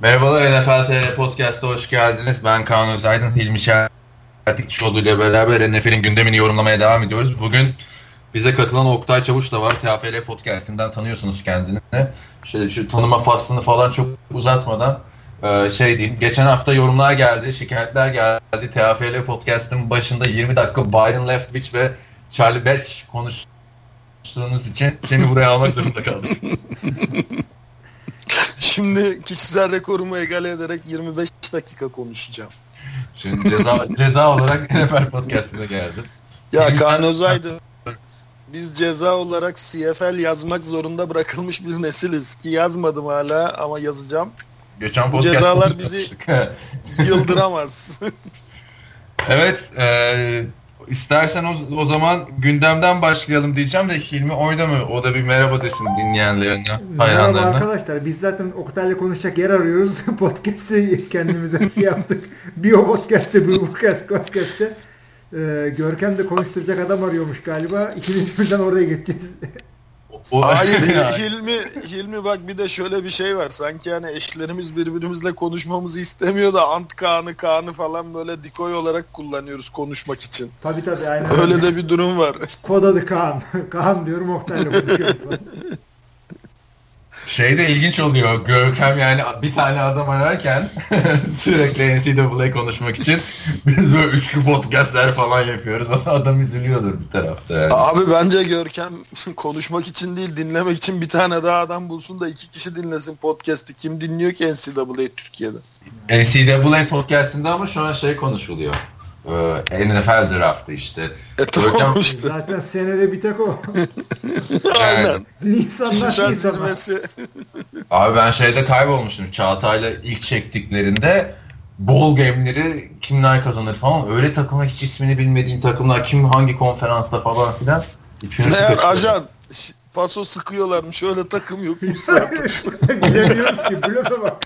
Merhabalar NFL TR Podcast'a hoş geldiniz. Ben Kaan Özaydın, Hilmi Çeltikçioğlu ile beraber NFL'in gündemini yorumlamaya devam ediyoruz. Bugün bize katılan Oktay Çavuş da var. TFL Podcast'inden tanıyorsunuz kendini. İşte şu tanıma faslını falan çok uzatmadan e, şey diyeyim. Geçen hafta yorumlar geldi, şikayetler geldi. TFL Podcast'ın başında 20 dakika Byron Leftwich ve Charlie Besh konuştuğunuz için seni buraya almak zorunda kaldım. Şimdi kişisel rekorumu egale ederek 25 dakika konuşacağım. Şimdi ceza, ceza olarak NFL Podcast'ine geldim. Ya Kaan Özaydın biz ceza olarak CFL yazmak zorunda bırakılmış bir nesiliz ki yazmadım hala ama yazacağım. Geçen Bu cezalar bizi yıldıramaz. evet, e, istersen o, o zaman gündemden başlayalım diyeceğim de Hilmi oyda mı? O da bir merhaba desin dinleyenlerine, hayranlarına. Merhaba arkadaşlar. Biz zaten Oktay'la konuşacak yer arıyoruz. Podcast'i kendimize yaptık. Bir o podcast'te, bir bu podcast'te. Ee, Görkem de konuşturacak adam arıyormuş galiba. İkimiz birden oraya geçeceğiz. O, Hayır Hilmi, Hilmi bak bir de şöyle bir şey var. Sanki yani eşlerimiz birbirimizle konuşmamızı istemiyor da ant Kaan'ı Kaan'ı falan böyle dikoy olarak kullanıyoruz konuşmak için. Tabii tabii aynen. Öyle de bir durum var. Kod adı Kaan. Kaan diyorum Oktay'la konuşuyorum falan. Şey de ilginç oluyor. Görkem yani bir tane adam ararken sürekli NCAA konuşmak için biz böyle üçlü podcastler falan yapıyoruz. Adam üzülüyordur bir tarafta yani. Abi bence Görkem konuşmak için değil dinlemek için bir tane daha adam bulsun da iki kişi dinlesin podcast'i. Kim dinliyor ki NCAA Türkiye'de? NCAA podcast'inde ama şu an şey konuşuluyor. Ee, NFL draftı işte. E tamam işte. Zaten senede bir tek o. Aynen. Nisan'dan Nisan'a. Abi ben şeyde kaybolmuştum. Çağatay'la ilk çektiklerinde bol game'leri kimler kazanır falan. Öyle takıma hiç ismini bilmediğin takımlar kim hangi konferansta falan filan. Ne ajan paso sıkıyorlarmış öyle takım yok. Bilemiyoruz ki bloka bak.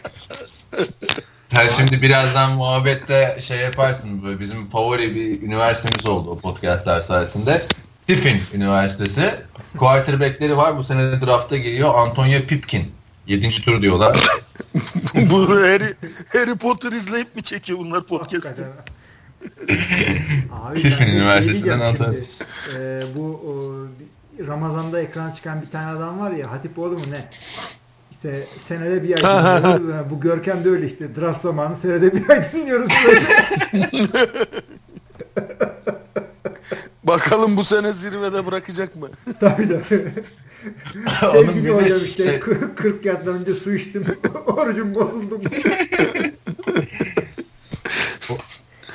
Sen şimdi birazdan muhabbette şey yaparsın böyle bizim favori bir üniversitemiz oldu o podcastler sayesinde. Tiffin Üniversitesi. Quarterback'leri var. Bu sene drafta geliyor. Antonio Pipkin. Yedinci tur diyorlar. Bu Harry, Harry Potter izleyip mi çekiyor bunlar podcast'i? Tiffin Üniversitesi'nden Antonio. Ee, bu o, Ramazan'da ekrana çıkan bir tane adam var ya Hatipoğlu mu ne? İşte senede bir ay dinliyoruz. bu Görkem de öyle işte. Draft zamanı senede bir ay dinliyoruz. Bakalım bu sene zirvede bırakacak mı? tabii tabii. Sevgili hocam işte şey... 40 yattan önce su içtim. Orucum bozuldu.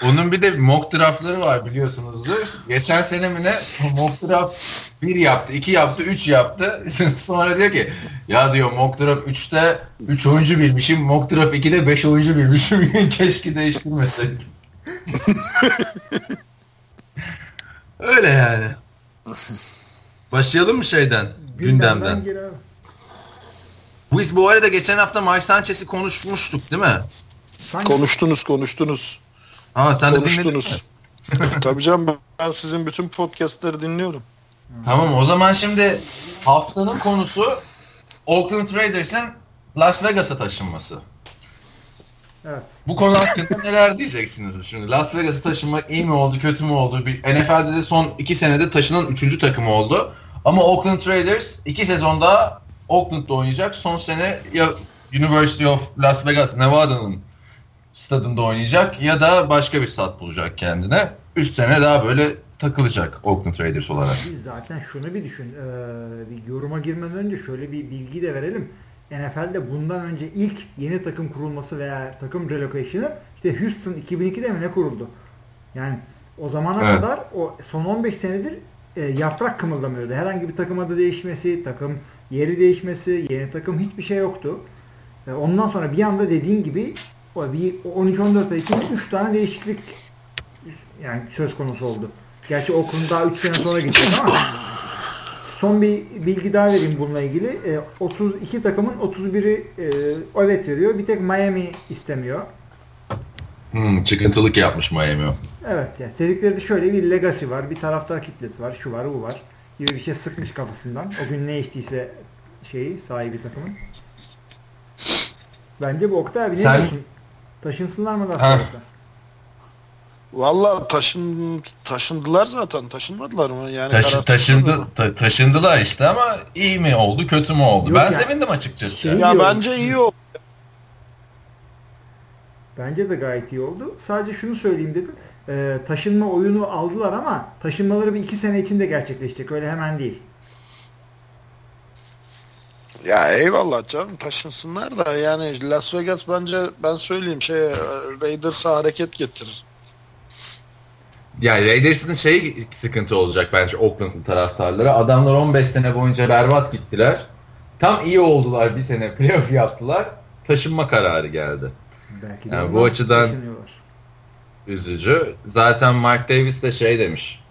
Onun bir de mock draftları var biliyorsunuzdur. Geçen sene mi ne mock draft 1 yaptı, 2 yaptı, 3 yaptı. Sonra diyor ki ya diyor mock draft 3'te 3 oyuncu bilmişim, mock draft 2'de 5 oyuncu bilmişim. Keşke değiştirmeseydim. Öyle yani. Başlayalım mı şeyden? Gündemden. gündemden. Bu biz bu arada geçen hafta Mike Sanchez'i konuşmuştuk değil mi? Sanki... Konuştunuz konuştunuz. Ha sen konuştunuz. Tabii canım ben sizin bütün podcastları dinliyorum. Tamam o zaman şimdi haftanın konusu Oakland Raiders'ın Las Vegas'a taşınması. Evet. Bu konu hakkında neler diyeceksiniz şimdi? Las Vegas'a taşınmak iyi mi oldu, kötü mü oldu? Bir, NFL'de de son iki senede taşınan üçüncü takım oldu. Ama Oakland Raiders iki sezonda Oakland'da oynayacak. Son sene ya University of Las Vegas, Nevada'nın stadında oynayacak ya da başka bir stat bulacak kendine. Üç sene daha böyle takılacak Oakland Raiders olarak. Biz zaten şunu bir düşün. Ee, bir yoruma girmeden önce şöyle bir bilgi de verelim. NFL'de bundan önce ilk yeni takım kurulması veya takım relocation'ı işte Houston 2002'de mi ne kuruldu? Yani o zamana evet. kadar o son 15 senedir e, yaprak kımıldamıyordu. Herhangi bir takım adı değişmesi, takım yeri değişmesi, yeni takım hiçbir şey yoktu. E, ondan sonra bir anda dediğin gibi bir 13-14 ay içinde 3 tane değişiklik yani söz konusu oldu. Gerçi Oakland daha 3 sene sonra gidecek ama son bir bilgi daha vereyim bununla ilgili. E, 32 takımın 31'i e, evet veriyor. Bir tek Miami istemiyor. Hmm, çıkıntılık yapmış Miami. Evet. Yani dedikleri de şöyle bir legacy var. Bir taraftar kitlesi var. Şu var bu var. Gibi bir şey sıkmış kafasından. O gün ne içtiyse şeyi sahibi takımın. Bence bu Oktay abi ne Sen... diyorsun? Taşınsınlar mı Las Vegas'a? Valla taşın, taşındılar zaten. Taşınmadılar mı? Yani Taşı, taşındı, ta, taşındılar işte ama iyi mi oldu kötü mü oldu? Yok ben ya, sevindim açıkçası. Şey ya bence iyi oldu. Bence de gayet iyi oldu. Sadece şunu söyleyeyim dedim. Ee, taşınma oyunu aldılar ama taşınmaları bir iki sene içinde gerçekleşecek. Öyle hemen değil. Ya eyvallah canım taşınsınlar da yani Las Vegas bence ben söyleyeyim şey Raiders'a hareket getirir. Yani Raiders'ın şey sıkıntı olacak bence Oakland'ın taraftarları. Adamlar 15 sene boyunca berbat gittiler. Tam iyi oldular bir sene playoff yaptılar. Taşınma kararı geldi. Belki de yani bu açıdan üzücü. Zaten Mark Davis de şey demiş.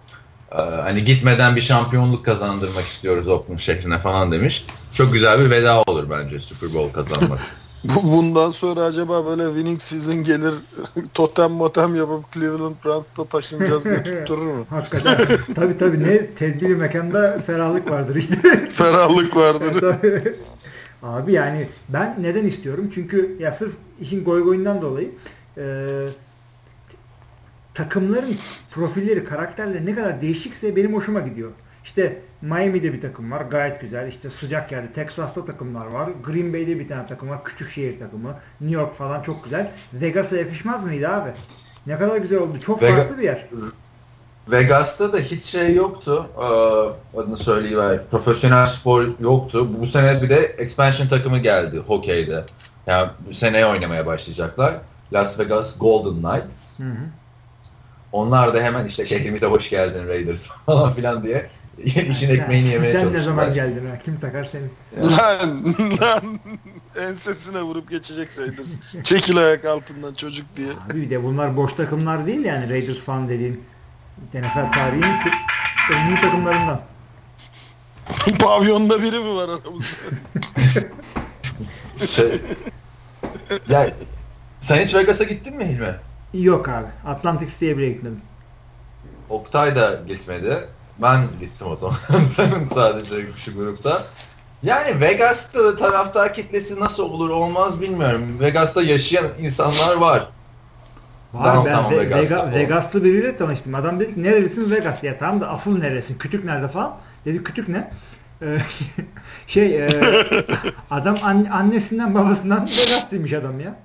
Ee, hani gitmeden bir şampiyonluk kazandırmak istiyoruz Oakland şehrine falan demiş. Çok güzel bir veda olur bence Super Bowl kazanmak. Bundan sonra acaba böyle winning season gelir totem motem yapıp Cleveland Browns'ta taşınacağız diye tutturur mu? Hakikaten. tabii tabii ne tedbiri mekanda ferahlık vardır işte. ferahlık vardır. Abi yani ben neden istiyorum? Çünkü ya sırf işin goy goyundan dolayı e, takımların profilleri, karakterleri ne kadar değişikse benim hoşuma gidiyor. İşte Miami'de bir takım var gayet güzel. İşte sıcak yerde Texas'ta takımlar var. Green Bay'de bir tane takım var. Küçük şehir takımı. New York falan çok güzel. Vegas'a yakışmaz mıydı abi? Ne kadar güzel oldu. Çok Vega farklı bir yer. Vegas'ta da hiç şey yoktu. Ee, adını söyleyiver. Profesyonel spor yoktu. Bu sene bir de expansion takımı geldi hokeyde. Yani bu sene oynamaya başlayacaklar. Las Vegas Golden Knights. Hı hı. Onlar da hemen işte şehrimize hoş geldin Raiders falan filan diye işin ekmeğini yemeye sen, Sen ne zaman geldin ha? Kim takar seni? Lan lan ensesine vurup geçecek Raiders. Çekil ayak altından çocuk diye. Abi bir de bunlar boş takımlar değil yani Raiders fan dediğin. NFL tarihinin önemli takımlarından. Pavyonda biri mi var aramızda? şey, ya sen hiç Vegas'a gittin mi Hilmi? Yok abi. Atlantic City'ye bile gitmedim. Oktay da gitmedi. Ben gittim o zaman. Sadece şu grupta. Yani Vegas'ta da taraftar kitlesi nasıl olur olmaz bilmiyorum. Vegas'ta yaşayan insanlar var. Var ben Ve Vegas'ta, Vegas'ta biriyle tanıştım. Adam dedi ki nerelisin Vegas? Ya tamam da asıl neresin? Kütük nerede falan? Dedi kütük ne? Ee, şey e, adam an, annesinden babasından Vegas'taymış adam ya.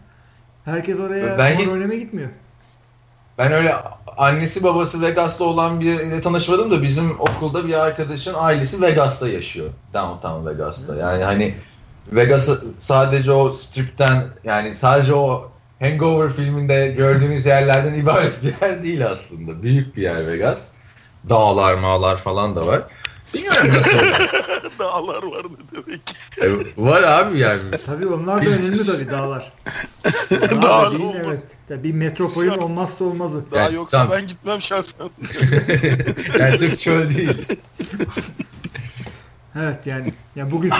Herkes oraya ben oynamaya gitmiyor. Ben öyle annesi babası Vegas'ta olan biriyle tanışmadım da bizim okulda bir arkadaşın ailesi Vegas'ta yaşıyor. Downtown Vegas'ta. Yani hani Vegas'ı sadece o stripten yani sadece o Hangover filminde gördüğünüz yerlerden ibaret bir yer değil aslında. Büyük bir yer Vegas. Dağlar mağlar falan da var. Bilmiyorum nasıl Dağlar var ne demek? E, var abi yani. Tabii onlar da önemli tabii dağlar. Dağlar değil, evet. Bir metropolün olmazsa olmazı. Daha yani, yoksa tamam. ben gitmem şahsen. yani sırf çöl değil. evet yani. yani bugün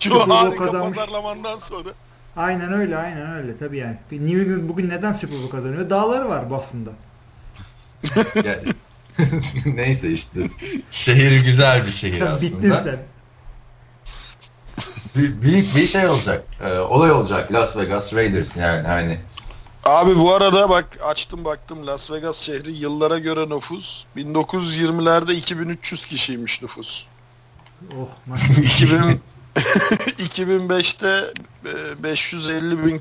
Şu harika kazanmış. pazarlamandan sonra. Aynen öyle aynen öyle tabii yani. New England bugün neden Super Bowl kazanıyor? Dağları var Boston'da. Neyse işte. Şehir güzel bir şehir sen aslında. Bittin sen. Büyük bir şey olacak. Ee, olay olacak Las Vegas Raiders yani hani. Abi bu arada bak açtım baktım Las Vegas şehri yıllara göre nüfus 1920'lerde 2300 kişiymiş nüfus. Oh maşallah. 2005'te 550 e, bin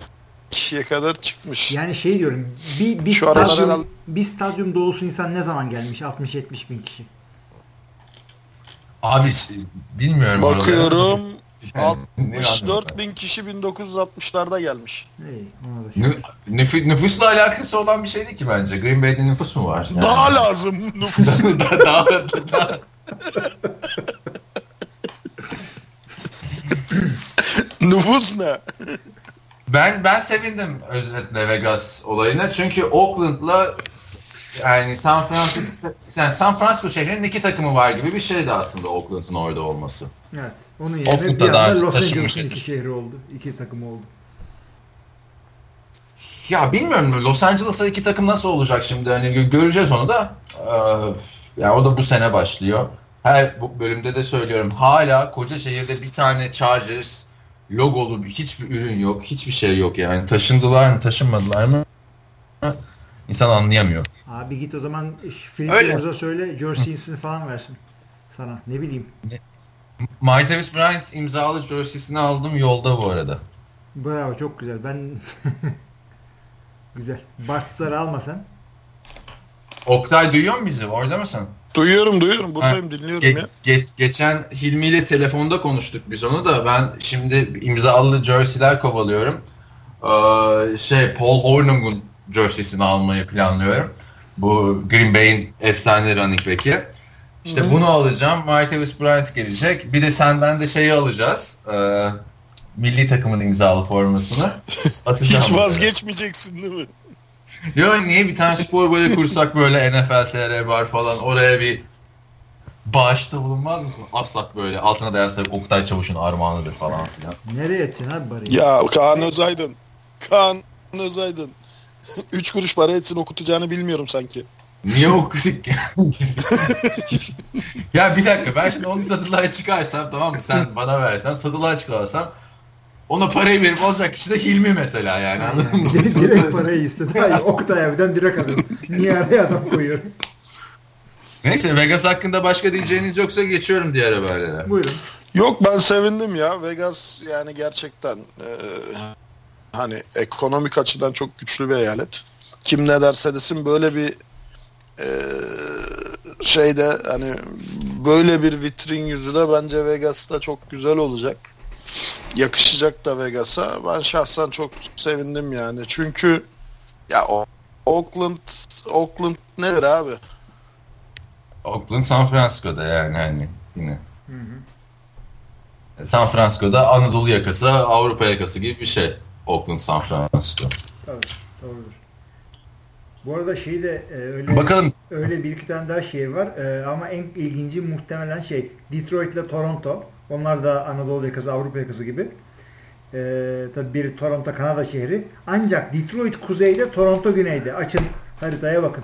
kişiye kadar çıkmış. Yani şey diyorum bir, bir, Şu stadyum, herhalde... bir stadyum dolusu insan ne zaman gelmiş 60-70 bin kişi? Abi bilmiyorum. Bakıyorum 64 bin kişi 1960'larda gelmiş. Hey, Nüf nüfusla alakası olan bir şeydi ki bence. Green Bay'de nüfus mu var? Yani? Daha lazım nüfus. daha, daha. nüfus ne? Ben ben sevindim özetle Vegas olayına. Çünkü Oakland'la yani San Francisco yani San Francisco şehrinin iki takımı var gibi bir şeydi aslında Oakland'ın orada olması. Evet. Onun yerine Oakland'da bir anda Los Angeles'ın iki şehri oldu. iki takım oldu. Ya bilmiyorum Los Angeles'a iki takım nasıl olacak şimdi hani göreceğiz onu da. Ee, yani o da bu sene başlıyor. Her bölümde de söylüyorum hala koca şehirde bir tane Chargers logolu hiçbir ürün yok. Hiçbir şey yok yani. Taşındılar mı taşınmadılar mı? İnsan anlayamıyor. Abi git o zaman Philips'e söyle George Simpson'ı falan versin sana. Ne bileyim. Mike Davis Bryant imzalı jersey'sini aldım yolda bu arada. Bravo çok güzel. Ben güzel. Bart Star'ı almasan. Oktay duyuyor mu bizi? Orada mısın? Duyuyorum duyuyorum. Buradayım ha, dinliyorum ge- ya. Ge- geçen Hilmi ile telefonda konuştuk biz onu da. Ben şimdi imzalı jerseyler kovalıyorum. Ee, şey Paul Hornung'un jersey'sini almayı planlıyorum. Bu Green Bay'in efsane running back'i. İşte Hı-hı. bunu alacağım. Martavis Bryant gelecek. Bir de senden de şeyi alacağız. Ee, milli takımın imzalı formasını. Hiç vazgeçmeyeceksin değil mi? Yok niye bir tane spor böyle kursak böyle NFL TR var falan oraya bir bağışta bulunmaz mısın? Aslak böyle altına da yazsak Oktay Çavuş'un armağanıdır falan filan. Nereye edeceksin abi parayı? Ya Kaan Özaydın. Kaan Özaydın. Üç kuruş para etsin okutacağını bilmiyorum sanki. Niye okuduk ya bir dakika ben şimdi onu satılığa çıkarsam tamam mı sen bana versen satılığa çıkarsam ona parayı verip alacak kişi de Hilmi mesela yani anladın mı? direkt parayı istedi. Hayır Oktay abiden direkt alın. Niye araya adam koyuyor? Neyse Vegas hakkında başka diyeceğiniz yoksa geçiyorum diğer haberlere. Buyurun. Yok ben sevindim ya. Vegas yani gerçekten e, hani ekonomik açıdan çok güçlü bir eyalet. Kim ne derse desin böyle bir e, şeyde hani böyle bir vitrin yüzü de bence Vegas'ta çok güzel olacak. Yakışacak da Vegas'a. Ben şahsen çok sevindim yani. Çünkü ya o Oakland Oakland nedir abi? Oakland San Francisco'da yani hani yine. Hı hı. San Francisco'da Anadolu yakası, Avrupa yakası gibi bir şey. Oakland San Francisco. Evet, doğrudur. Bu arada şey de e, öyle Bakalım. öyle bir iki tane daha şey var e, ama en ilginci muhtemelen şey Detroit ile Toronto. Onlar da Anadolu yakası, Avrupa yakası gibi. E, tabii biri Toronto, Kanada şehri. Ancak Detroit kuzeyde, Toronto güneyde. Açın haritaya bakın.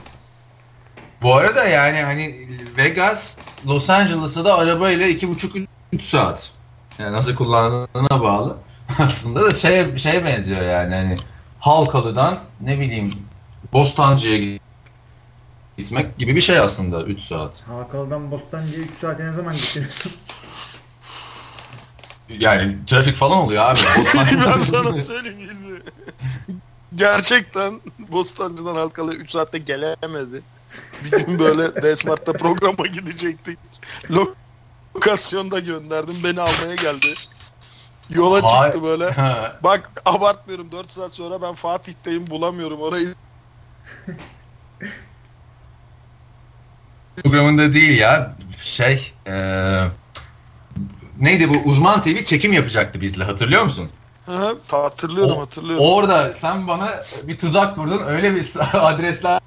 Bu arada yani hani Vegas, Los Angeles'a da arabayla iki buçuk üç saat. Yani nasıl kullandığına bağlı. Aslında da şey şey benziyor yani hani Halkalı'dan ne bileyim Bostancı'ya gitmek gibi bir şey aslında 3 saat. Halkalı'dan Bostancı'ya 3 saate ne zaman gittiniz? yani trafik falan oluyor abi. ben sana söyleyeyim mi? Gerçekten Bostancı'dan Halkalı'ya 3 saatte gelemedi. Bir gün böyle Desmart'ta programa gidecektik. Lokasyonda gönderdim. Beni almaya geldi. Yola Hay- çıktı böyle. Bak abartmıyorum 4 saat sonra ben Fatih'teyim bulamıyorum orayı. Programında değil ya. Şey ee, neydi bu uzman TV çekim yapacaktı bizle hatırlıyor musun? Hı, hatırlıyorum o, hatırlıyorum. Orada sen bana bir tuzak kurdun öyle bir adresler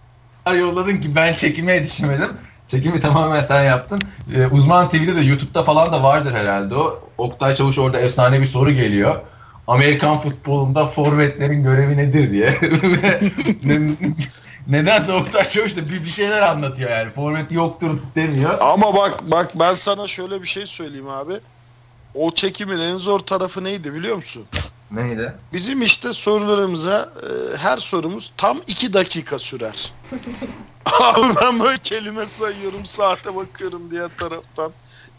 yolladın ki ben çekime yetişemedim. Çekimi tamamen sen yaptın. Ee, Uzman TV'de de YouTube'da falan da vardır herhalde o. Oktay Çavuş orada efsane bir soru geliyor. Amerikan futbolunda forvetlerin görevi nedir diye. ne, nedense Oktay Çavuş da bir, bir şeyler anlatıyor yani. Forvet yoktur demiyor. Ama bak bak ben sana şöyle bir şey söyleyeyim abi. O çekimin en zor tarafı neydi biliyor musun? Neydi? Bizim işte sorularımıza e, her sorumuz tam iki dakika sürer. Abi ben böyle kelime sayıyorum, saate bakıyorum diğer taraftan.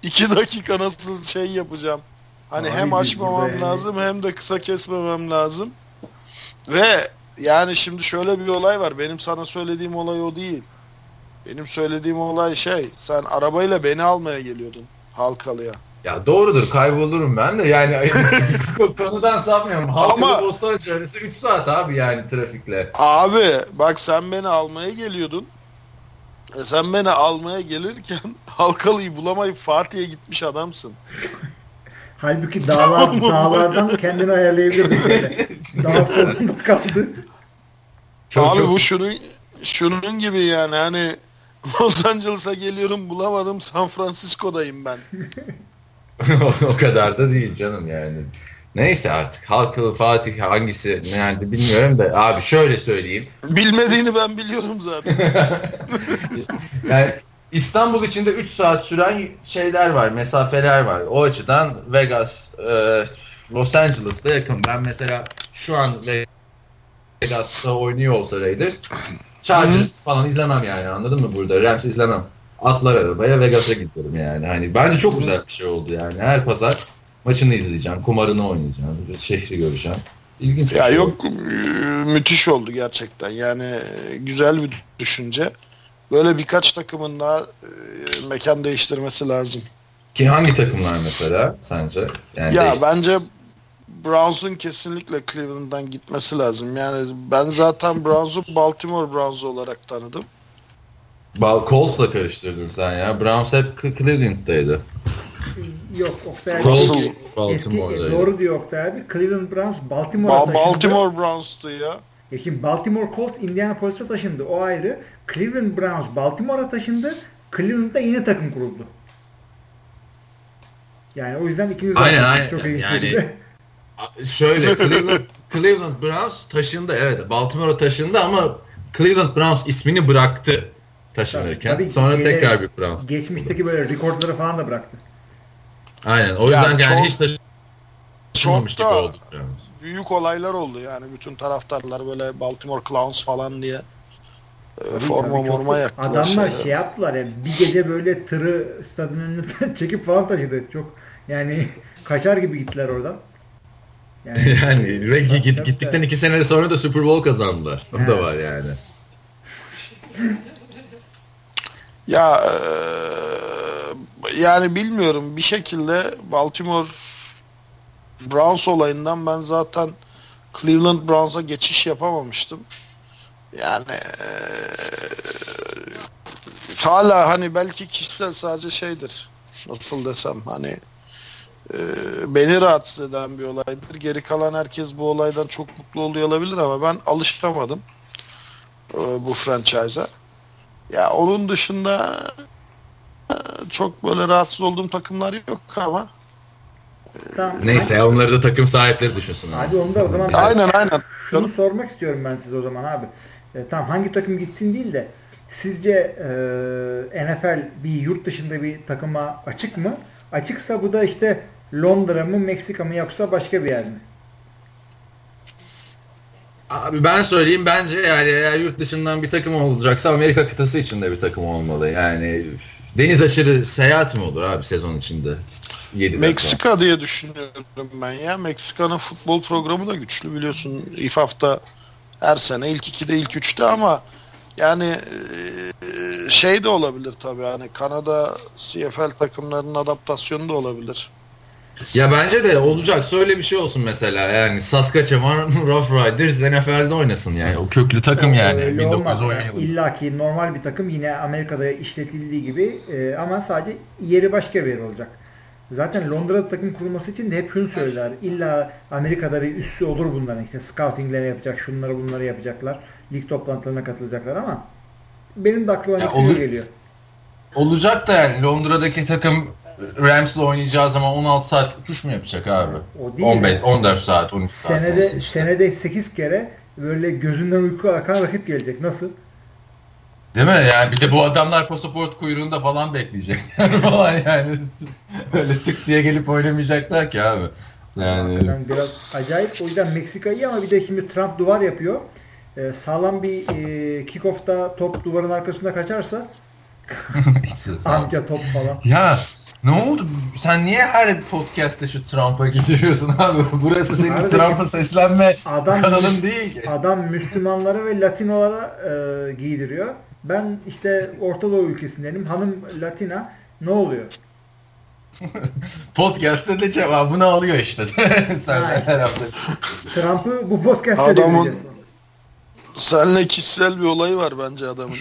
İki dakika nasıl şey yapacağım. Hani Abi hem açmamam yani. lazım hem de kısa kesmemem lazım. Ve yani şimdi şöyle bir olay var. Benim sana söylediğim olay o değil. Benim söylediğim olay şey. Sen arabayla beni almaya geliyordun Halkalı'ya. Ya doğrudur kaybolurum ben de yani konudan sapmıyorum. Halkalı Ama, Bostancı arası 3 saat abi yani trafikle. Abi bak sen beni almaya geliyordun. E sen beni almaya gelirken Halkalı'yı bulamayıp Fatih'e gitmiş adamsın. Halbuki dağlar, dağlardan kendini ayarlayabilirdin sonunda kaldı. Çok, Abi çok... bu şunun, şunun gibi yani hani Los Angeles'a geliyorum bulamadım San Francisco'dayım ben. o kadar da değil canım yani. Neyse artık Halkalı Fatih hangisi nerede bilmiyorum da abi şöyle söyleyeyim. Bilmediğini ben biliyorum zaten. yani İstanbul içinde 3 saat süren şeyler var, mesafeler var. O açıdan Vegas e, Los Angeles'ta yakın. Ben mesela şu an Vegas'ta oynuyor olsa Raiders Chargers falan izlemem yani anladın mı burada? Rams izlemem. Atlar arabaya Vegas'a gidiyorum yani. Hani bence çok güzel bir şey oldu yani. Her pazar maçını izleyeceğim, kumarını oynayacağım, şehri göreceğim. İlginç ya şey yok oldu. müthiş oldu gerçekten. Yani güzel bir düşünce. Böyle birkaç takımın daha e, mekan değiştirmesi lazım. Ki hangi takımlar mesela sence? Yani ya bence Browns'un kesinlikle Cleveland'dan gitmesi lazım. Yani ben zaten Browns'u Baltimore Browns olarak tanıdım. Colts'la karıştırdın sen ya. Browns hep Cleveland'daydı. Yok Oktay Colts eski, Baltimore'daydı. doğru diyor Oktay abi. Cleveland Browns Baltimore'a ba- taşındı. Baltimore Browns'tu ya. Ya şimdi Baltimore Colts Indianapolis'e taşındı. O ayrı. Cleveland Browns Baltimore'a taşındı. Cleveland'da yeni takım kuruldu. Yani o yüzden ikiniz aynen, aynen. çok ilginç yani, şöyle Cleveland, Cleveland Browns taşındı evet Baltimore'a taşındı ama Cleveland Browns ismini bıraktı taşınırken. Tabii, tabii, Sonra şeyleri, tekrar bir Browns. Geçmişteki böyle rekorları falan da bıraktı. Aynen. O yüzden yani, yani hiç taşınmamış gibi oldu. Büyük olaylar oldu yani bütün taraftarlar böyle Baltimore Clowns falan diye tabii, forma tabii, morma yaktılar. Adamlar şey, şey yaptılar yani bir gece böyle tırı stadın önüne çekip falan taşıdı. Çok yani kaçar gibi gittiler oradan. Yani, yani ve git, gittikten iki sene sonra da Super Bowl kazandılar. O da var yani. ya e, yani bilmiyorum bir şekilde Baltimore Browns olayından ben zaten Cleveland Browns'a geçiş yapamamıştım. Yani e, hala hani belki kişisel sadece şeydir. Nasıl desem hani beni rahatsız eden bir olaydır. Geri kalan herkes bu olaydan çok mutlu oluyor olabilir ama ben alışamadım bu franchise'a. Ya onun dışında e, çok böyle rahatsız olduğum takımlar yok ama Tamam. Neyse onları da takım sahipleri düşünsün. Abi, abi onu da o zaman aynen aynen. Şunu sormak istiyorum ben size o zaman abi. E, tamam hangi takım gitsin değil de sizce e, NFL bir yurt dışında bir takıma açık mı? Açıksa bu da işte Londra mı Meksika mı yoksa başka bir yer mi? Abi ben söyleyeyim bence yani eğer yurt dışından bir takım olacaksa Amerika kıtası içinde bir takım olmalı. Yani deniz aşırı seyahat mi olur abi sezon içinde? Meksika dakika. diye düşünüyorum ben ya. Meksika'nın futbol programı da güçlü biliyorsun. İFAF'ta her sene ilk ikide ilk üçte ama yani şey de olabilir tabii hani Kanada CFL takımlarının adaptasyonu da olabilir. Ya bence de olacak. Öyle bir şey olsun mesela. Yani Saskatchewan Rough Riders NFL'de oynasın yani. O köklü takım yani. Öyle 1910 yılı. İlla ki normal bir takım yine Amerika'da işletildiği gibi e, ama sadece yeri başka bir yer olacak. Zaten Londra'da takım kurulması için de hep şunu söyler. İlla Amerika'da bir üssü olur bunların. İşte scoutingleri yapacak, şunları bunları yapacaklar. Lig toplantılarına katılacaklar ama benim de aklıma ya olur, geliyor. Olacak da yani Londra'daki takım Rams'la oynayacağı zaman 16 saat uçuş mu yapacak abi? O değil 15, mi? 14 saat, 13 saat. Senede, işte. senede 8 kere böyle gözünden uyku akan rakip gelecek. Nasıl? Değil mi? Yani bir de bu adamlar pasaport kuyruğunda falan bekleyecek. falan yani. Öyle tık diye gelip oynamayacaklar ki abi. Yani. yani biraz acayip. O yüzden Meksika iyi ama bir de şimdi Trump duvar yapıyor. Ee, sağlam bir e, kickoff'ta top duvarın arkasında kaçarsa amca top falan. Ya ne oldu? Sen niye her podcast'te şu Trump'a gidiyorsun abi? Burası senin Trump'a seslenme adam, kanalın değil. Adam Müslümanlara ve Latinolara e, giydiriyor. Ben işte Orta Doğu ülkesindenim. Hanım Latina. Ne oluyor? Podcast'te de cevabını alıyor işte. Sen ha, işte. Trump'ı bu podcast'te Adamın, de Seninle kişisel bir olayı var bence adamın.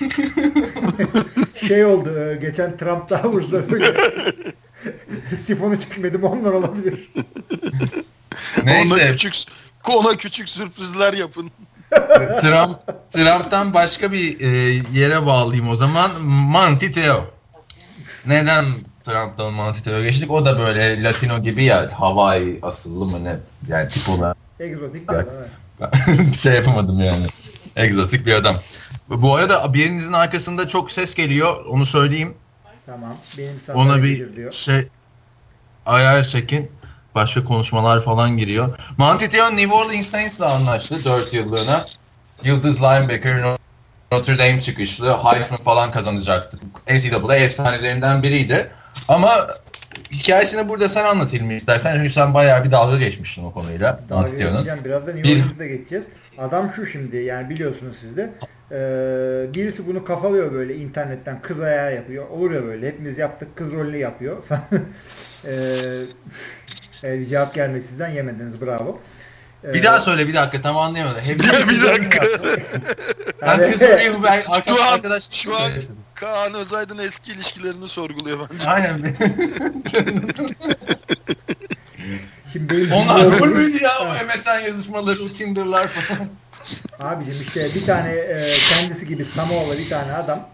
Şey oldu. E, geçen Trump daha vurdu. Sifonu çekmedim onlar olabilir. Neyse. Ona küçük, ona küçük sürprizler yapın. Trump, Trump'tan başka bir e, yere bağlayayım o zaman. Manti Teo. Neden Trump'tan Manti Teo geçtik? O da böyle Latino gibi ya. Hawaii asıllı mı ne? Yani tip olarak. Egzotik bir adam. bir şey yapamadım yani. Egzotik bir adam. Bu arada birinizin arkasında çok ses geliyor. Onu söyleyeyim. Tamam. Benim Ona bir diyor. şey ayar çekin. başka konuşmalar falan giriyor. Monty Teon New Orleans Saints'la anlaştı 4 yıllığına. Yıldız linebacker Notre Dame çıkışlı Heisman falan kazanacaktı. NCAA efsanelerinden biriydi. Ama hikayesini burada sen anlatayım mı istersen. Çünkü sen bayağı bir dalga geçmiştin o konuyla. Dalga geçeceğim. Birazdan New Orleans'da geçeceğiz. Adam şu şimdi yani biliyorsunuz siz de. Ee, birisi bunu kafalıyor böyle internetten kız ayağı yapıyor. Olur ya böyle hepimiz yaptık kız rolünü yapıyor. ee, bir cevap gelmedi sizden yemediniz bravo. Ee, bir daha söyle bir dakika tam anlayamadım. Hep bir dakika. ben kız rolü ben şu an, arkadaş şu an Kaan Özaydın eski ilişkilerini sorguluyor bence. Aynen. Şimdi Onlar rol müydü ya o MSN yazışmaları, Tinder'lar falan. Abicim işte bir tane e, kendisi gibi Samoa'lı bir tane adam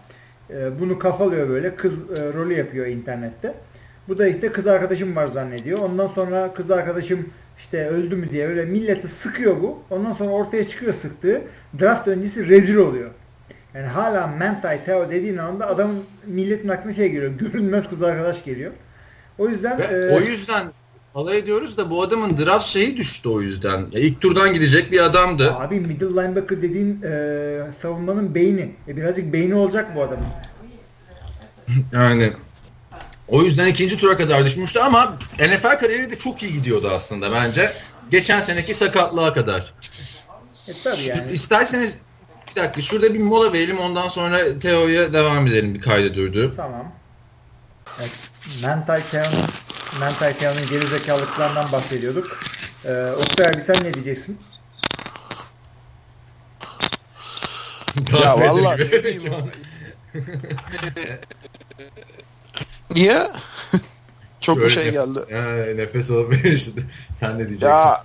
e, bunu kafalıyor böyle kız e, rolü yapıyor internette. Bu da işte kız arkadaşım var zannediyor. Ondan sonra kız arkadaşım işte öldü mü diye öyle milleti sıkıyor bu. Ondan sonra ortaya çıkıyor sıktığı. Draft öncesi rezil oluyor. Yani hala Mentai Teo dediğin anda adamın milletin aklına şey geliyor. Görünmez kız arkadaş geliyor. O yüzden e, o yüzden alay ediyoruz da bu adamın draft şeyi düştü o yüzden. İlk turdan gidecek bir adamdı. Abi middle linebacker dediğin e, savunmanın beyni. E, birazcık beyni olacak bu adamın. yani o yüzden ikinci tura kadar düşmüştü ama NFL kariyeri de çok iyi gidiyordu aslında bence. Geçen seneki sakatlığa kadar. E tabii yani. İsterseniz bir dakika şurada bir mola verelim ondan sonra Teo'ya devam edelim bir kayda durdu. Tamam. Evet, mental Teo'nun mental Teo'nun gerizekalıklarından bahsediyorduk. Ee, Oktay abi sen ne diyeceksin? ya vallahi Niye? Çok Şöyle, bir şey geldi. Ya, nefes alamıyor işte. Sen ne diyeceksin? Ya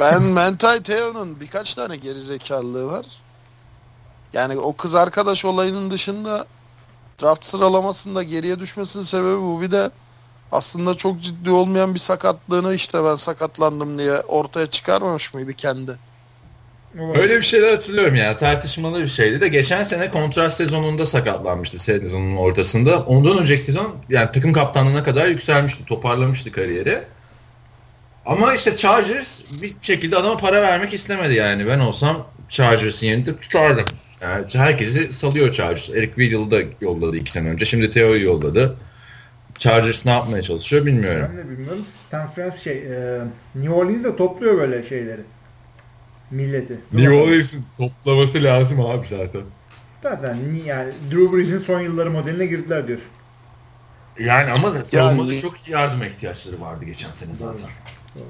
ben Mental Teo'nun birkaç tane gerizekalılığı var. Yani o kız arkadaş olayının dışında draft sıralamasında geriye düşmesinin sebebi bu. Bir de aslında çok ciddi olmayan bir sakatlığını işte ben sakatlandım diye ortaya çıkarmamış mıydı kendi? Öyle bir şeyler hatırlıyorum ya. Tartışmalı bir şeydi de geçen sene kontrast sezonunda sakatlanmıştı sezonun ortasında. Ondan önceki sezon yani takım kaptanlığına kadar yükselmişti. Toparlamıştı kariyeri. Ama işte Chargers bir şekilde adama para vermek istemedi yani. Ben olsam Chargers'ın yerinde tutardım. Yani herkesi salıyor Chargers. Eric Weedle'ı da yolladı iki sene önce. Şimdi Theo'yu yolladı. Chargers ne yapmaya çalışıyor bilmiyorum. Ben de bilmiyorum. San Francisco şey, e, New Orleans de topluyor böyle şeyleri milleti. New Orleans'ın toplaması lazım abi zaten. Zaten yani Drew Brees'in son yılları modeline girdiler diyorsun. Yani ama da savunmada yani, çok yardım ihtiyaçları vardı geçen sene zaten. Doğru.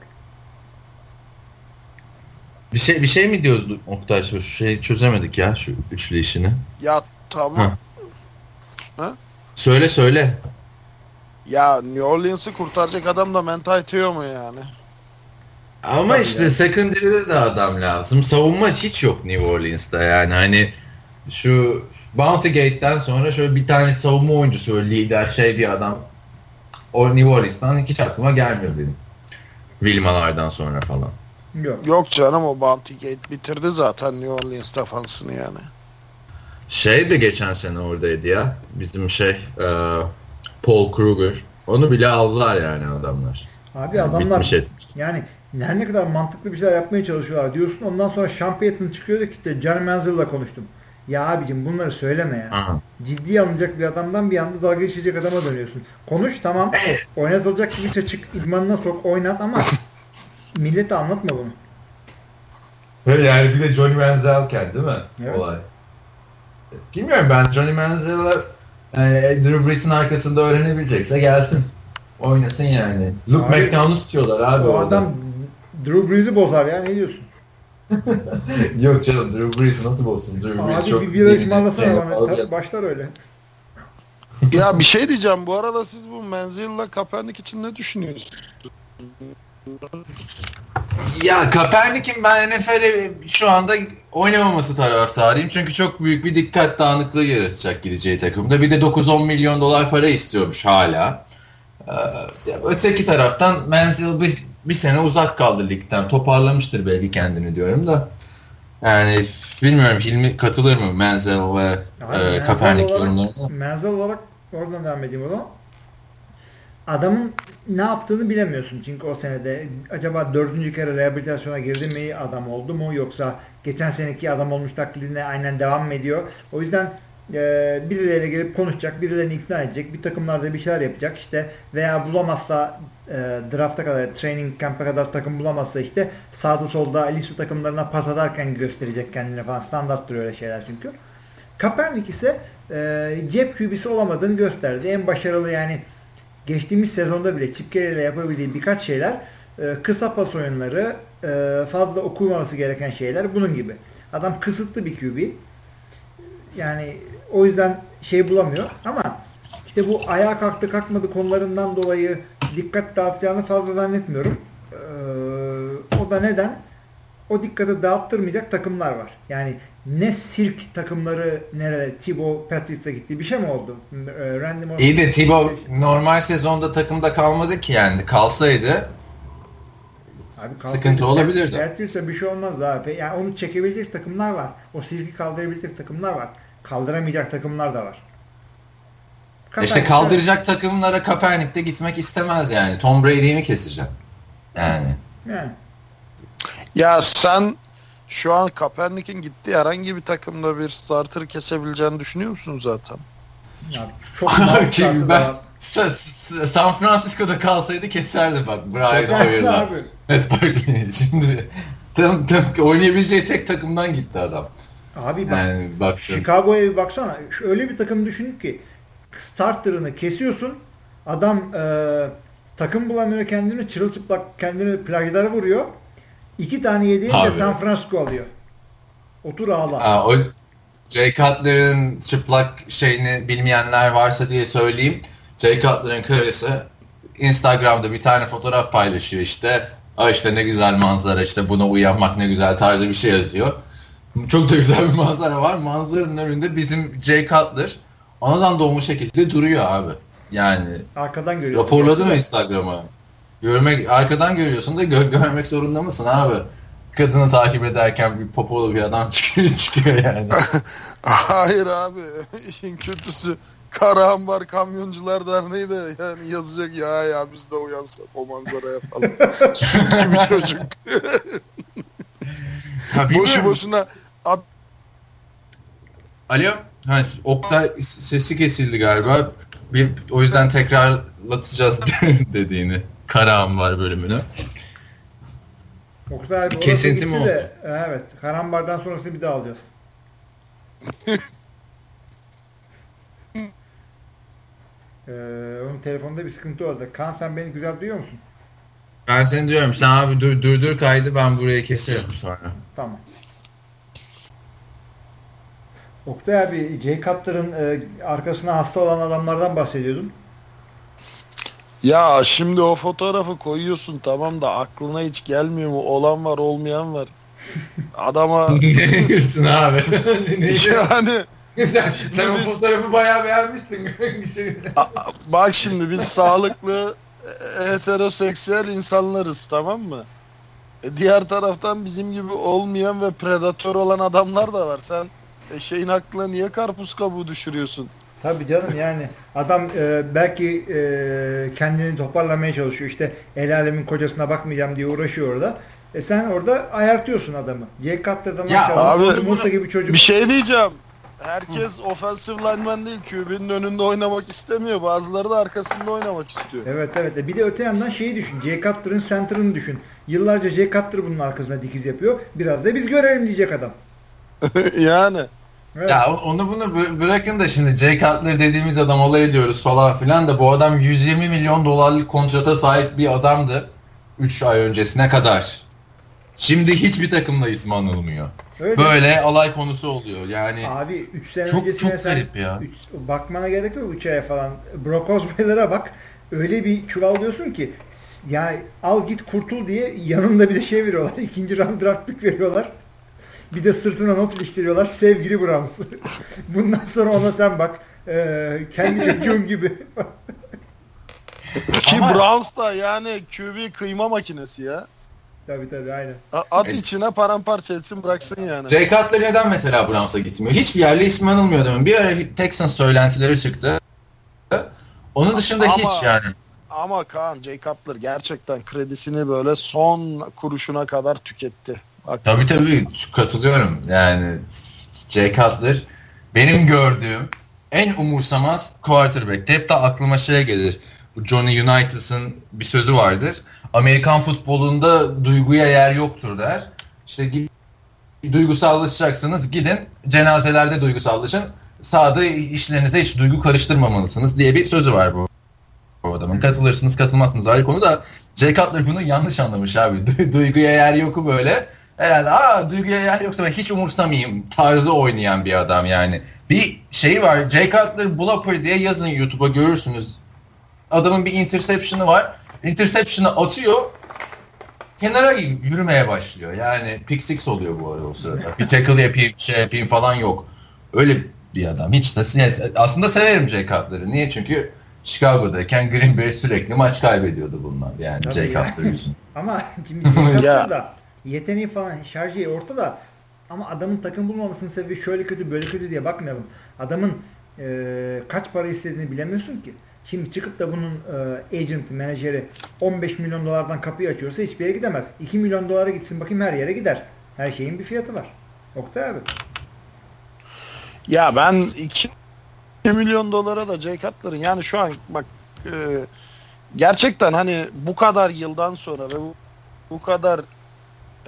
Bir şey bir şey mi diyordu Oktay şu şey çözemedik ya şu üçlü işini. Ya tamam. Ha. ha? Söyle söyle. Ya New Orleans'ı kurtaracak adam da mental mu yani? Ama işte yani. secondary'de de adam lazım. Savunma hiç yok New Orleans'ta yani hani şu Bounty Gate'den sonra şöyle bir tane savunma oyuncusu öyle lider şey bir adam o New Orleans'tan hiç aklıma gelmiyor benim. Wilma'lardan sonra falan. Yok. Yok canım o Bounty Gate bitirdi zaten New Orleans defansını yani. Şey de geçen sene oradaydı ya. Bizim şey e, Paul Kruger. Onu bile aldılar yani adamlar. Abi adamlar Bitmiş etmiş. yani her ne kadar mantıklı bir şeyler yapmaya çalışıyorlar diyorsun. Ondan sonra Sean Payton çıkıyor ki işte Johnny Manziel'la konuştum. Ya abicim bunları söyleme ya. Aha. Ciddiye alınacak bir adamdan bir anda dalga geçecek adama dönüyorsun. Konuş tamam. Oynatılacak gibiyse çık idmanına sok oynat ama millete anlatma bunu. Yani bir de Johnny Manziel'ken değil mi? Evet. Olay. Bilmiyorum ben Johnny Manziel'ı yani Drew Brees'in arkasında öğrenebilecekse gelsin. Oynasın yani. Luke McDown'u tutuyorlar abi. O orada. adam Drew Brees'i bozar ya ne diyorsun? Yok canım Drew Brees nasıl bozsun? Drew Brees Abi çok bir bira ısmarlasana bana. Tabii başlar öyle. ya bir şey diyeceğim. Bu arada siz bu Menzil'la Kaepernick için ne düşünüyorsunuz? Ya Kaepernick'in ben NFL'e şu anda oynamaması taraftarıyım. Çünkü çok büyük bir dikkat dağınıklığı yaratacak gideceği takımda. Bir de 9-10 milyon dolar para istiyormuş hala. Ee, öteki taraftan Menzel bir, bir sene uzak kaldı ligden. Toparlamıştır belki kendini diyorum da. Yani bilmiyorum Hilmi katılır mı Menzel ve e, Kaepernick yorumlarına? Menzel olarak oradan devam edeyim o zaman. Adamın ne yaptığını bilemiyorsun. Çünkü o senede acaba dördüncü kere rehabilitasyona girdi mi adam oldu mu yoksa geçen seneki adam olmuş taklidine aynen devam mı ediyor. O yüzden e, birileriyle gelip konuşacak, birilerini ikna edecek, bir takımlarda bir şeyler yapacak işte veya bulamazsa e, drafta kadar, training camp'e kadar takım bulamazsa işte sağda solda lise takımlarına pas atarken gösterecek kendini falan standart duruyor öyle şeyler çünkü. Kaepernick ise e, cep QB'si olamadığını gösterdi. En başarılı yani geçtiğimiz sezonda bile ile yapabildiği birkaç şeyler e, kısa pas oyunları e, fazla okumaması gereken şeyler bunun gibi. Adam kısıtlı bir QB. Yani o yüzden şey bulamıyor ama işte bu ayağa kalktı kalkmadı konularından dolayı dikkat dağıtacağını fazla zannetmiyorum. Ee, o da neden? O dikkati dağıttırmayacak takımlar var. Yani ne sirk takımları nerede? Thibaut Patrice'e gitti. Bir şey mi oldu? Ee, Randy Moss İyi de Thibaut normal sezonda takımda kalmadı ki yani. Kalsaydı Abi kalsaydı, sıkıntı olabilirdi. Patrice'e bir şey olmaz abi. Yani onu çekebilecek takımlar var. O sirki kaldırabilecek takımlar var. Kaldıramayacak takımlar da var. Kaepernick işte kaldıracak de... takımlara Kaepernick de gitmek istemez yani. Tom Brady'yi mi keseceğim? Yani. Yani. Ya sen şu an Kaepernick'in gittiği herhangi bir takımda bir starter kesebileceğini düşünüyor musun zaten? Ya çok Kim, ben, San Francisco'da kalsaydı keserdi bak Brian Hoyer'la. Evet bak şimdi tam, tam, oynayabileceği tek takımdan gitti adam. Abi bak yani, Chicago'ya bir baksana. Öyle bir takım düşün ki starter'ını kesiyorsun. Adam e, takım bulamıyor kendini. Çırılçıplak kendini plajlara vuruyor. İki tane yediğinde San Francisco alıyor. Otur ağla. Aa, o Jay Cutler'ın çıplak şeyini bilmeyenler varsa diye söyleyeyim. Jay Cutler'ın karısı Instagram'da bir tane fotoğraf paylaşıyor işte. Aa işte ne güzel manzara işte buna uyanmak ne güzel tarzı bir şey yazıyor. Çok da güzel bir manzara var. Manzaranın önünde bizim Jay Cutler anadan doğma şekilde duruyor abi. Yani arkadan görüyorsun. Raporladı mı Instagram'a? Görmek arkadan görüyorsun da gö- görmek zorunda mısın abi? Kadını takip ederken bir popolu bir adam çıkıyor, çıkıyor yani. Hayır abi. İşin kötüsü Karahambar Kamyoncular Derneği de yani yazacak ya ya biz de uyansak o manzaraya falan. Süt gibi çocuk. Boşu boşuna at... Alo? Ha, Oktay sesi kesildi galiba. Bir, o yüzden tekrarlatacağız dediğini. Karahambar bölümünü. Oktay bir kesinti mi oldu? De, evet. Karahambar'dan sonrasını bir daha alacağız. ee, onun telefonda bir sıkıntı oldu. Kaan sen beni güzel duyuyor musun? Ben seni duyuyorum. Sen abi dur, durdur kaydı ben burayı keserim sonra. Tamam. Oktay abi Jay Cutler'ın e, arkasına hasta olan adamlardan bahsediyordun. Ya şimdi o fotoğrafı koyuyorsun tamam da aklına hiç gelmiyor mu? Olan var olmayan var. Adama... ne diyorsun abi? yani... sen, sen o fotoğrafı bayağı beğenmişsin. Bak şimdi biz sağlıklı e, heteroseksüel insanlarız tamam mı? E, diğer taraftan bizim gibi olmayan ve predatör olan adamlar da var. Sen e, şeyin aklına niye karpuz kabuğu düşürüyorsun? Tabii canım yani adam e, belki e, kendini toparlamaya çalışıyor. İşte el alemin kocasına bakmayacağım diye uğraşıyor orada. E sen orada ayartıyorsun adamı. Yekat'ta da maşallah abi, bunu, gibi çocuk. Bir şey diyeceğim. Herkes Hı. offensive lineman değil. QB'nin önünde oynamak istemiyor. Bazıları da arkasında oynamak istiyor. Evet evet. E, bir de öte yandan şeyi düşün. Jay Cutler'ın center'ını düşün. Yıllarca Jay Cutler bunun arkasında dikiz yapıyor. Biraz da biz görelim diyecek adam. yani. Evet. Ya onu bunu bırakın da şimdi Jay Cutler dediğimiz adam olay ediyoruz falan filan da bu adam 120 milyon dolarlık kontrata sahip bir adamdı 3 ay öncesine kadar. Şimdi hiçbir takımla ismi anılmıyor. Öyle. Böyle alay konusu oluyor yani. Abi 3 sene çok, öncesine çok sen ya. Üç, bakmana gerek yok 3 aya falan. Brock Osweiler'a bak öyle bir çuval diyorsun ki ya al git kurtul diye yanında bir de şey veriyorlar. ikinci round draft pick veriyorlar. Bir de sırtına not iliştiriyorlar. Sevgili Browns. Bundan sonra ona sen bak. Ee, kendi çocuğun gibi. Ki Ama... Browns da yani QB kıyma makinesi ya. Tabii tabii aynen. At evet. içine paramparça etsin bıraksın yani. Jay Cutler neden mesela Browns'a gitmiyor? Hiçbir yerle ismi anılmıyor değil mi? Bir ara Texans söylentileri çıktı. Onun dışında ama, hiç yani. ama Kaan Jay Cutler gerçekten kredisini böyle son kuruşuna kadar tüketti. Tabii tabii katılıyorum. Yani Jay Cutler benim gördüğüm en umursamaz quarterback. Hep de aklıma şey gelir. Bu Johnny United'ın bir sözü vardır. Amerikan futbolunda duyguya yer yoktur der. İşte duygusallaşacaksınız gidin cenazelerde duygusallaşın. Sağda işlerinize hiç duygu karıştırmamalısınız diye bir sözü var bu, bu adamın. Katılırsınız katılmazsınız ayrı konu da Jay Cutler bunu yanlış anlamış abi. Duyguya yer yoku böyle. Herhalde aa duyguya yer yoksa ben hiç umursamayayım tarzı oynayan bir adam yani. Bir şey var Jay Cutler Blopper diye yazın YouTube'a görürsünüz. Adamın bir interception'ı var. Interception'ı atıyor kenara yürümeye başlıyor. Yani pick six oluyor bu arada o sırada. Bir tackle yapayım, şey yapayım falan yok. Öyle bir adam. Hiç de yani aslında severim Jay Cutler'ı. Niye? Çünkü Chicago'dayken Green Bay sürekli maç kaybediyordu bunlar. Yani Tabii Jay ya. Cutler yüzünden. Ama şimdi Jay Cutler da yeteneği falan şarjı ortada. Ama adamın takım bulmamasının sebebi şöyle kötü böyle kötü diye bakmayalım. Adamın e, kaç para istediğini bilemiyorsun ki. Şimdi çıkıp da bunun e, agent, menajeri 15 milyon dolardan kapıyı açıyorsa hiçbir yere gidemez. 2 milyon dolara gitsin bakayım her yere gider. Her şeyin bir fiyatı var. Oktay abi. Ya ben 2 milyon dolara da Jay Cutler'ın yani şu an bak e, gerçekten hani bu kadar yıldan sonra ve bu, bu kadar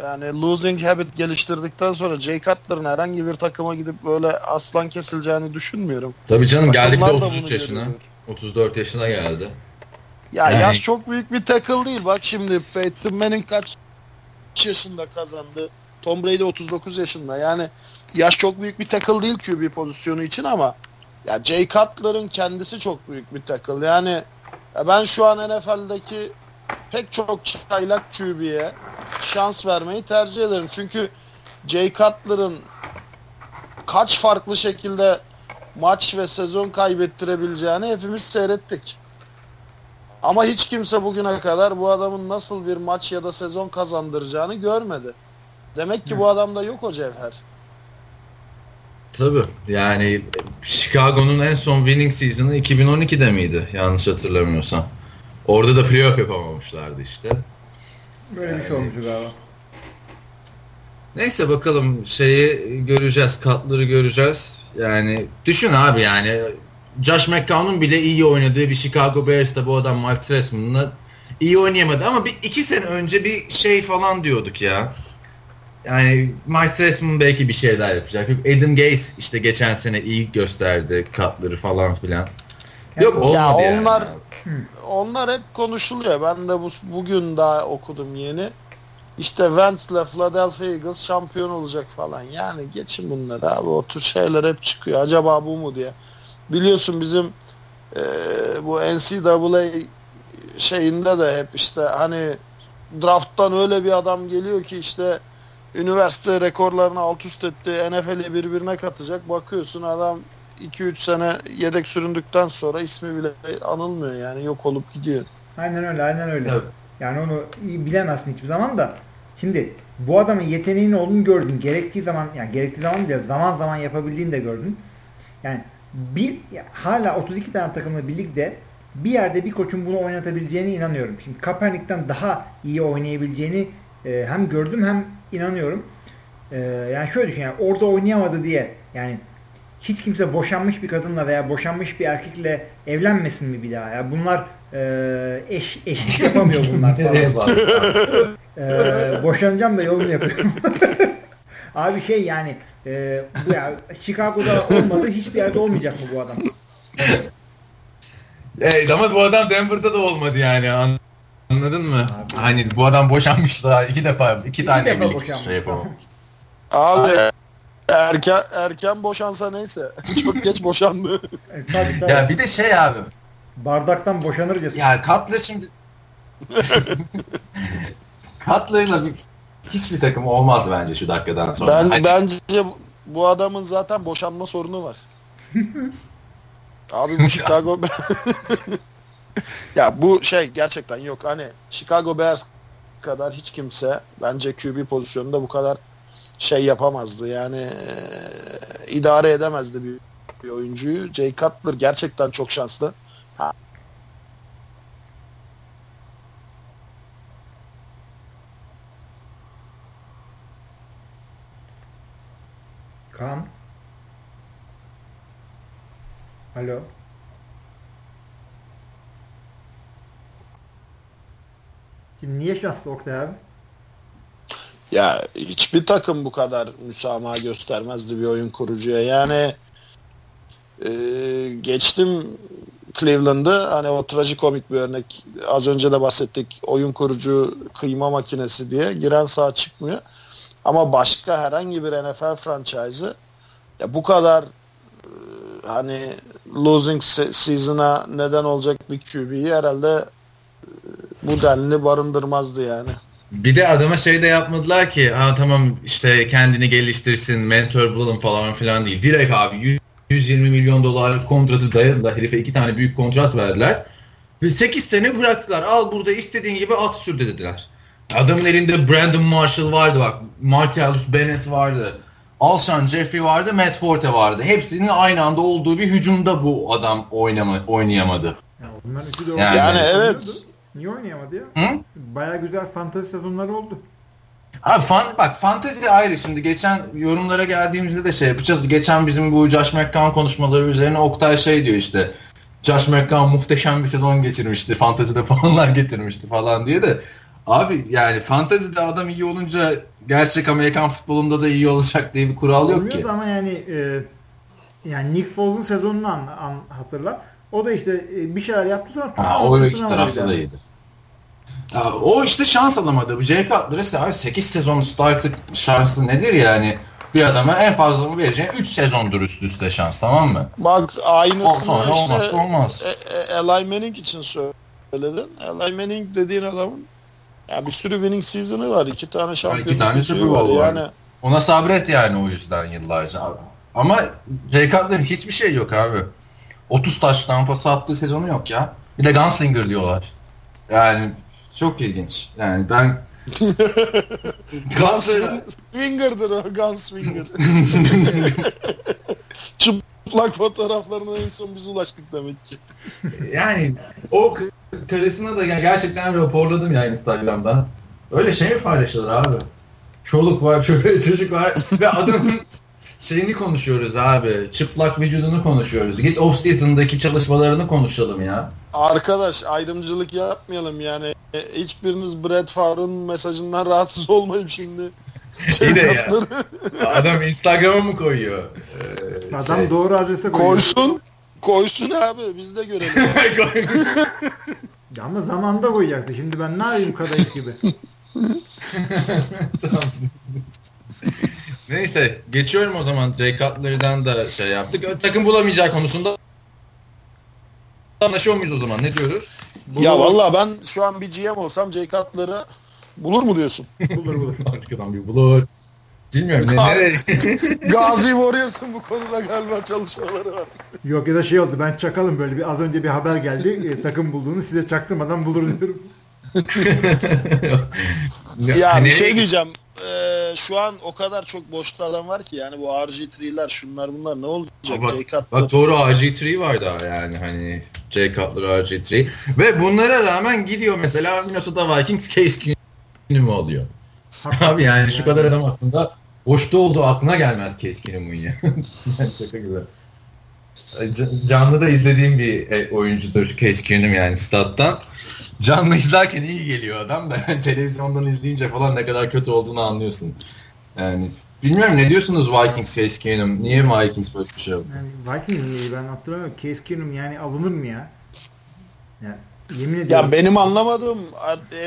yani losing habit geliştirdikten sonra Jay Cutler'ın herhangi bir takıma gidip böyle aslan kesileceğini düşünmüyorum. Tabii canım geldik de 33 yaşına. Görüyor. 34 yaşına geldi. Ya yani... yaş çok büyük bir tackle değil. Bak şimdi Peyton Manning kaç yaşında kazandı? Tom Brady 39 yaşında. Yani yaş çok büyük bir tackle değil QB pozisyonu için ama ya Jay Cutler'ın kendisi çok büyük bir tackle. Yani ya ben şu an NFL'deki pek çok çaylak QB'ye şans vermeyi tercih ederim. Çünkü Jay Cutler'ın kaç farklı şekilde maç ve sezon kaybettirebileceğini hepimiz seyrettik. Ama hiç kimse bugüne kadar bu adamın nasıl bir maç ya da sezon kazandıracağını görmedi. Demek ki bu adamda yok o cevher. Tabii yani Chicago'nun en son winning season'ı 2012'de miydi yanlış hatırlamıyorsam. Orada da playoff yapamamışlardı işte. Böyle yani... bir şey olmuş galiba. Neyse bakalım şeyi göreceğiz, katları göreceğiz. Yani düşün abi yani Josh McCown'un bile iyi oynadığı bir Chicago Bears'ta bu adam Mark Trestman'la iyi oynayamadı ama bir iki sene önce bir şey falan diyorduk ya. Yani Mark Trestman belki bir şeyler yapacak. Adam Gaze işte geçen sene iyi gösterdi katları falan filan. Yok olmadı ya onlar yani. Onlar hep konuşuluyor. Ben de bu bugün daha okudum yeni. İşte Wentz'le Philadelphia Eagles şampiyon olacak falan. Yani geçin bunları abi. O tür şeyler hep çıkıyor. Acaba bu mu diye. Biliyorsun bizim e, bu NCAA şeyinde de hep işte hani drafttan öyle bir adam geliyor ki işte üniversite rekorlarını alt üst etti. NFL'i birbirine katacak. Bakıyorsun adam 2-3 sene yedek süründükten sonra ismi bile anılmıyor yani yok olup gidiyor. Aynen öyle aynen öyle. Evet. Yani onu iyi bilemezsin hiçbir zaman da. Şimdi bu adamın yeteneğinin olduğunu gördün. Gerektiği zaman yani gerektiği zaman değil zaman zaman yapabildiğini de gördün. Yani bir hala 32 tane takımla birlikte bir yerde bir koçun bunu oynatabileceğine inanıyorum. Şimdi Kaepernick'ten daha iyi oynayabileceğini e, hem gördüm hem inanıyorum. E, yani şöyle düşün yani orada oynayamadı diye yani hiç kimse boşanmış bir kadınla veya boşanmış bir erkekle evlenmesin mi bir daha? Ya bunlar e, eş, eşlik yapamıyor bunlar falan. e, boşanacağım da yolunu yapıyorum. Abi şey yani e, bu ya, Chicago'da olmadı hiçbir yerde olmayacak mı bu adam? Evet ama bu adam Denver'da da olmadı yani. Anladın mı? Abi. Hani bu adam boşanmış daha iki defa iki, iki tane defa evlilik şey yapamam. Abi erken erken boşansa neyse. Çok geç boşandı. E, tabii, tabii. Ya bir de şey abi. Bardaktan boşanırcasın. Ya Cutler şimdi Cutler'la bir hiçbir takım olmaz bence şu dakikadan sonra. Ben hani... bence bu adamın zaten boşanma sorunu var. Abi bu Chicago ya bu şey gerçekten yok. Hani Chicago Bears kadar hiç kimse bence QB pozisyonunda bu kadar şey yapamazdı yani e, idare edemezdi bir, bir oyuncuyu. Jay Cutler gerçekten çok şanslı. Ha. Kan. Alo. Şimdi niye şanslı Oktay abi? Ya hiçbir takım bu kadar müsamaha göstermezdi bir oyun kurucuya. Yani e, geçtim Cleveland'ı hani o trajikomik bir örnek az önce de bahsettik oyun kurucu kıyma makinesi diye giren sağ çıkmıyor. Ama başka herhangi bir NFL franchise'ı ya bu kadar e, hani losing season'a neden olacak bir QB'yi herhalde e, bu denli barındırmazdı yani. Bir de adama şey de yapmadılar ki ha tamam işte kendini geliştirsin, mentor bulalım falan filan değil. Direkt abi 120 milyon dolar kontratı dayadılar. Herife iki tane büyük kontrat verdiler. Ve 8 sene bıraktılar. Al burada istediğin gibi at sür dediler. Adamın elinde Brandon Marshall vardı bak. Martellus Bennett vardı. Alshon Jeffrey vardı. Matt Forte vardı. Hepsinin aynı anda olduğu bir hücumda bu adam oynama, oynayamadı. Yani, yani evet. Niye oynayamadı ya? Hı? Baya güzel fantasy sezonları oldu. Abi fan, bak fantezi ayrı şimdi geçen yorumlara geldiğimizde de şey yapacağız. Geçen bizim bu Josh McCown konuşmaları üzerine Oktay şey diyor işte Josh McCown muhteşem bir sezon geçirmişti. Fantezide puanlar getirmişti falan diye de abi yani fantezide adam iyi olunca gerçek Amerikan futbolunda da iyi olacak diye bir kural yok ki. ama yani e, yani Nick Foles'un sezonunu an, an, hatırla. O da işte e, bir şeyler yaptı sonra ha, o iki tarafta da iyiydi. Ya, o işte şans alamadı. Jake Cutler'ı abi 8 sezon starter şansı nedir yani? Bir adama en fazla mı vereceğin 3 sezondur üst üste şans tamam mı? Bak aynısını o, sonra işte olmaz, olmaz. E, e, Eli Manning için söyledin. Eli Manning dediğin adamın ya bir sürü winning season'ı var. iki tane şampiyonluk iki tane Super Bowl var. Yani. Ona sabret yani o yüzden yıllarca abi. Ama Jay Cutler'ın hiçbir şey yok abi. 30 taş tampası attığı sezonu yok ya. Bir de Gunslinger diyorlar. Yani çok ilginç. Yani ben Gunslinger'dır o Gunslinger. Çıplak fotoğraflarına en son biz ulaştık demek ki. yani o karısına da gerçekten raporladım yani Instagram'da. Öyle şey mi paylaşılır abi? Çoluk var, çocuk var ve adamın şeyini konuşuyoruz abi. Çıplak vücudunu konuşuyoruz. Git off season'daki çalışmalarını konuşalım ya. Arkadaş ayrımcılık yapmayalım yani. E, hiçbiriniz Brad Favre'ın mesajından rahatsız olmayın şimdi. İyi de ya. Adam Instagram'a mı koyuyor? Ee, Adam şey... doğru adrese koyuyor. Koysun. Koysun abi biz de görelim. ya ama zamanda koyacaktı. Şimdi ben ne yapayım kadayıf gibi. tamam. Neyse geçiyorum o zaman. Jay Cutler'dan da şey yaptık. Takım bulamayacağı konusunda anlaşıyor muyuz o zaman? Ne diyoruz? Bulur. Ya valla ben şu an bir GM olsam Jay Cutler'ı bulur mu diyorsun? bulur bulur. Arkadan bir bulur. Bilmiyorum ne nereye. Gazi Warriors'ın bu konuda galiba çalışmaları var. Yok ya da şey oldu ben çakalım böyle bir az önce bir haber geldi e, takım bulduğunu size çaktırmadan bulur diyorum. ya bir şey diyeceğim e, şu an o kadar çok boşta adam var ki yani bu RG3'ler şunlar bunlar ne olacak? Bak, Cutler. bak doğru RG3 var daha yani hani Jay Cutler RG3 ve bunlara rağmen gidiyor mesela Minnesota Vikings Case Keenum'u alıyor. Abi yani, yani şu kadar adam aklında boşta olduğu aklına gelmez Case Keenum'un ya. Şaka gibi. Canlı da izlediğim bir e, oyuncudur Case Keenum yani stat'tan canlı izlerken iyi geliyor adam da televizyondan izleyince falan ne kadar kötü olduğunu anlıyorsun. Yani bilmiyorum ne diyorsunuz Vikings Case Keenum? Niye Vikings böyle bir şey yaptı? Yani Vikings niye ben hatırlamıyorum. Case Keenum yani alınır mı ya? Yani yemin ediyorum. Ya benim anlamadığım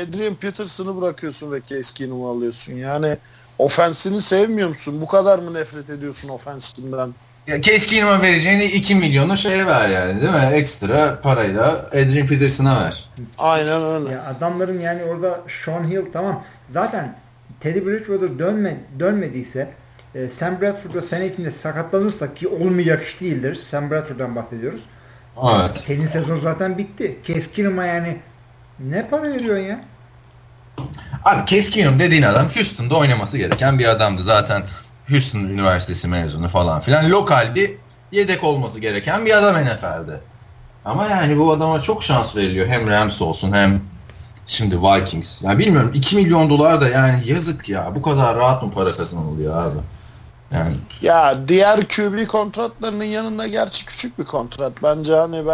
Adrian Peterson'ı bırakıyorsun ve Case Keenum'u alıyorsun. Yani ofensini sevmiyor musun? Bu kadar mı nefret ediyorsun ofensinden? Ya Case vereceğini 2 milyonu şeye ver yani değil mi? Ekstra parayla Adrian Peterson'a ver. Aynen öyle. Ya adamların yani orada Sean Hill tamam. Zaten Teddy Bridgewater dönme, dönmediyse e, Sam Bradford'da sene içinde sakatlanırsa ki olmayacak iş değildir. Sam Bradford'dan bahsediyoruz. Evet. Senin sezon zaten bitti. Keskinum'a yani ne para veriyorsun ya? Abi Keskinum dediğin adam Houston'da oynaması gereken bir adamdı. Zaten Houston Üniversitesi mezunu falan filan. Lokal bir yedek olması gereken bir adam NFL'de. Ama yani bu adama çok şans veriliyor. Hem Rams olsun hem şimdi Vikings. Yani bilmiyorum 2 milyon dolar da yani yazık ya. Bu kadar rahat mı para kazanılıyor abi? Yani. Ya diğer QB kontratlarının yanında gerçi küçük bir kontrat. Bence hani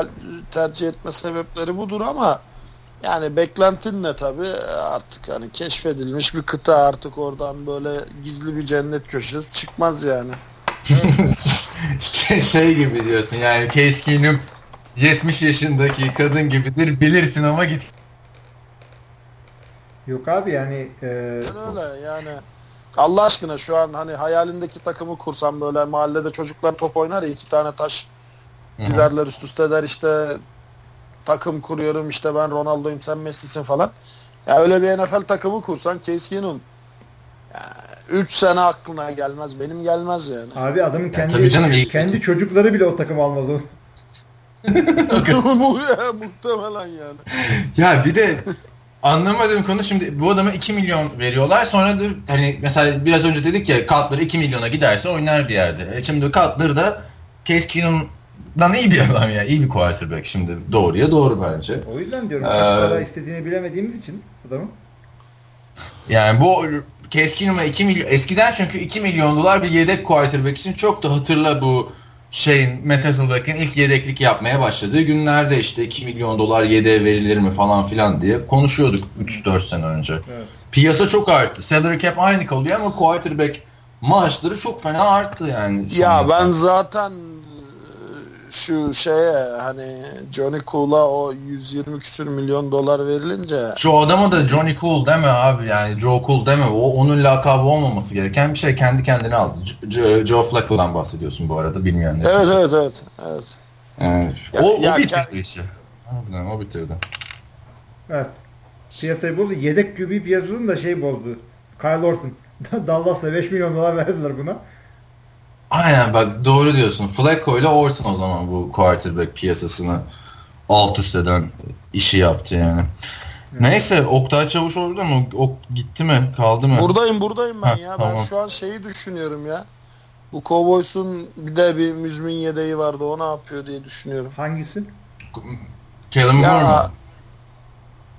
tercih etme sebepleri budur ama yani beklentin ne tabi artık hani keşfedilmiş bir kıta artık oradan böyle gizli bir cennet köşesi çıkmaz yani. şey, şey gibi diyorsun yani Case Keenum 70 yaşındaki kadın gibidir bilirsin ama git. Yok abi yani e... öyle yani Allah aşkına şu an hani hayalindeki takımı kursam böyle mahallede çocuklar top oynar ya iki tane taş dizerler üst üste der işte takım kuruyorum işte ben Ronaldo'yum sen Messi'sin falan. Ya öyle bir NFL takımı kursan Case Keenum 3 sene aklına gelmez. Benim gelmez yani. Abi adamın kendi ya canım, kendi çocukları bile o takım almaz o. Muhtemelen yani. Ya bir de anlamadığım konu şimdi bu adama 2 milyon veriyorlar. Sonra da hani mesela biraz önce dedik ya Cutler 2 milyona giderse oynar bir yerde. E şimdi Cutler da Case Keenum'dan iyi bir adam ya. iyi bir quarterback şimdi. Doğruya doğru bence. O yüzden diyorum. Ee, para istediğini bilemediğimiz için adamın. Yani bu Case Keenum'a 2 milyon eskiden çünkü 2 milyon dolar bir yedek quarterback için çok da hatırla bu şeyin Matt Hasselbeck'in ilk yedeklik yapmaya başladığı günlerde işte 2 milyon dolar yedeğe verilir mi falan filan diye konuşuyorduk 3-4 sene önce. Evet. Piyasa çok arttı. Salary cap aynı kalıyor ama quarterback maaşları çok fena arttı yani. Ya ben zaten şu şeye hani Johnny Cool'a o 120 küsür milyon dolar verilince şu adama da Johnny Cool deme abi yani Joe Cool deme o onun lakabı olmaması gereken bir şey kendi kendine aldı. Joe, Joe Flacco'dan bahsediyorsun bu arada bilmeyenler. Evet evet evet. evet. evet. Ya, o, ya, o bitirdi ya, işi. Harbiden o bitirdi. Evet. Piyasayı bozdu. Yedek QB piyasasını da şey bozdu. Kyle Orton. Dallas'a 5 milyon dolar verdiler buna. Aynen bak doğru diyorsun. Flacco ile Orton o zaman bu quarterback piyasasını alt üst eden işi yaptı yani. Evet. Neyse Oktay Çavuş orada mı? Ok gitti mi? Kaldı mı? Buradayım buradayım ben Heh, ya. Tamam. Ben şu an şeyi düşünüyorum ya. Bu Cowboys'un bir de bir müzmin yedeği vardı. O ne yapıyor diye düşünüyorum. Hangisi? Kellen Moore mu?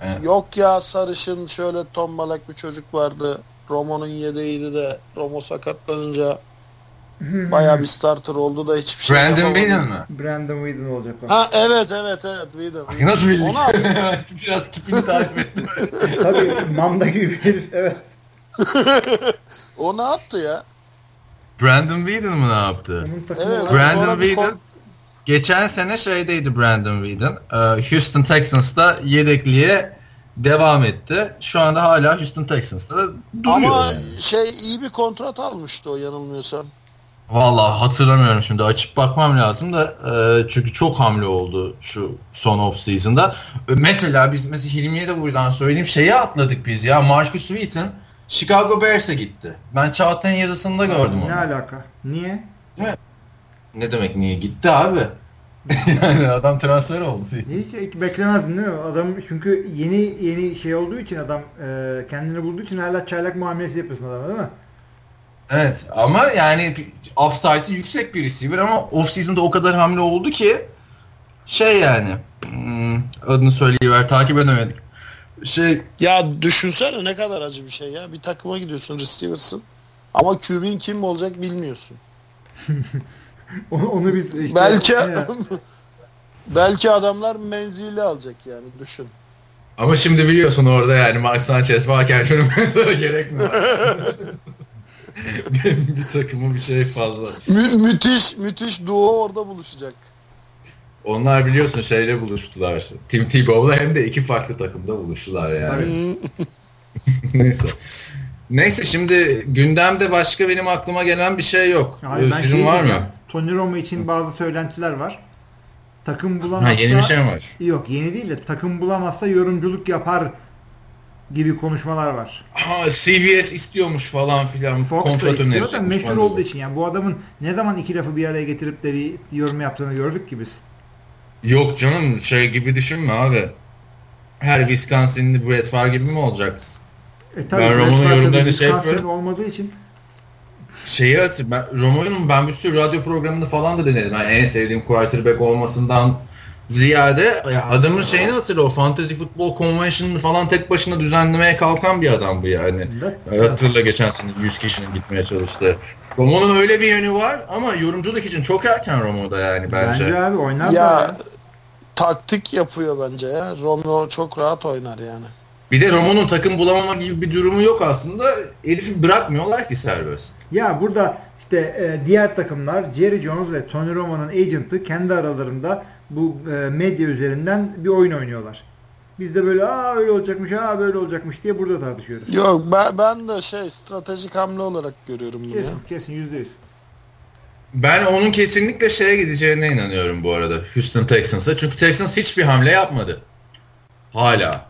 Evet. Yok ya sarışın şöyle tombalak bir çocuk vardı. Romo'nun yedeğiydi de Romo sakatlanınca Baya bir starter oldu da hiçbir şey Brandon Whedon mi? Brandon Whedon olacak o. Ha evet evet evet Whedon. Ay, nasıl bildik? Onu Biraz tipini takip ettim. Tabii manda gibi bir herif evet. o ne yaptı ya? Brandon Whedon mu ne yaptı? Evet, Brandon Whedon geçen sene şeydeydi Brandon Whedon. Ee, Houston Texans'ta yedekliğe devam etti. Şu anda hala Houston Texans'ta da duruyor. Ama yani. şey iyi bir kontrat almıştı o yanılmıyorsam. Valla hatırlamıyorum şimdi açıp bakmam lazım da e, çünkü çok hamle oldu şu son off season'da. E, mesela biz mesela Hilmi'ye de buradan söyleyeyim şeyi atladık biz ya Marcus Wheaton Chicago Bears'e gitti. Ben Çağatay'ın yazısında gördüm onu. Ne alaka? Niye? Ne? Ne demek niye? Gitti abi. yani adam transfer oldu. Hiç beklemezdin değil mi? Adam çünkü yeni yeni şey olduğu için adam e, kendini bulduğu için hala çaylak muamelesi yapıyorsun adama değil mi? Evet ama yani upside'ı yüksek bir receiver ama off season'da o kadar hamle oldu ki şey yani hmm, adını söyleyiver takip edemedik. Şey ya düşünsene ne kadar acı bir şey ya. Bir takıma gidiyorsun receiver'sın ama QB'in kim olacak bilmiyorsun. Onu biz işte belki belki adamlar menzili alacak yani düşün. Ama şimdi biliyorsun orada yani Mark Sanchez varken şunu gerek mi bir takımı bir şey fazla. Mü- müthiş müthiş duo orada buluşacak. Onlar biliyorsun şeyle buluştular. Tim Tebow'la hem de iki farklı takımda buluştular yani. Neyse. Neyse şimdi gündemde başka benim aklıma gelen bir şey yok. Abi Sizin şey var mı? Tony Romo için bazı söylentiler var. Takım bulamazsa... Ha, yeni bir şey mi var? Yok yeni değil de takım bulamazsa yorumculuk yapar gibi konuşmalar var. Ha CBS istiyormuş falan filan. Fox da istiyor da meşhur olduğu için yani bu adamın ne zaman iki lafı bir araya getirip de bir yorum yaptığını gördük ki biz. Yok canım şey gibi düşünme abi. Her Wisconsin'li Brett Favre gibi mi olacak? E, tabii, ben Romo'nun yorumlarını şey yapıyorum. olmadığı için şeyi hatır, ben Romo'nun ben bir sürü radyo programında falan da denedim. Yani en sevdiğim quarterback olmasından ziyade adamın şeyini hatırla o Fantasy Football Convention'ını falan tek başına düzenlemeye kalkan bir adam bu yani. Evet. Hatırla geçen sene 100 kişinin gitmeye çalıştığı. Romo'nun öyle bir yönü var ama yorumculuk için çok erken Romo'da yani bence. Bence abi oynar Ya, da ya. taktik yapıyor bence ya. Romeo çok rahat oynar yani. Bir de Romo'nun takım bulamama gibi bir durumu yok aslında. Herifi bırakmıyorlar ki serbest. Ya burada işte e, diğer takımlar Jerry Jones ve Tony Romo'nun agent'ı kendi aralarında bu e, medya üzerinden bir oyun oynuyorlar. Biz de böyle aa öyle olacakmış, aa böyle olacakmış diye burada tartışıyoruz. Yok ben, ben de şey stratejik hamle olarak görüyorum bunu ya. Kesin kesin yüzde yüz. Ben onun kesinlikle şeye gideceğine inanıyorum bu arada. Houston Texans'a. Çünkü Texans hiçbir hamle yapmadı. Hala.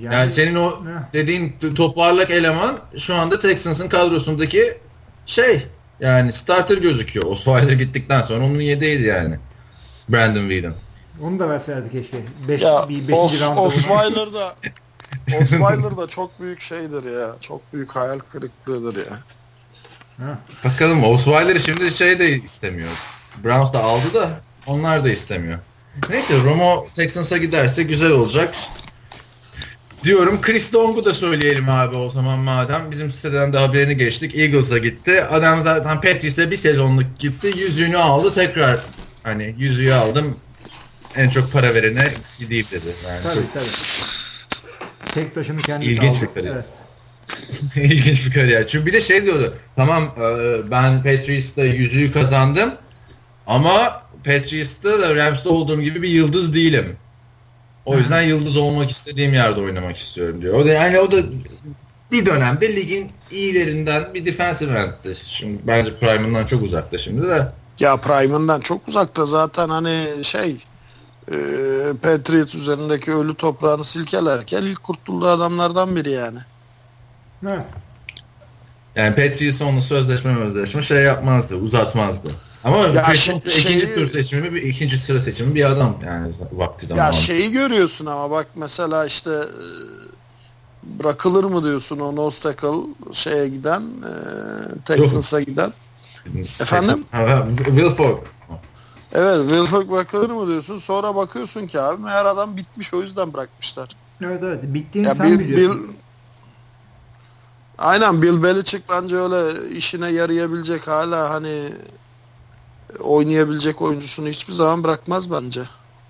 Yani, senin o Heh. dediğin toparlak eleman şu anda Texans'ın kadrosundaki şey yani starter gözüküyor. Osweiler gittikten sonra onun yedeğiydi yani. Brandon Whedon. Onu da verselerdi keşke. Beş, Ya bir beşinci Os, roundda. Osweiler da Osweiler da çok büyük şeydir ya. Çok büyük hayal kırıklığıdır ya. Ha. Bakalım Osweiler'ı şimdi şey de istemiyor. Browns da aldı da onlar da istemiyor. Neyse Romo Texans'a giderse güzel olacak. Diyorum Chris Long'u da söyleyelim abi o zaman madem. Bizim siteden de haberini geçtik. Eagles'a gitti. Adam zaten Patrice'e bir sezonluk gitti. Yüzüğünü aldı tekrar. Hani yüzüğü aldım. En çok para verene gideyim dedi. Yani Tabii tabii. Tek taşını kendi İlginç aldı. bir kariyer. Evet. İlginç bir kariyer. Çünkü bir de şey diyordu. Tamam e, ben Patriots'ta yüzüğü kazandım. Ama Patriots'ta da Rams'ta olduğum gibi bir yıldız değilim. O yüzden yıldız olmak istediğim yerde oynamak istiyorum diyor. O da yani o da bir dönemde ligin iyilerinden bir defensive end'ti. Şimdi bence prime'ından çok uzakta şimdi de. Ya Prime'ından çok uzakta zaten hani şey e, Patriots üzerindeki ölü toprağını silkelerken ilk kurtulduğu adamlardan biri yani. Evet. Yani Patriots onunla sözleşme sözleşme şey yapmazdı, uzatmazdı. Ama Ya Chris şey- ikinci şeyi- tur seçimi, bir ikinci sıra seçimi bir adam yani vakti Ya zamanında. şeyi görüyorsun ama bak mesela işte e, bırakılır mı diyorsun o nose tackle şeye giden e, Texans'a giden. Efendim? Ha, ha, Will Fogg. Evet Wilfork bırakılır mı diyorsun sonra bakıyorsun ki abi meğer adam bitmiş o yüzden bırakmışlar. Evet evet. Bittiğini Ya sen Bill, biliyorsun. Bill- Aynen Bill Belichick bence öyle işine yarayabilecek hala hani oynayabilecek oyuncusunu hiçbir zaman bırakmaz bence.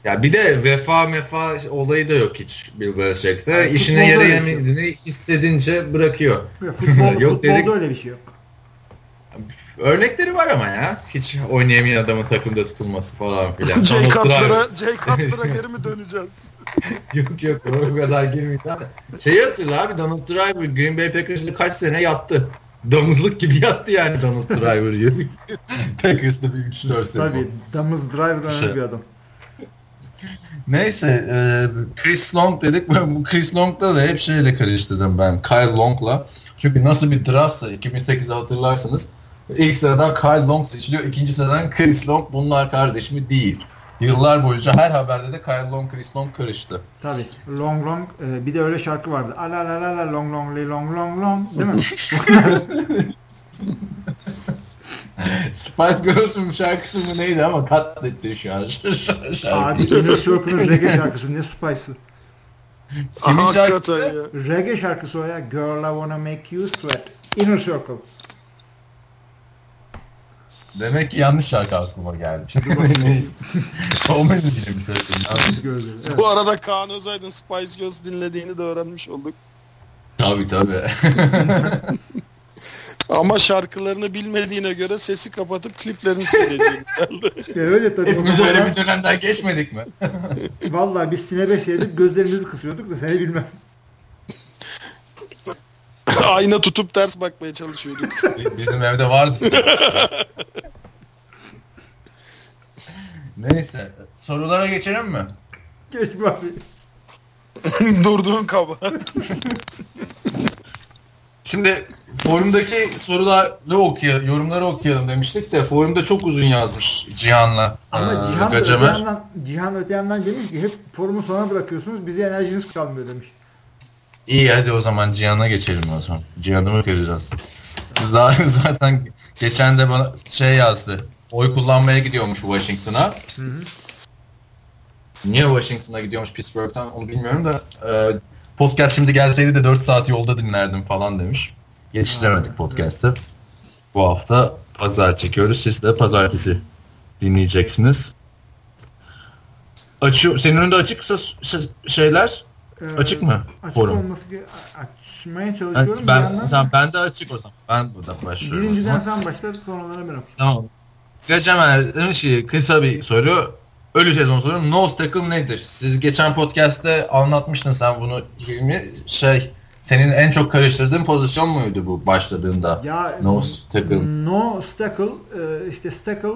Ya bir de vefa mefa olayı da yok hiç Bill Belichick'te. Yani İşine futbolda yarayamadığını hissedince bırakıyor. Ya Futbol, Yok futbolda dedik. öyle bir şey yok. Örnekleri var ama ya. Hiç oynayamayan adamın takımda tutulması falan filan. Trump- Cutler'a Jay Cutler'a geri mi döneceğiz? yok yok o kadar girmeyeceğim. Şeyi hatırla abi Donald Driver Green Bay Packers'da kaç sene yattı. Damızlık gibi yattı yani Donald Driver. Packers'da bir 3-4 sezon. Tabii. Damız Driver Şey. önemli bir adam. Neyse e, Chris Long dedik. Ben bu Chris Long'da da hep şeyle karıştırdım ben. Kyle Long'la. Çünkü nasıl bir draftsa 2008'i hatırlarsanız ilk sıradan Kyle Long seçiliyor. ikinci sıradan Chris Long bunlar kardeşimi değil. Yıllar boyunca her haberde de Kyle Long, Chris Long karıştı. Tabii. Long Long. e, bir de öyle şarkı vardı. Ala la la la long long li long long long. Değil mi? Spice Girls'ün şarkısı mı neydi ama katletti şu an şarkı. Abi Inner Circle'ın reggae şarkısı. Ne Spice'ı? Kimin şarkısı? Reggae şarkısı o ya. Girl I wanna make you sweat. Inner Circle. Demek ki yanlış şarkı aklıma gelmiş. Neyse. O benim yine bir sesim. Biz gözleri. Evet. Bu arada Kaan Özaydın Spice Girls dinlediğini de öğrenmiş olduk. Tabii tabii. Ama şarkılarını bilmediğine göre sesi kapatıp kliplerini seyrediyor. Ya öyle tabii. Hepimiz öyle bir dönemden geçmedik mi? Vallahi biz sinebe seyredip gözlerimizi kısıyorduk da seni bilmem. Ayna tutup ters bakmaya çalışıyorduk. Bizim evde vardı. Neyse. Sorulara geçelim mi? Geçme abi. Durduğun kaba. Şimdi forumdaki soruları okuyalım, yorumları okuyalım demiştik de forumda çok uzun yazmış Cihan'la Ama eee, Cihan da öte yandan, Cihan öte yandan demiş ki hep forumu sona bırakıyorsunuz bize enerjiniz kalmıyor demiş. İyi hadi o zaman Cihan'a geçelim o zaman. Cihan'ı mı göreceğiz? Zaten, zaten geçen de bana şey yazdı. Oy kullanmaya gidiyormuş Washington'a. Niye Washington'a gidiyormuş Pittsburgh'tan onu bilmiyorum da e, podcast şimdi gelseydi de 4 saat yolda dinlerdim falan demiş. Yetiştiremedik podcast'ı. Bu hafta pazar çekiyoruz. Siz de pazartesi dinleyeceksiniz. Açıyor. Senin önünde açıksa şeyler açık mı? Açık forum? olması açmaya çalışıyorum. Ben, ben, tamam, ben de açık o zaman. Ben burada başlıyorum. Birinciden sen başla sonraları ben okuyayım. Tamam. Geçen demiş ki kısa bir soru. Ölü sezon soru. Nose tackle nedir? Siz geçen podcast'te anlatmıştın sen bunu. Şey senin en çok karıştırdığın pozisyon muydu bu başladığında? Ya nose tackle. Nose tackle işte tackle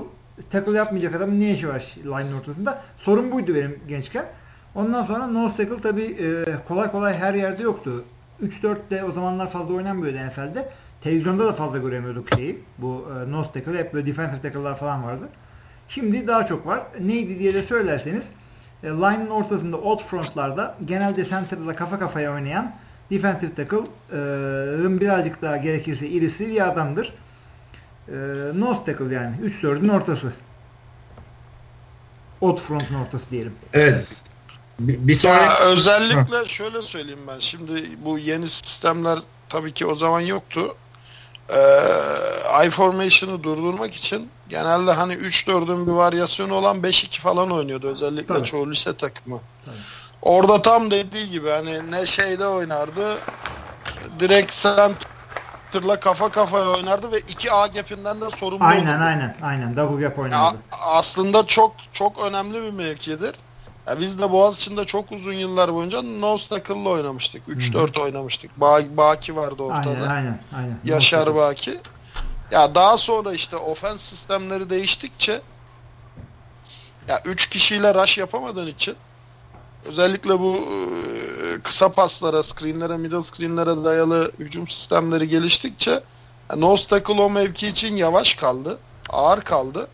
tackle yapmayacak adam ne işi var line'ın ortasında? Sorun buydu benim gençken. Ondan sonra tackle tabi e, kolay kolay her yerde yoktu. 3-4'te o zamanlar fazla oynanmıyordu NFL'de. Televizyonda da fazla göremiyorduk şeyi. Bu e, nose tackle hep böyle defensive tackle'lar falan vardı. Şimdi daha çok var. Neydi diye de söylerseniz e, line'ın ortasında out frontlarda genelde center'la kafa kafaya oynayan defensive tackle'ın e, birazcık daha gerekirse irisi bir adamdır. E, nose tackle yani. 3-4'ün ortası. Out front'un ortası diyelim. Evet. Bir, sonraki... Ya, özellikle Hı. şöyle söyleyeyim ben. Şimdi bu yeni sistemler tabii ki o zaman yoktu. Ee, I formation'ı durdurmak için genelde hani 3-4'ün bir varyasyonu olan 5-2 falan oynuyordu. Özellikle tabii. çoğu lise takımı. Tabii. Orada tam dediği gibi hani ne şeyde oynardı direkt center'la kafa kafaya oynardı ve iki A gap'inden de sorumlu Aynen olurdu. aynen aynen double gap oynardı. Ya, aslında çok çok önemli bir mevkidir. Ya biz de Boğaziçi'nde çok uzun yıllar boyunca tackle'la oynamıştık. 3-4 oynamıştık. Ba Baki vardı ortada. Aynen aynen. aynen. Yaşar Baki. Ya daha sonra işte ofens sistemleri değiştikçe ya 3 kişiyle rush yapamadığın için özellikle bu e, kısa paslara, screenlere, middle screenlere dayalı hücum sistemleri geliştikçe nose tackle o mevki için yavaş kaldı. Ağır kaldı.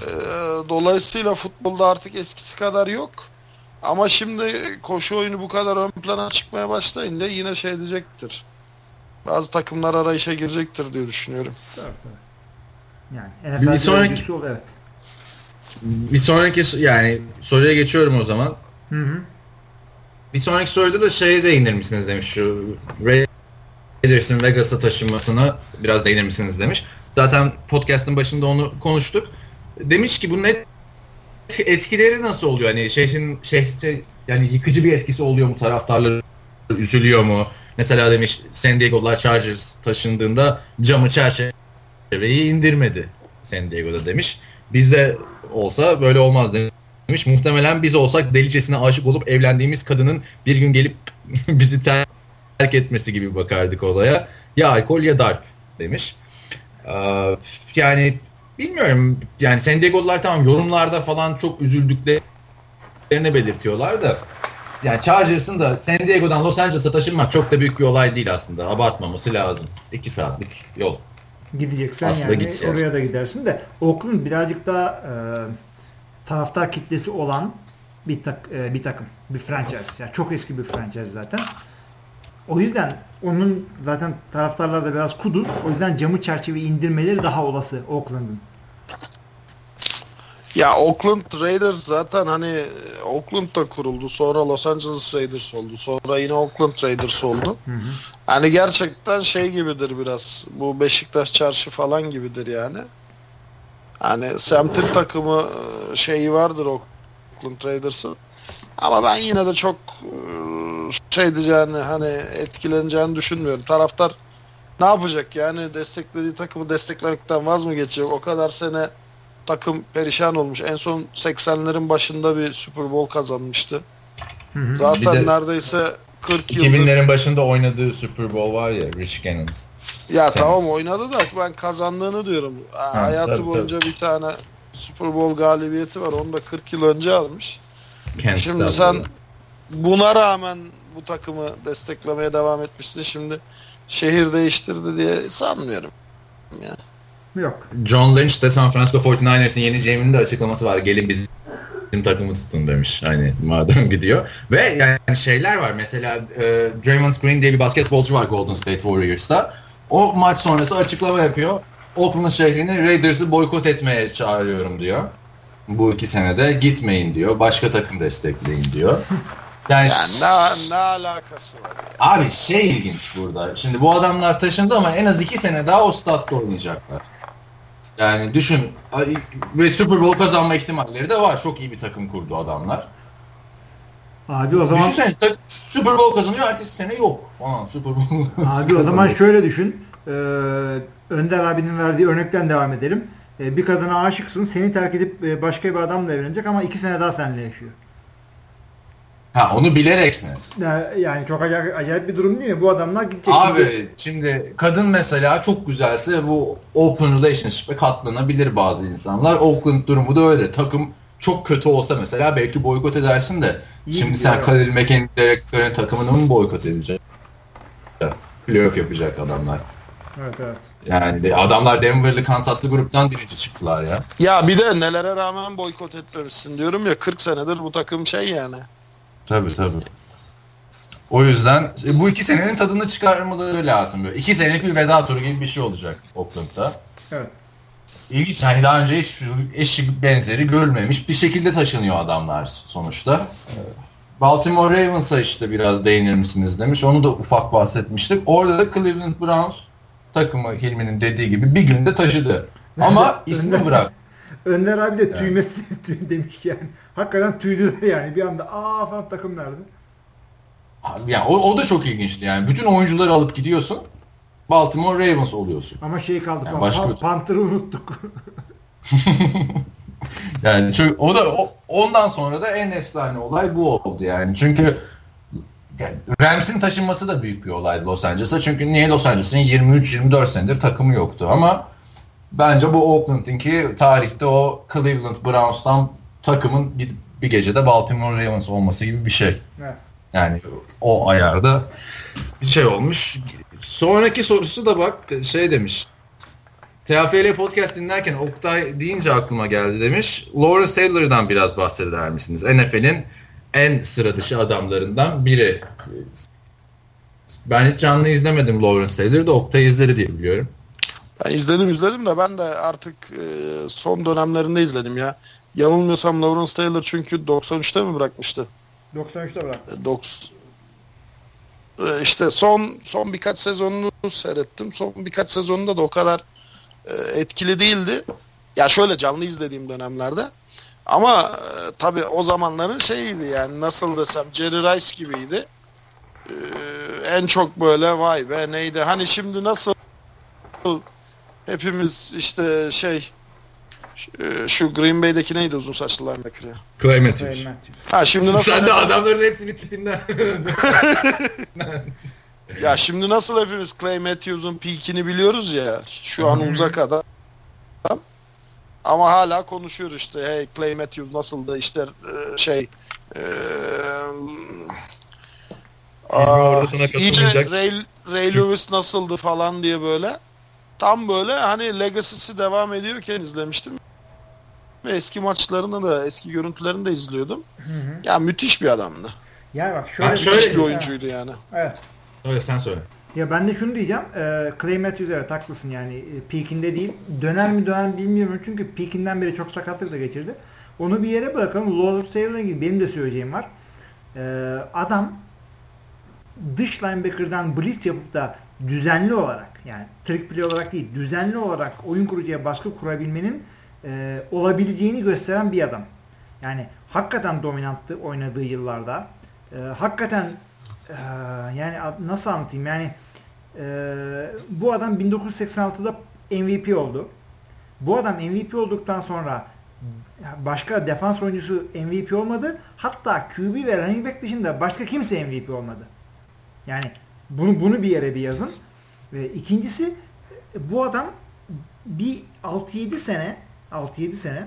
E, dolayısıyla futbolda artık eskisi kadar yok. Ama şimdi koşu oyunu bu kadar ön plana çıkmaya başlayınca yine şey diyecektir. Bazı takımlar arayışa girecektir diye düşünüyorum. Tabii, tabii. Yani bir sonraki ol, evet. Bir sonraki yani soruya geçiyorum o zaman. Hı hı. Bir sonraki soruda da şeye değinir misiniz demiş şu Raiders'ın Vegas'a taşınmasını biraz değinir misiniz demiş. Zaten podcast'ın başında onu konuştuk. Demiş ki bunun etkileri nasıl oluyor? Hani şehrin şehre yani yıkıcı bir etkisi oluyor mu taraftarlar üzülüyor mu? Mesela demiş San Diego'lar Chargers taşındığında camı çerçeveyi indirmedi San Diego'da demiş. Bizde olsa böyle olmaz demiş. Muhtemelen biz olsak delicesine aşık olup evlendiğimiz kadının bir gün gelip bizi terk etmesi gibi bakardık olaya. Ya alkol ya darp demiş. Yani bilmiyorum yani San Diego'lular tamam yorumlarda falan çok üzüldüklerini belirtiyorlar da yani Chargers'ın da San Diego'dan Los Angeles'a taşınmak çok da büyük bir olay değil aslında. Abartmaması lazım. 2 saatlik yol. Gideceksen aslında yani gideceğiz. oraya da gidersin de Oakland birazcık daha e, taraftar kitlesi olan bir, tak, e, bir takım. Bir franchise. Yani çok eski bir franchise zaten. O yüzden onun zaten taraftarlar da biraz kudur. O yüzden camı çerçeve indirmeleri daha olası Oakland'ın. Ya Oakland Raiders zaten hani Oakland'da kuruldu. Sonra Los Angeles Raiders oldu. Sonra yine Oakland Raiders oldu. Hı hı. Hani gerçekten şey gibidir biraz. Bu Beşiktaş çarşı falan gibidir yani. Hani semtin takımı e, şeyi vardır Oakland Raiders'ın. Ama ben yine de çok e, şey diyeceğini hani etkileneceğini düşünmüyorum. Taraftar ne yapacak yani desteklediği takımı desteklemekten vaz mı geçecek? O kadar sene takım perişan olmuş. En son 80'lerin başında bir Super Bowl kazanmıştı. Hı hı. Zaten de, neredeyse 40 yıldır. 2000'lerin başında oynadığı Super Bowl var ya Rich Gannon. Ya Sen... tamam oynadı da ben kazandığını diyorum. Ha, Hayatı tabii, boyunca tabii. bir tane Super Bowl galibiyeti var. Onu da 40 yıl önce almış. Kansas Şimdi sen buna rağmen bu takımı desteklemeye devam etmişsin. Şimdi şehir değiştirdi diye sanmıyorum. Yani. Yok. John Lynch de San Francisco 49ers'in yeni GM'inin de açıklaması var. Gelin bizim takımı tutun demiş. Hani madem gidiyor. Ve yani şeyler var. Mesela e, Draymond Green diye bir basketbolcu var Golden State Warriors'ta. O maç sonrası açıklama yapıyor. Oakland şehrini Raiders'ı boykot etmeye çağırıyorum diyor. Bu iki senede gitmeyin diyor. Başka takım destekleyin diyor. Yani, yani ne, ne alakası var? Yani? Abi şey ilginç burada. Şimdi bu adamlar taşındı ama en az iki sene daha o statta oynayacaklar. Yani düşün ve Super Bowl kazanma ihtimalleri de var. Çok iyi bir takım kurdu adamlar. Abi o zaman Düşünsene tak- Super Bowl kazanıyor ertesi sene yok. Falan Super Bowl. Abi o zaman şöyle düşün. Ee, Önder abinin verdiği örnekten devam edelim. Ee, bir kadına aşıksın. Seni terk edip e, başka bir adamla evlenecek ama iki sene daha seninle yaşıyor. Ha onu bilerek mi? Ya- Yani çok acayip, acayip bir durum değil mi? Bu adamlar gidecek. Abi şimdi kadın mesela çok güzelse bu open relationship'e katlanabilir bazı insanlar. Oakland durumu da öyle. Takım çok kötü olsa mesela belki boykot edersin de İyi şimdi sen evet. Khalil Mack'in direktörün takımını mı boykot edecek? Playoff yapacak adamlar. Evet evet. Yani adamlar Denver'lı Kansaslı gruptan birinci çıktılar ya. Ya bir de nelere rağmen boykot etmemişsin diyorum ya 40 senedir bu takım şey yani. Tabii tabii. O yüzden e, bu iki senenin tadını çıkarmaları lazım. Böyle. İki senelik bir veda turu gibi bir şey olacak Oakland'da. Evet. İlginç. Yani daha önce hiç eşi benzeri görülmemiş bir şekilde taşınıyor adamlar sonuçta. Ee, Baltimore Ravens'a işte biraz değinir misiniz demiş. Onu da ufak bahsetmiştik. Orada da Cleveland Browns takımı Hilmi'nin dediği gibi bir günde taşıdı. Ama ismi bırak. Önder abi de Yani. tüymesi tüy demiş yani. Hakikaten tüydüler yani. Bir anda aa falan takım nerede? Yani o, o da çok ilginçti yani. Bütün oyuncuları alıp gidiyorsun. Baltimore Ravens oluyorsun. Ama şey kaldı Yani başka Pa- Panther'ı unuttuk. Yani çünkü o da o- ondan sonra da en efsane olay bu oldu yani. Çünkü yani Rams'in taşınması da büyük bir olaydı Los Angeles'a. Çünkü niye Los Angeles'ın 23-24 senedir takımı yoktu ama bence bu Oakland'inki tarihte o Cleveland Browns'tan takımın gidip bir gecede Baltimore Ravens olması gibi bir şey. Evet. Yani o ayarda bir şey olmuş. Sonraki sorusu da bak şey demiş. TFL podcast dinlerken Oktay deyince aklıma geldi demiş. Lawrence Taylor'dan biraz bahseder misiniz? NFL'in en sıra dışı adamlarından biri. Ben hiç canlı izlemedim Lawrence Taylor'ı da Oktay izleri diye biliyorum. Ben izledim izledim de ben de artık e, son dönemlerinde izledim ya. Yanılmıyorsam Lawrence Taylor çünkü 93'te mi bırakmıştı? 93'te bıraktı. E, doks- E, işte son son birkaç sezonunu seyrettim. Son birkaç sezonunda da o kadar e, etkili değildi. Ya şöyle canlı izlediğim dönemlerde. Ama e, tabii o zamanların şeyiydi yani nasıl desem Jerry Rice gibiydi. E, en çok böyle vay be neydi hani şimdi nasıl hepimiz işte şey şu Green Bay'deki neydi uzun saçlıların bekri? Clay Matthews. Matthews. Ha şimdi nasıl Sen de adamların hepsini tipinden. Ya şimdi nasıl hepimiz Clay Matthews'un peak'ini biliyoruz ya. Şu an uzak adam. Ama hala konuşuyoruz işte. Hey Clay Matthews nasıldı işte e, şey e, orada sana iyice. Ray, Ray Lewis nasıldı falan diye böyle. Tam böyle hani legacy'si devam ediyorken izlemiştim. Ve eski maçlarını da eski görüntülerini de izliyordum. Hı hı. Ya müthiş bir adamdı. Yani bak şöyle, şöyle- Müthiş bir Evet. oyuncuydu yani. Evet. Öyle sen söyle. Ya ben de şunu diyeceğim. E, Clay Matthews evet haklısın yani. E, peakinde değil. Döner mi döner mi bilmiyorum çünkü peakinden beri çok sakatlık da geçirdi. Onu bir yere bırakalım. Lawrence Taylor'la ilgili benim de söyleyeceğim var. E, adam dış linebacker'dan blitz yapıp da düzenli olarak yani trick play olarak değil düzenli olarak oyun kurucuya baskı kurabilmenin e, olabileceğini gösteren bir adam. Yani hakikaten dominanttı oynadığı yıllarda. E, hakikaten e, yani nasıl anlatayım yani e, bu adam 1986'da MVP oldu. Bu adam MVP olduktan sonra başka defans oyuncusu MVP olmadı. Hatta QB ve running back dışında başka kimse MVP olmadı. Yani bunu bunu bir yere bir yazın. Ve ikincisi bu adam bir 6-7 sene 6-7 sene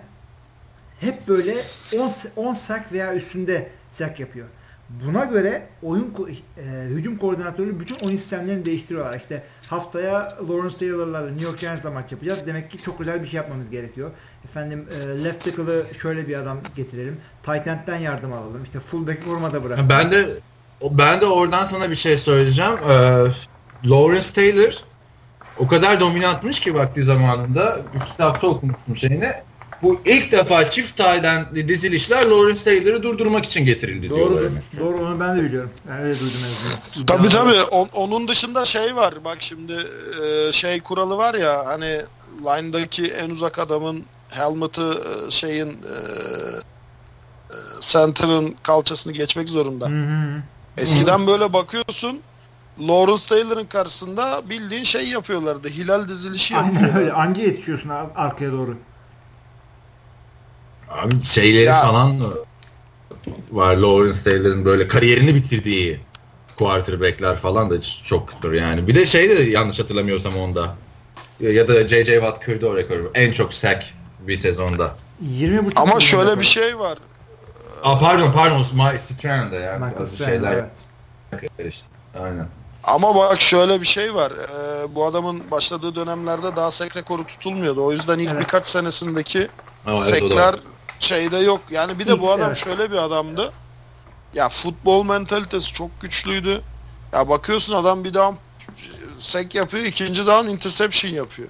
hep böyle 10 s- 10 sack veya üstünde sack yapıyor. Buna göre oyun e, hücum koordinatörü bütün oyun sistemlerini değiştiriyorlar. İşte haftaya Lawrence Taylor'larla New York Giants'la maç yapacağız. Demek ki çok güzel bir şey yapmamız gerekiyor. Efendim e, left tackle'ı şöyle bir adam getirelim. Tight end'den yardım alalım. İşte fullback'i korumada bırakalım. Ben de ben de oradan sana bir şey söyleyeceğim. Ee, Lawrence Taylor o kadar dominantmış ki vakti zamanında bir kitapta okumuştum şeyini. Bu ilk defa çift tayden dizilişler Lawrence Taylor'ı durdurmak için getirildi diyorlar. Doğru, doğru onu ben de biliyorum. Ben öyle duydum en azından. Tabii tabii. On- onun dışında şey var. Bak şimdi e, şey kuralı var ya hani line'daki en uzak adamın helmet'ı e, şeyin e, center'ın kalçasını geçmek zorunda. Hı hı. Eskiden böyle bakıyorsun Lawrence Taylor'ın karşısında bildiğin şey yapıyorlardı. Hilal dizilişi Aynen yapıyorlardı. öyle. Anca yetişiyorsun ar- arkaya doğru. Abi şeyleri Ya. falan var Lawrence Taylor'ın böyle kariyerini bitirdiği quarterback'ler falan da ç- çoktur yani. Bir de şey de yanlış hatırlamıyorsam onda. Ya da J.J. Watt kırdı o rekoru. En çok sack bir sezonda. 20 buçuk Ama şöyle bir şey var. Aa pardon pardon Mike Strand'da ya. Michael şeyler evet. Aynen. Ama bak şöyle bir şey var. Ee, bu adamın başladığı dönemlerde daha sek rekoru tutulmuyordu. O yüzden ilk Evet. birkaç senesindeki evet, sekler şeyde yok. Yani bir de bu adam şöyle bir adamdı. Ya futbol mentalitesi çok güçlüydü. Ya bakıyorsun adam bir down sek yapıyor, ikinci down interception yapıyor.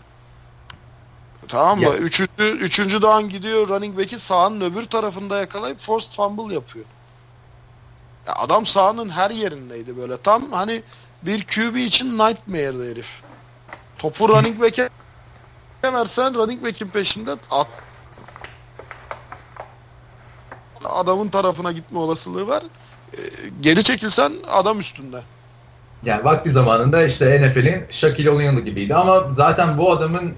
Tamam mı? Ya- Üçüncü, üçüncü down gidiyor running back'i sahanın öbür tarafında yakalayıp forced fumble yapıyor. Ya adam sahanın her yerindeydi böyle. Tam hani bir QB için nightmare'dı herif. Topu running back'e versen running back'in peşinde at. Adamın tarafına gitme olasılığı var. Ee, geri çekilsen adam üstünde. Yani vakti zamanında işte NFL'in Shaquille O'Neal gibiydi ama zaten bu adamın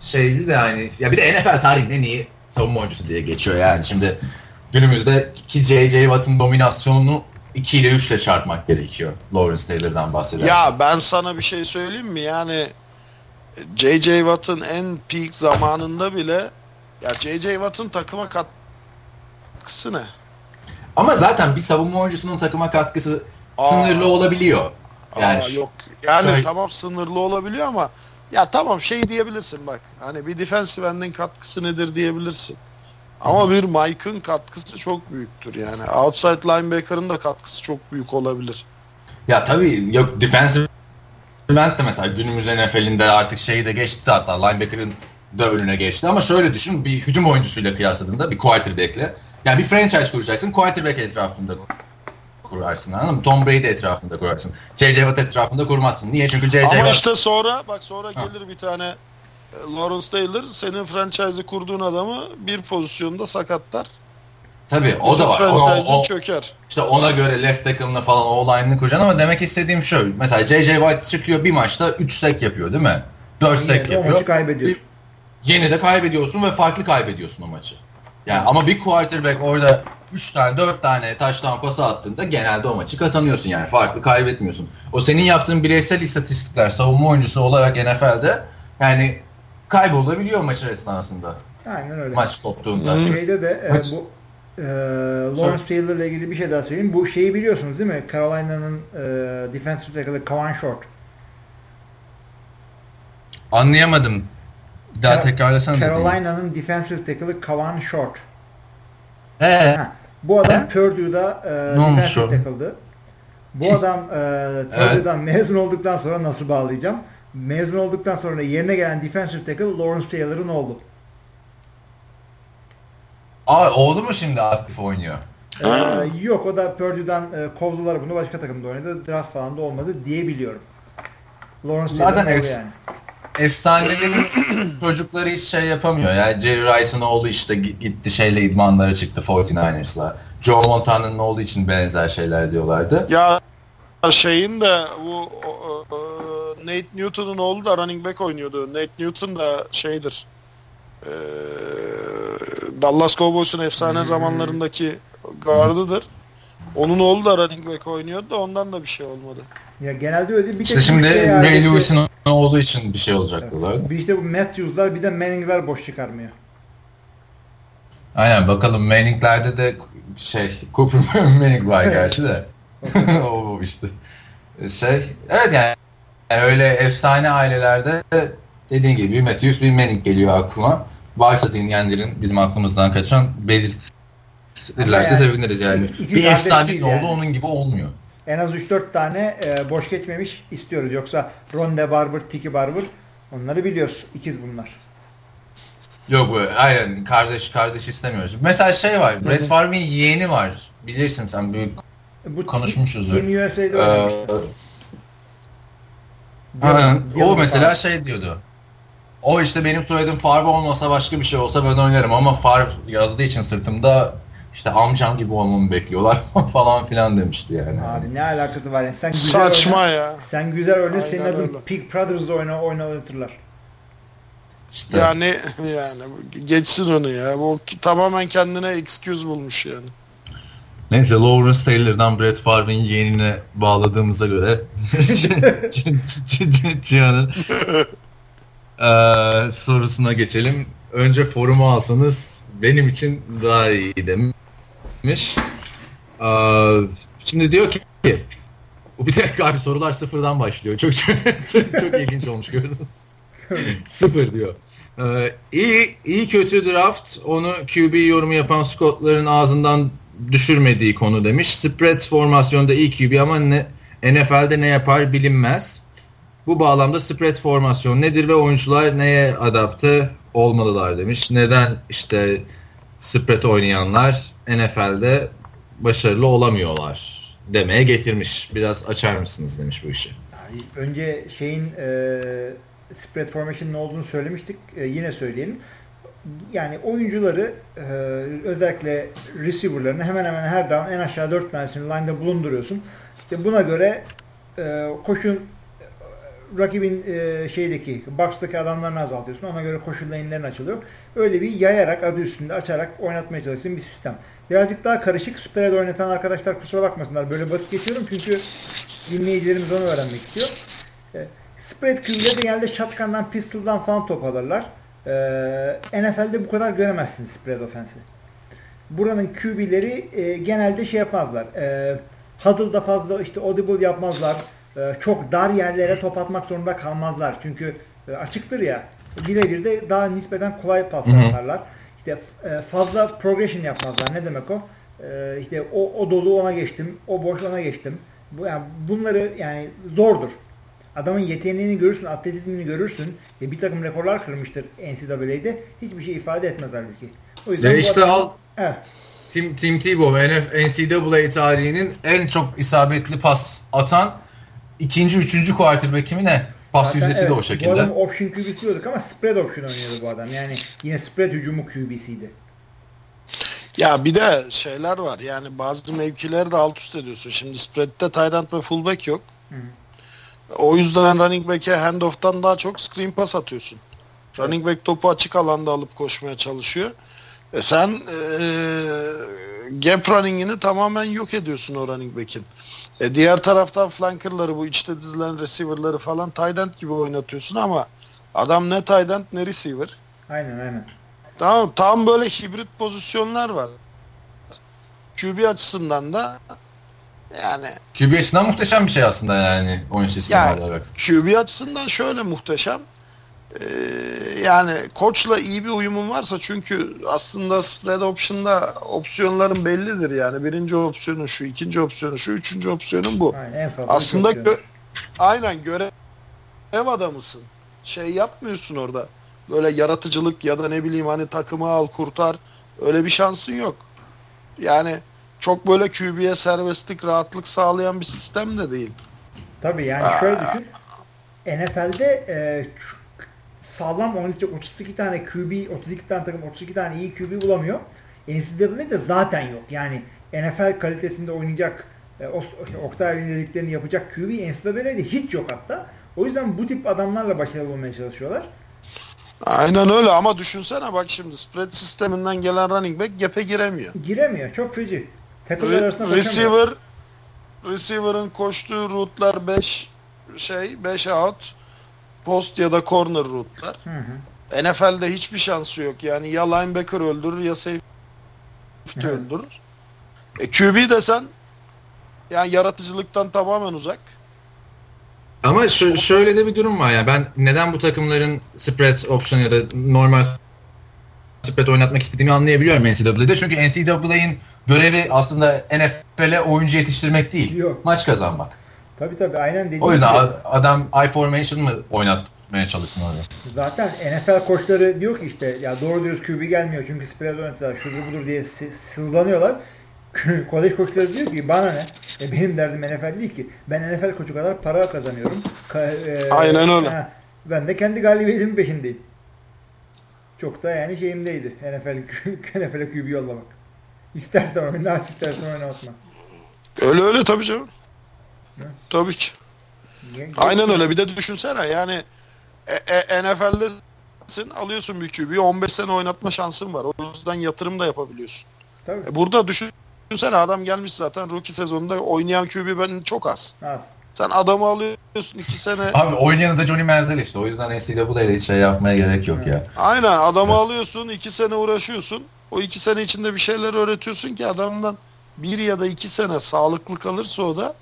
şeydi de yani ya bir de NFL tarihinin en iyi savunma oyuncusu diye geçiyor yani şimdi günümüzde ki J.J. Watt'ın dominasyonunu 2 ile 3 ile çarpmak gerekiyor Lawrence Taylor'dan bahsederken. Ya ben sana bir şey söyleyeyim mi? Yani J.J. Watt'ın en peak zamanında bile ya J.J. Watt'ın takıma katkısı ne? Ama zaten bir savunma oyuncusunun takıma katkısı Aa. sınırlı olabiliyor. Yani Aa, yok. Yani Şöyle- tamam sınırlı olabiliyor ama ya tamam şey diyebilirsin bak. Hani bir defensive end'in katkısı nedir diyebilirsin. Ama bir Mike'ın katkısı çok büyüktür yani. Outside linebacker'ın da katkısı çok büyük olabilir. Ya tabii yok defensive end de mesela günümüz NFL'inde artık şeyi de geçti hatta linebacker'ın da önüne geçti ama şöyle düşün bir hücum oyuncusuyla kıyasladığında bir quarterback'le yani bir franchise kuracaksın quarterback etrafında kurarsın anladın mı? Tom Brady etrafında kurarsın. J.J. Watt etrafında kurmazsın. Niye? Çünkü J.J. Ama işte sonra bak sonra Ha. gelir bir tane Lawrence Taylor senin franchise'ı kurduğun adamı bir pozisyonda sakatlar. tabii o da var. O, o, çöker. işte ona göre left tackle'ını falan o line'ını kuracaksın ama demek istediğim şu. Mesela J.J. Watt çıkıyor bir maçta 3 sack yapıyor değil mi? 4 Yine sack de o yapıyor. maçı kaybediyorsun. yine de kaybediyorsun ve farklı kaybediyorsun o maçı. Yani ama bir quarterback orada 3 tane 4 tane taştan pası attığında genelde o maçı kazanıyorsun yani farklı kaybetmiyorsun. O senin yaptığın bireysel istatistikler savunma oyuncusu olarak NFL'de yani kaybolabiliyor maçı esnasında. Aynen öyle. Maç koptuğunda. Şeyde de e, Maç- bu e, Lawrence Taylor ile ilgili bir şey daha söyleyeyim. Bu şeyi biliyorsunuz değil mi? Carolina'nın e, defensive tackle'ı Kavan Short. Anlayamadım. Bir daha Car- tekrarlasana. Carolina'nın defensive tackle'ı Kavan Short. Ee, Ha, bu adam Purdue'da e, Ne defensive tackle'dı. Bu adam e, Purdue'dan mezun olduktan sonra nasıl bağlayacağım? Mezun olduktan sonra yerine gelen defensive tackle Lawrence Taylor'ın oğlu. aa, oğlu mu şimdi aktif oynuyor? E, yok o da Purdue'dan e, kovdular bunu başka takımda oynadı. Draft falan da olmadı diye biliyorum. Lawrence Zaten ef- yani. Efsanelerin çocukları hiç şey yapamıyor. Yani Jerry Rice'ın oğlu işte gi- gitti şeyle idmanlara çıktı 49ers'la. Joe Montana'nın oğlu için benzer şeyler diyorlardı. Ya şeyin de bu o- o- Nate Newton'un oğlu da running back oynuyordu. Nate Newton da şeydir. Ee, Dallas Cowboys'un efsane Hmm. zamanlarındaki gardıdır. Onun oğlu da running back oynuyordu da ondan da bir şey olmadı. Ya genelde öyle bir İşte tek şimdi şey Ray ailesi- Lewis'in oğlu için bir şey olacak diyorlardı. Bir işte bu Matthews'lar bir de Manning'ler boş çıkarmıyor. Aynen bakalım Manning'lerde de şey Cooper Manning var gerçi de. o işte. Şey evet yani, yani öyle efsane ailelerde dediğin gibi Matthews bir Manning geliyor aklıma. Varsa dinleyenlerin bizim aklımızdan kaçan belirtirlerse yani seviniriz yani. iki- iki bir efsane oldu yani. onun gibi olmuyor. En az 3-4 tane e, boş geçmemiş istiyoruz. Yoksa Ronde Barber, Tiki Barber onları biliyoruz. İkiz bunlar. Yok bu aynen kardeş kardeş istemiyoruz. Mesela şey var Brett Favre'in yeğeni var. Bilirsin sen büyük Bu Konuşmuşuzdur. Team USA'de Ee, oynamıştı. aynen. Dylan o mesela falan. şey diyordu. o işte benim soyadım Favre olmasa başka bir şey olsa ben oynarım ama Favre yazdığı için sırtımda işte amcam gibi olmamı bekliyorlar falan filan demişti yani. Abi ne alakası var yani sen güzel Saçma oyna, ya. Sen güzel oyna senin Aynen adın öyle. Pig Brothers'da oyna oyna oynatırlar. İşte. Yani yani geçsin onu ya. Bu tamamen kendine excuse bulmuş yani. Neyse Lawrence Taylor'dan Brett Favre'in yeğenine bağladığımıza göre Cihan'ın eee, sorusuna geçelim. Önce forumu alsanız benim için daha iyi demiş. Eee, şimdi diyor ki bir dakika abi sorular sıfırdan başlıyor. Çok çok, çok, çok ilginç olmuş gördün? Sıfır diyor. Ee, iyi, iyi kötü draft onu QB yorumu yapan Scott'ların ağzından düşürmediği konu demiş. Spread formasyonda iyi QB ama ne, NFL'de ne yapar bilinmez. Bu bağlamda spread formasyon nedir ve oyuncular neye adapte olmalılar demiş. Neden işte spread oynayanlar NFL'de başarılı olamıyorlar demeye getirmiş. Biraz açar mısınız demiş bu işi. Yani önce şeyin e, spread formation'ın olduğunu söylemiştik. E, yine söyleyelim. Yani oyuncuları e, özellikle receiver'larını hemen hemen her down en aşağı 4 tanesini line'da bulunduruyorsun. İşte buna göre e, koşun rakibin e, şeydeki box'taki adamlarını azaltıyorsun. Ona göre koşu lane'lerin açılıyor. Öyle bir yayarak adı üstünde açarak oynatmaya çalıştığın bir sistem. Birazcık daha karışık spread oynatan arkadaşlar kusura bakmasınlar. Böyle basit geçiyorum çünkü dinleyicilerimiz onu öğrenmek istiyor. E, spread de genelde shotgun'dan, pistol'dan falan top alırlar. E, NFL'de bu kadar göremezsiniz spread offense'i. Buranın QB'leri e, genelde şey yapmazlar. E, huddle'da fazla işte audible yapmazlar. E, çok dar yerlere top atmak zorunda kalmazlar. Çünkü e, açıktır ya. Birebir de daha nispeten kolay pas Hı hı. atarlar. İşte e, fazla progression yapmazlar. Ne demek o? E, işte o, o dolu ona geçtim, o boş ona geçtim. Bu yani bunları yani zordur. Adamın yeteneğini görürsün, atletizmini görürsün. E, bir takım rekorlar kırmıştır NCAA'de. Hiçbir şey ifade etmez halbuki. O yüzden bu işte adam- al Evet. Tim, Tim Tebow NCAA tarihinin en çok isabetli pas atan ikinci, üçüncü quarterback'i mi ne? Pas Zaten yüzdesi evet, de o Bu şekilde. adam option QB'si diyorduk ama spread option oynuyordu bu adam. Yani yine spread hücumu QB'siydi. Ya bir de şeyler var yani bazı mevkileri de alt üst ediyorsun. Şimdi spread'de tight end ve fullback yok. Hı. O yüzden running back'e handoff'tan daha çok screen pass atıyorsun. Running back topu açık alanda alıp koşmaya çalışıyor. E sen eee gap running'ini tamamen yok ediyorsun o running back'in. E diğer taraftan flankerları bu içte dizilen receiver'ları falan tight end gibi oynatıyorsun ama adam ne tight end ne receiver. Aynen aynen. Tamam tam böyle hibrit pozisyonlar var. QB açısından da yani QB açısından muhteşem bir şey aslında yani oyun sistemi Ya, olarak. QB açısından şöyle muhteşem. Ee, yani koçla iyi bir uyumun varsa çünkü aslında spread option'da opsiyonların bellidir yani. Birinci opsiyonun şu, ikinci opsiyonun şu, üçüncü opsiyonun bu. Aynen Aslında gö- aynen görev adamısın. Şey yapmıyorsun orada. Böyle yaratıcılık ya da ne bileyim hani takımı al kurtar. Öyle bir şansın yok. Yani çok böyle QB'ye serbestlik, rahatlık sağlayan bir sistem de değil. Tabii yani şöyle düşün. NFL'de e, sağlam oynayacak 32 tane QB, 32 tane takım 32 tane iyi QB bulamıyor. NCAA'de zaten yok. Yani NFL kalitesinde oynayacak e, o, Oktay dediklerini yapacak QB NCAA'de hiç yok hatta. O yüzden bu tip adamlarla başarılı olmaya çalışıyorlar. Aynen öyle ama düşünsene bak şimdi spread sisteminden gelen running back gap'e giremiyor. Giremiyor. Çok feci. Tackle'lar Re- arasında receiver receiver'ın koştuğu rootlar 5 şey 5 out post ya da corner rootlar. Hı hı. NFL'de hiçbir şansı yok. Yani ya linebacker öldürür ya safety Evet. öldürür. E, QB desen yani yaratıcılıktan tamamen uzak. Ama şö- şöyle de bir durum var ya ben neden bu takımların spread option ya da normal spread oynatmak istediğini anlayabiliyorum NCAA'de. Çünkü NCAA'nin görevi aslında NFL'e oyuncu yetiştirmek değil. Yok. Maç kazanmak. Tabii tabii aynen dediğim O yüzden gibi. a- adam I formation mı oynatmaya çalışsın orada? Zaten NFL koçları diyor ki işte ya doğru dürüst QB gelmiyor çünkü spread oynatıyorlar şudur budur diye sı- sızlanıyorlar. Kolej koçları diyor ki bana ne? E benim derdim NFL değil ki. Ben NFL koçu kadar para kazanıyorum. Ka- e, Aynen öyle. ha, ben de kendi galibiyetimin peşindeyim. çok da yani şeyimdeydi. NFL, NFL'e QB yollamak. İstersen oyna istersen oynatma. Öyle öyle tabii canım. Ne? Tabii ki. Niye? Aynen öyle. Bir de düşünsene yani e, e, NFL'desin alıyorsun bir QB'yi 15 sene oynatma şansın var. O yüzden yatırım da yapabiliyorsun. Tabii. E, burada düşünsene adam gelmiş zaten rookie sezonunda oynayan QB ben çok az. Az. Sen adamı alıyorsun iki sene. Abi oynayanı da Johnny Manziel işte. O yüzden NCAA'de hiç şey yapmaya gerek yok ya. Aynen adamı Biraz... alıyorsun iki sene uğraşıyorsun. O iki sene içinde bir şeyler öğretiyorsun ki adamdan bir ya da iki sene sağlıklı kalırsa o da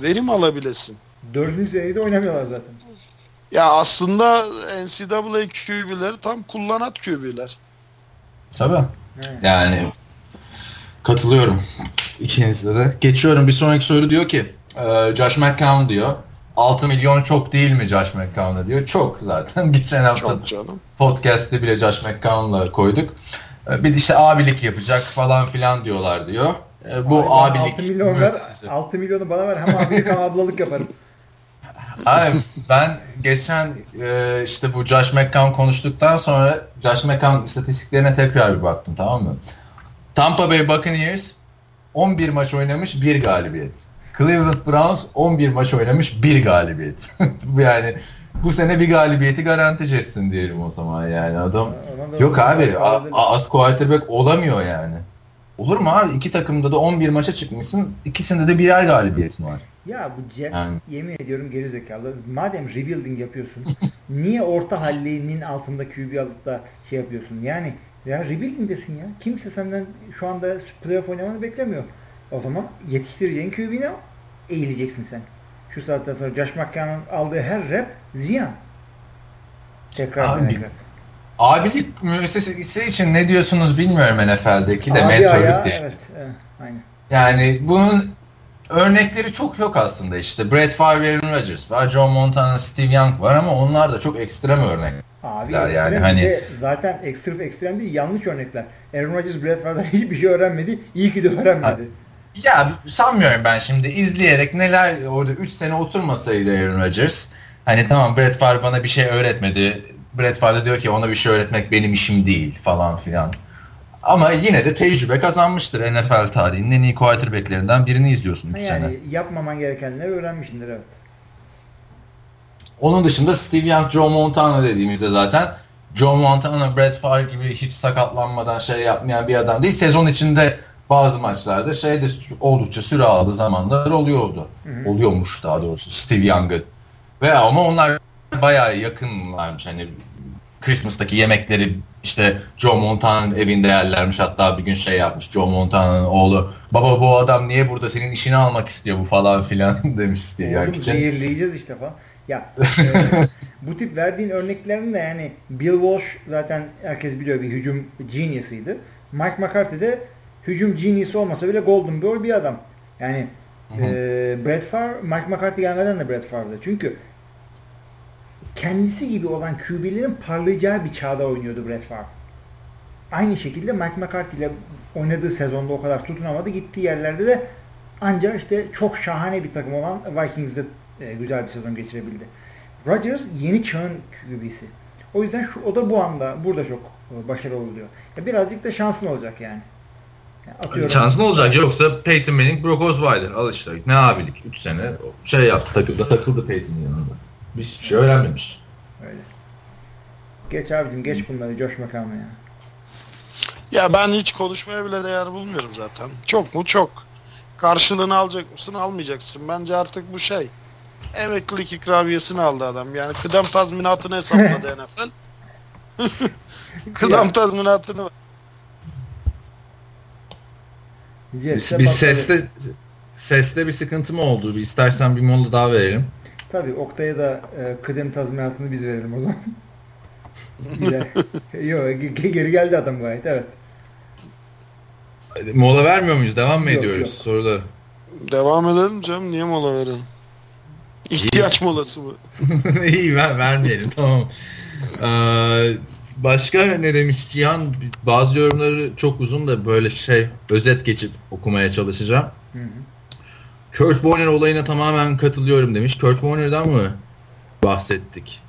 verim alabilesin. Dördüncü senede oynamıyorlar zaten. Ya aslında NCAA QB'leri tam kullanat QB'ler. Tabii. Evet. Yani katılıyorum ikinizde de. Geçiyorum bir sonraki soru diyor ki e, Josh McCown diyor. 6 milyon çok değil mi Josh McCown'a diyor. Çok zaten. Geçen hafta podcast'te bile Josh McCown'la koyduk. E, bir işte abilik yapacak falan filan diyorlar diyor. E, bu Ay, abilik 6 milyon ver, 6 milyonu bana ver hem abilik hem ablalık yaparım. Abi ben geçen e, işte bu Josh McCown konuştuktan sonra Josh McCown istatistiklerine tekrar bir baktım tamam mı? Tampa Bay Buccaneers 11 maç oynamış bir galibiyet. Cleveland Browns 11 maç oynamış bir galibiyet. yani bu sene bir galibiyeti garanti etsin diyelim o zaman yani adam. Yok abi az quarterback olamıyor yani. Olur mu abi? İki takımda da 11 maça çıkmışsın. ikisinde de birer galibiyetin var. Ya bu Jets yani. yemin ediyorum geri zekalı. Madem rebuilding yapıyorsun niye orta halliğinin altında QB alıp da şey yapıyorsun? Yani ya rebuilding'desin ya. Kimse senden şu anda playoff oynamanı beklemiyor. O zaman yetiştireceğin QB'ne eğileceksin sen. Şu saatten sonra Josh McCown'un aldığı her rep ziyan. Tekrar Abi, tekrar. Abilik müessesesi için ne diyorsunuz bilmiyorum NFL'deki de mentörlük değil. Evet, evet, aynen. Yani bunun örnekleri çok yok aslında işte. Brett Favre, Aaron Rodgers var, John Montana, Steve Young var ama onlar da çok ekstrem örnek. Abi yani hani zaten ekstrem ekstrem değil yanlış örnekler. Aaron Rodgers Brett Favre'dan hiçbir şey öğrenmedi. İyi ki de öğrenmedi. Ya sanmıyorum ben şimdi izleyerek neler orada 3 sene oturmasaydı Aaron Rodgers. Hani tamam Brett Favre bana bir şey öğretmedi. Brett Favre diyor ki ona bir şey öğretmek benim işim değil falan filan. Ama yine de tecrübe kazanmıştır NFL tarihinin en iyi quarterbacklerinden birini izliyorsun 3 yani sene. yapmaman gerekenleri öğrenmişsindir evet. Onun dışında Steve Young, Joe Montana dediğimizde zaten Joe Montana, Brett Favre gibi hiç sakatlanmadan şey yapmayan bir adam değil. Sezon içinde bazı maçlarda şey de oldukça süre aldığı zamanlar oluyordu. Hı hı. Oluyormuş daha doğrusu Steve Young'ın. Veya ama onlar bayağı yakınlarmış. Hani Christmas'taki yemekleri işte Joe Montana'nın evinde yerlermiş. Hatta bir gün şey yapmış Joe Montana'nın oğlu. Baba bu adam niye burada senin işini almak istiyor bu falan filan demiş Steve Young için. Zehirleyeceğiz işte falan. Ya e, bu tip verdiğin örneklerin de yani Bill Walsh zaten herkes biliyor bir hücum genius'ıydı. Mike McCarthy de hücum genius olmasa bile golden boy bir adam. Yani hı hı. e, Brett Favre, Mike McCarthy gelmeden de Brett Favre'dı. Çünkü kendisi gibi olan QB'lerin parlayacağı bir çağda oynuyordu Brett Favre. Aynı şekilde Mike McCarthy ile oynadığı sezonda o kadar tutunamadı. Gittiği yerlerde de ancak işte çok şahane bir takım olan Vikings'de e, güzel bir sezon geçirebildi. Rodgers yeni çağın QB'si. O yüzden şu, o da bu anda burada çok başarılı oluyor. Ya birazcık da şansın olacak yani. Atıyorum. Şansın olacak yoksa Peyton Manning, Brock Osweiler al işte ne abilik 3 sene şey yaptı takıldı takıldı Peyton'ın yanında. Bir şey öğrenmemiş. Öyle. Geç abicim geç bunları Josh McCown'a ya. Ya ben hiç konuşmaya bile değer bulmuyorum zaten. Çok mu çok. Karşılığını alacak mısın almayacaksın. Bence artık bu şey. Emeklilik ikramiyesini aldı adam. Yani kıdem tazminatını hesapladı NFL. kıdem tazminatını Biz, biz seste seste bir sıkıntı mı oldu? Bir istersen bir mola daha verelim. Tabii Oktay'a da e, kıdem tazminatını biz verelim o zaman. Yok geri geldi adam gayet evet. Mola vermiyor muyuz? Devam mı yok, ediyoruz yok. soruları? Devam edelim canım. Niye mola verelim? İhtiyaç molası mı? İyi ver, vermeyelim tamam. Ee, başka ne demiş Cihan? Bazı yorumları çok uzun da böyle şey özet geçip okumaya çalışacağım. Hı hı. Kurt Warner olayına tamamen katılıyorum demiş. Kurt Warner'dan mı bahsettik?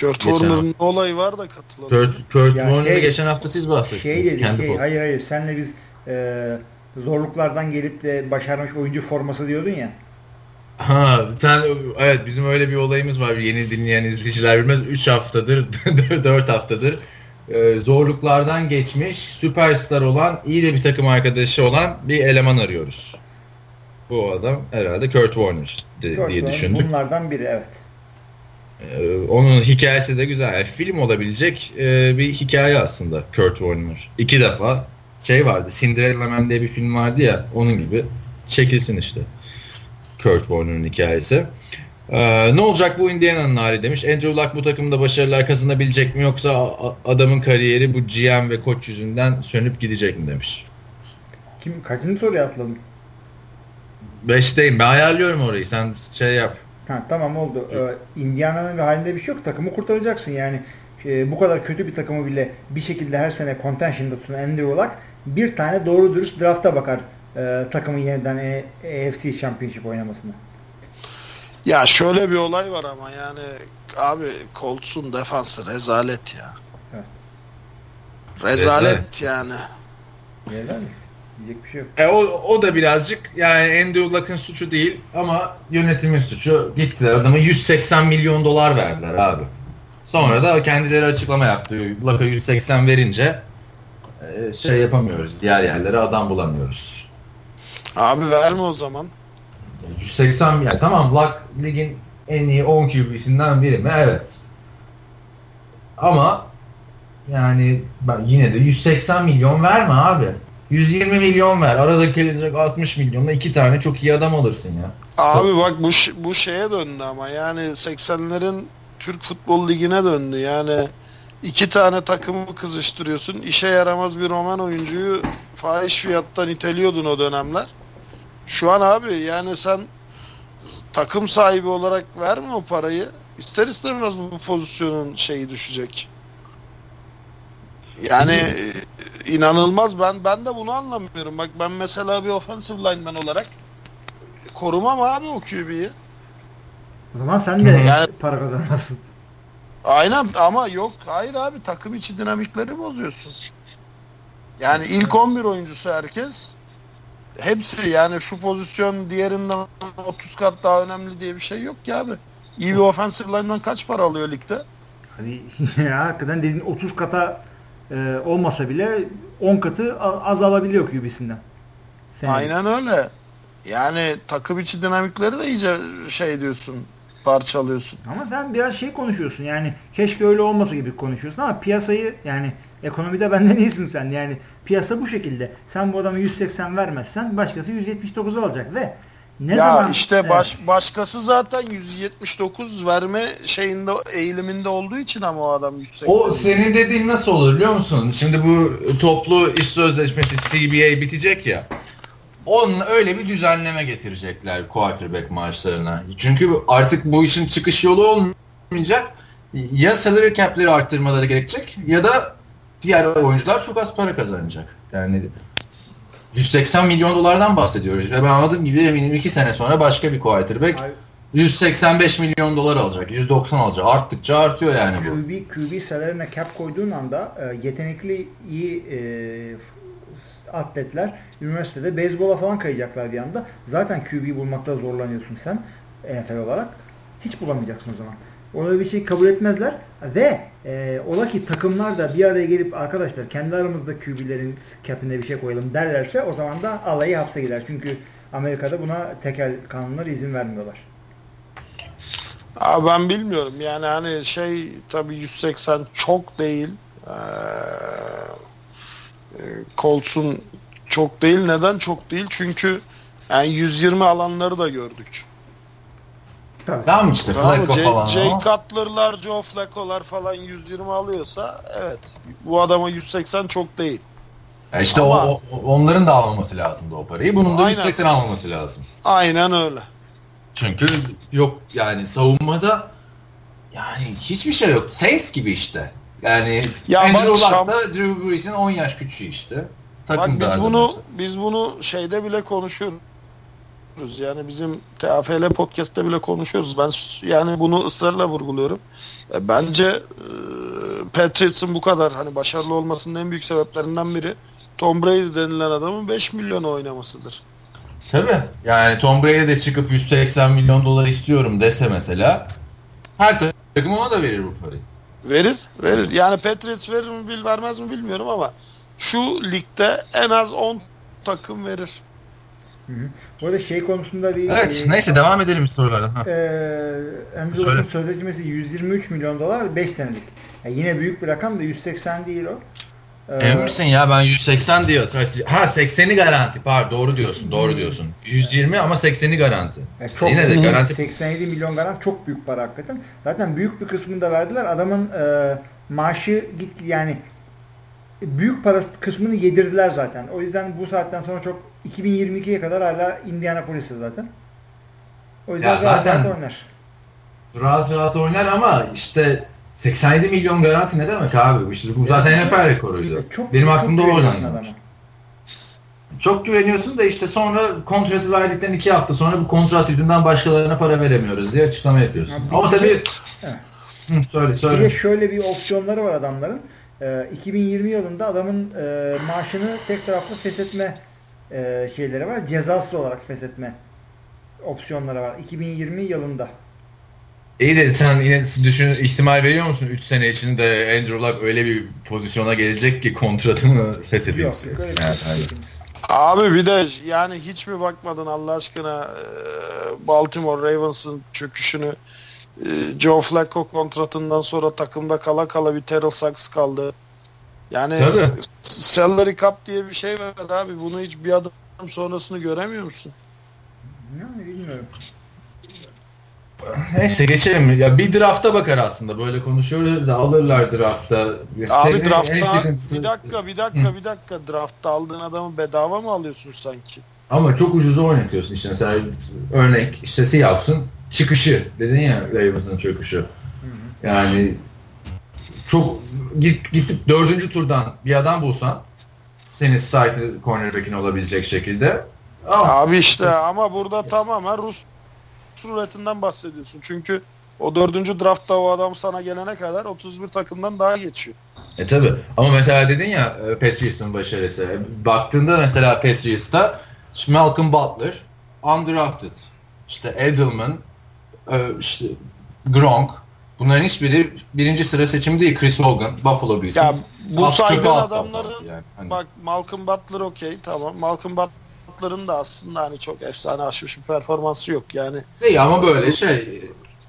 Kurt Warner'ın olayı var da katılalım. Kurt, Kurt Warner'ı şey, geçen hafta siz bahsettiniz. Şey dedi, kendi şey, hayır hayır senle biz e, zorluklardan gelip de başarmış oyuncu forması diyordun ya. Ha sen evet bizim öyle bir olayımız var yeni dinleyen izleyiciler bilmez 3 haftadır 4 haftadır e, zorluklardan geçmiş süperstar olan iyi de bir takım arkadaşı olan bir eleman arıyoruz. Bu adam herhalde Kurt Warner de, Kurt diye düşündük. Bunlardan biri evet. Ee, onun hikayesi de güzel. Yani film olabilecek e, bir hikaye aslında Kurt Warner. İki defa şey vardı. Cinderella Man diye bir film vardı ya onun gibi çekilsin işte. Kurt Warner'ın hikayesi. Ee, ne olacak bu Indiana'nın hali demiş. Andrew Luck bu takımda başarılar kazanabilecek mi yoksa adamın kariyeri bu GM ve koç yüzünden sönüp gidecek mi demiş. Kim kaçıncı soruya atladın? Beşteyim. Ben ayarlıyorum orayı. Sen şey yap. Ha, tamam oldu. Ee, Indiana'nın bir halinde bir şey yok. Takımı kurtaracaksın yani. E, bu kadar kötü bir takımı bile bir şekilde her sene contention'da tutan Andrew Luck bir tane doğru dürüst drafta bakar e, takımın yeniden AFC Championship oynamasına. Ya şöyle bir olay var ama yani abi Colts'un defansı rezalet ya. Evet. Rezalet, rezalet. yani. Rezalet. Diyecek bir şey yok. E, o, o da birazcık yani Andrew Luck'ın suçu değil ama yönetimin suçu. Gittiler adama 180 milyon dolar verdiler abi. Sonra da kendileri açıklama yaptı. Luck'a 180 verince e, şey yapamıyoruz. Diğer yerlere adam bulamıyoruz. Abi verme o zaman. 180 yani tamam Luck ligin en iyi 10 QB'sinden biri mi? Evet. Ama yani ben yine de 180 milyon verme abi. 120 milyon ver. Arada gelecek 60 milyonla iki tane çok iyi adam alırsın ya. Abi bak bu bu şeye döndü ama yani 80'lerin Türk Futbol Ligi'ne döndü. Yani iki tane takımı kızıştırıyorsun. İşe yaramaz bir roman oyuncuyu fahiş fiyattan iteliyordun o dönemler. Şu an abi yani sen takım sahibi olarak verme o parayı. İster istemez bu pozisyonun şeyi düşecek. Yani e, inanılmaz ben ben de bunu anlamıyorum. Bak ben mesela bir offensive lineman olarak korumam abi o QB'yi. O zaman sen de yani, para kazanırsın. Aynen ama yok hayır abi takım içi dinamikleri bozuyorsun. Yani ilk 11 oyuncusu herkes hepsi yani şu pozisyon diğerinden 30 kat daha önemli diye bir şey yok ki abi. İyi bir offensive lineman kaç para alıyor ligde? Hani ya hakikaten dediğin 30 kata e, olmasa bile 10 katı az alabiliyor QB'sinden. Aynen öyle. Yani takım içi dinamikleri de iyice şey diyorsun parçalıyorsun. Ama sen biraz şey konuşuyorsun yani keşke öyle olmasa gibi konuşuyorsun ama piyasayı yani ekonomide benden iyisin sen yani piyasa bu şekilde. Sen bu adama 180 vermezsen başkası 179 alacak ve ne ya zaman işte evet. baş, başkası zaten 179 verme şeyinde eğiliminde olduğu için ama o adam 180. O senin dediğin nasıl olur biliyor musun? Şimdi bu toplu iş sözleşmesi CBA bitecek ya. Onun öyle bir düzenleme getirecekler quarterback maaşlarına. Çünkü artık bu işin çıkış yolu olmayacak. Ya salary cap'leri arttırmaları gerekecek ya da diğer oyuncular çok az para kazanacak. Yani 180 milyon dolardan bahsediyoruz. Ve ben anladığım gibi eminim 2 sene sonra başka bir quarterback 185 milyon dolar alacak. 190 alacak. Arttıkça artıyor yani bu. QB, QB salarına cap koyduğun anda e, yetenekli iyi e, atletler üniversitede beyzbola falan kayacaklar bir anda. Zaten QB bulmakta zorlanıyorsun sen NFL olarak. Hiç bulamayacaksın o zaman. Ona bir şey kabul etmezler ve e, ola ki takımlar da bir araya gelip arkadaşlar kendi aramızda QB'lerin cap'ine bir şey koyalım derlerse o zaman da alayı hapse gider. Çünkü Amerika'da buna tekel kanunları izin vermiyorlar. Aa, ben bilmiyorum yani hani şey tabii 180 çok değil. Ee, e, çok değil. Neden çok değil? Çünkü yani 120 alanları da gördük. Tabii. Tamam, Flacco falan. Jay Cutler'lar, Joe Flacco'lar falan 120 alıyorsa evet. Bu adama 180 çok değil. Ya işte Ama, o, o, onların da almaması lazımdı o parayı. Bunun da aynen. 180 almaması lazım. Aynen öyle. Çünkü yok yani savunmada yani hiçbir şey yok. Saints gibi işte. Yani ya Andrew Luck da Drew Brees'in 10 yaş küçüğü işte. Takım bak biz bunu mesela. biz bunu şeyde bile konuşuyoruz Yani bizim TAFL podcast'te bile konuşuyoruz. Ben yani bunu ısrarla vurguluyorum. E, bence e, Patriots'ın bu kadar hani başarılı olmasının en büyük sebeplerinden biri Tom Brady denilen adamın 5 milyon oynamasıdır. Tabii. Yani Tom Brady de çıkıp 180 milyon dolar istiyorum dese mesela her takım ona da verir bu parayı. Verir, verir. Yani Patriots verir mi bil vermez mi bilmiyorum ama şu ligde en az 10 takım verir. Hı hı. Bu arada şey konusunda bir... Evet e, neyse devam edelim sorulardan. E, Andrew Söyle. Sözleşmesi 123 milyon dolar 5 senelik. Yani yine büyük bir rakam da 180 değil o. E, Emin misin ya ben 180 diyor. Ha 80'i garanti pardon doğru diyorsun doğru diyorsun. 120 ama 80'i garanti. e, çok Yine de garanti 87 milyon garanti çok büyük para hakikaten. Zaten büyük bir kısmını da verdiler. Adamın e, maaşı git yani büyük para kısmını yedirdiler zaten. O yüzden bu saatten sonra çok 2022'ye kadar hala Indianapolis'te zaten. O yüzden Ya rahat rahat oynar. rahat rahat oynar ama işte 87 milyon garanti ne demek abi? İşte bu zaten NFL rekoruydu. E, çok, Benim çok aklımda o adama. Çok güveniyorsun da işte sonra kontratı verdikten iki hafta sonra bu kontrat yüzünden başkalarına para veremiyoruz diye açıklama yapıyorsun. Ya bir- Ama tabii Evet. Hı, söyle Bir söyle. de şöyle bir opsiyonları var adamların. Ee, 2020 yılında adamın e, maaşını tek taraflı feshetme e, şeyleri var. Cezasız olarak feshetme opsiyonları var. 2020 yılında. İyi de sen yine düşün ihtimal veriyor musun 3 sene içinde Andrew Luck öyle bir pozisyona gelecek ki kontratını Yok, yok öyle Evet, şey değil. Abi bir de yani hiç mi bakmadın Allah aşkına e, Baltimore Ravens'ın çöküşünü e, Joe Flacco kontratından sonra takımda kala kala bir Terrell Suggs kaldı. Yani Tabii. salary cap diye bir şey var abi. Bunu hiç bir adım sonrasını göremiyor musun? Yani bilmiyorum. Neyse geçelim. Ya bir drafta bakar aslında. Böyle konuşuyoruz da alırlar drafta. Abi Senin en draftta sıkıntısı- bir dakika bir dakika bir dakika draftta aldığın adamı bedava mı alıyorsun sanki? Ama çok ucuza oynatıyorsun işte mesela örnek işte Seahawks'ın çıkışı dedin ya Ravens'ın çöküşü. Yani çok git gidip dördüncü turdan bir adam bulsan senin starter cornerback'in olabilecek şekilde ama Abi işte ama burada tamamen Rus suretinden bahsediyorsun. Çünkü o dördüncü draftta o adam sana gelene kadar 31 takımdan daha geçiyor. E tabi ama mesela dedin ya e, Patriots'ın başarısı. E, Baktığında mesela Patriots'ta Malcolm Butler undrafted. İşte Edelman, e, işte Gronk. Bunların hiçbiri birinci sıra seçimi değil. Chris Hogan, Buffalo Bills'in. Ya bu alt saydığın alt adamları alt yani. Hani- bak Malcolm Butler okey tamam. Malcolm Butler'ın da aslında hani çok efsane aşmış bir performansı yok. Yani İyi ama böyle şey.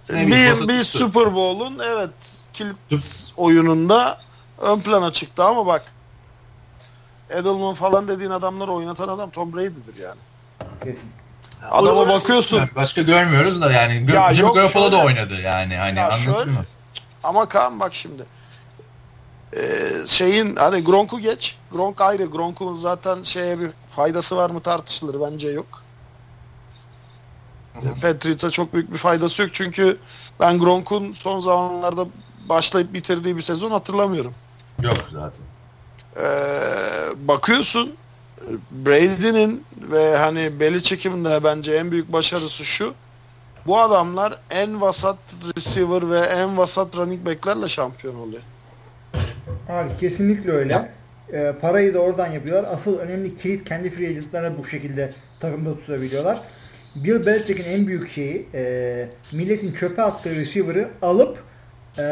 ne bir, bir. Super Bowl'un evet kilit oyununda ön plana çıktı ama bak Edelman falan dediğin adamları oynatan adam Tom Brady'dir yani. Kesin. Adama Orası- bakıyorsun. Yani Başka görmüyoruz da yani. Gö- Ya yok Garoppolo da şöyle- oynadı yani. Hani Ya anladın şöyle- mı? Ama Kaan bak şimdi. Ee, şeyin hani Gronk'u geç. Gronk ayrı. Gronk'un zaten şeye bir faydası var mı tartışılır. Bence yok. Patriots'a çok büyük bir faydası yok. Çünkü ben Gronk'un son zamanlarda başlayıp bitirdiği bir sezon hatırlamıyorum. Yok zaten. Ee, bakıyorsun Brady'nin ve hani Belichick'in de bence en büyük başarısı şu. Bu adamlar en vasat receiver ve en vasat running back'lerle şampiyon oluyor. Abi kesinlikle öyle. Ya. Ee, parayı da oradan yapıyorlar. Asıl önemli kilit kendi free agentlarına bu şekilde takımda tutabiliyorlar. Bill Belichick'in en büyük şeyi e, milletin çöpe attığı receiver'ı alıp e,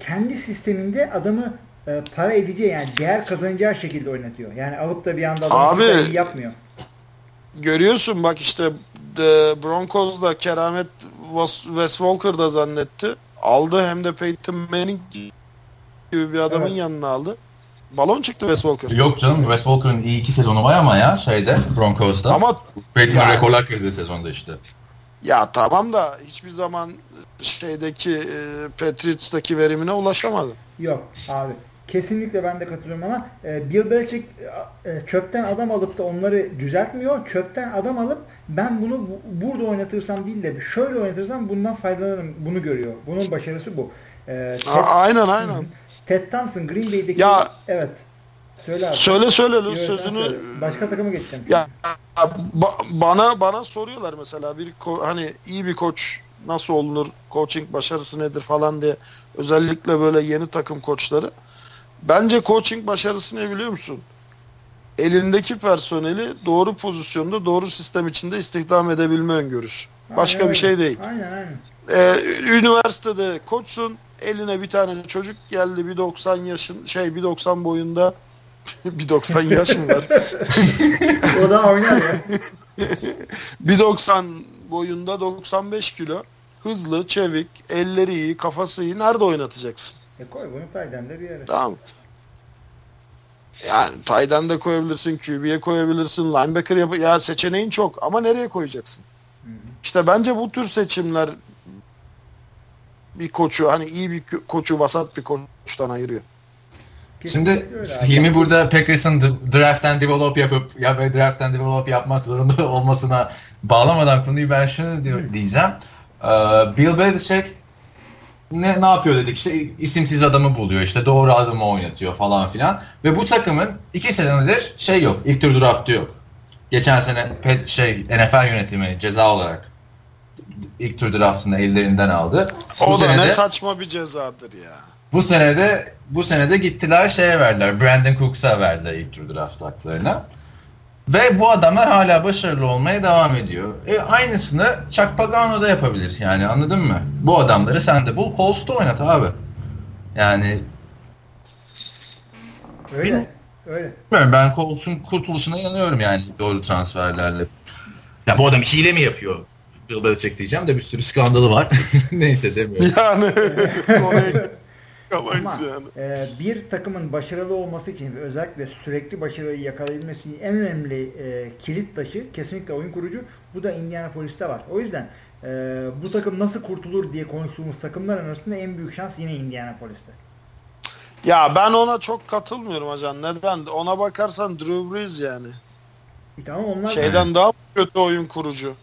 kendi sisteminde adamı e, para edeceği yani değer kazanacağı şekilde oynatıyor. Yani alıp da bir anda adamı Abi- yapmıyor. Görüyorsun bak işte The Broncos da keramet Wes Walker da zannetti. Aldı hem de Peyton Manning gibi bir adamın Evet. yanına aldı. Balon çıktı Wes Walker. Yok canım Wes Walker'ın iyi iki sezonu var ama ya şeyde Broncos'ta. Ama Peyton'ın Yani- rekorlar kırdığı sezonda işte. ya tamam da hiçbir zaman şeydeki e, Patriots'taki verimine ulaşamadı. Yok abi. Kesinlikle ben de katılıyorum ama e, Bill Belichick e, e, çöpten adam alıp da onları düzeltmiyor. Çöpten adam alıp ben bunu bu- burada oynatırsam değil de şöyle oynatırsam bundan faydalanırım. Bunu görüyor. Bunun başarısı bu. E, A- aynen aynen. Ted Thompson Green Bay'deki Ya- evet Söyle abi. Söyle söyle sen sözünü. söyle. Başka takıma geçeceğim. Ya ba- bana bana soruyorlar mesela bir hani iyi bir koç nasıl olunur, coaching başarısı nedir falan diye özellikle böyle yeni takım koçları. Bence coaching başarısı ne biliyor musun? Elindeki personeli doğru pozisyonda, doğru sistem içinde istihdam edebilme öngörüsü. Başka Aynen bir şey değil. Aynen aynen. Ee, üniversitede koçsun, eline bir tane çocuk geldi bir 90 yaşın şey bir 90 boyunda bir 90 yaşım var. O da oynar ya. Bir 90 boyunda 95 kilo. Hızlı, çevik, elleri iyi, kafası iyi. Nerede oynatacaksın? E koy bunu Tayden'de bir yere. Tamam. Yani Tayden de koyabilirsin, QB'ye koyabilirsin, linebacker yap ya seçeneğin çok ama nereye koyacaksın? Hı hı. İşte bence bu tür seçimler bir koçu hani iyi bir ko- koçu vasat bir koçtan ayırıyor. Şimdi Kesinlikle. Hilmi burada Packers'ın draft'ten develop yapıp ya böyle draft'ten develop yapmak zorunda olmasına bağlamadan konuyu ben şunu diyor, diyeceğim. Ee, Bill Belichick ne, ne yapıyor dedik işte isimsiz adamı buluyor işte doğru adamı oynatıyor falan filan ve bu takımın iki senedir şey yok ilk tur draftı yok. Geçen sene pet, şey NFL yönetimi ceza olarak ilk tur draftını ellerinden aldı. Bu O da sene ne saçma bir cezadır ya. bu senede bu senede gittiler şeye verdiler. Brandon Cooks'a verdiler ilk tur draft haklarını. Ve bu adamlar hala başarılı olmaya devam ediyor. E, aynısını Chuck Pagano da yapabilir. Yani anladın mı? Bu adamları sen de bul. Colts'ta oynat abi. Yani Öyle. Öyle. bilmiyorum ben Colts'un kurtuluşuna inanıyorum yani doğru transferlerle. Ya bu adam hile mi yapıyor? Bill Belichick diyeceğim de bir sürü skandalı var. Neyse demiyorum. Yani oraya Ama yani. e, bir takımın başarılı olması için ve özellikle sürekli başarıyı yakalayabilmesi için en önemli e, kilit taşı kesinlikle oyun kurucu. Bu da Indianapolis'te var. O yüzden e, bu takım nasıl kurtulur diye konuştuğumuz takımlar arasında en büyük şans yine Indianapolis'te. Ya ben ona çok katılmıyorum hocam. Neden? Ona bakarsan Drew Brees yani. E, tamam onlar Şeyden daha kötü oyun kurucu.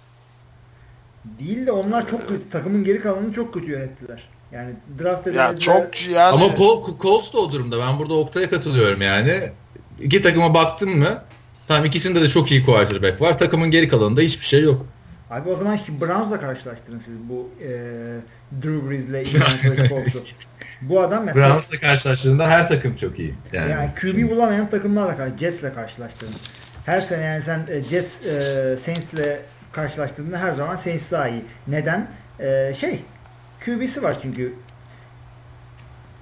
değil de onlar çok kötü. Takımın geri kalanını çok kötü yönettiler. Yani draft Ya edildiler. çok yani Ama Col- Colts da o durumda. Ben burada Oktay'a katılıyorum yani. İki takıma baktın mı? Tamam ikisinde de çok iyi quarterback var. Takımın geri kalanında hiçbir şey yok. Abi o zaman Browns'la karşılaştırın siz bu e, Drew Brees'le Indianapolis Colts'u. Bu adam mesela Browns'la karşılaştığında her takım çok iyi. Yani, yani QB bulamayan takımlarla karşı Jets'le karşılaştırdın. Her sene yani sen e, Jets e, Saints'le karşılaştırdığında her zaman Saints daha iyi. Neden? E, şey QB'si var çünkü.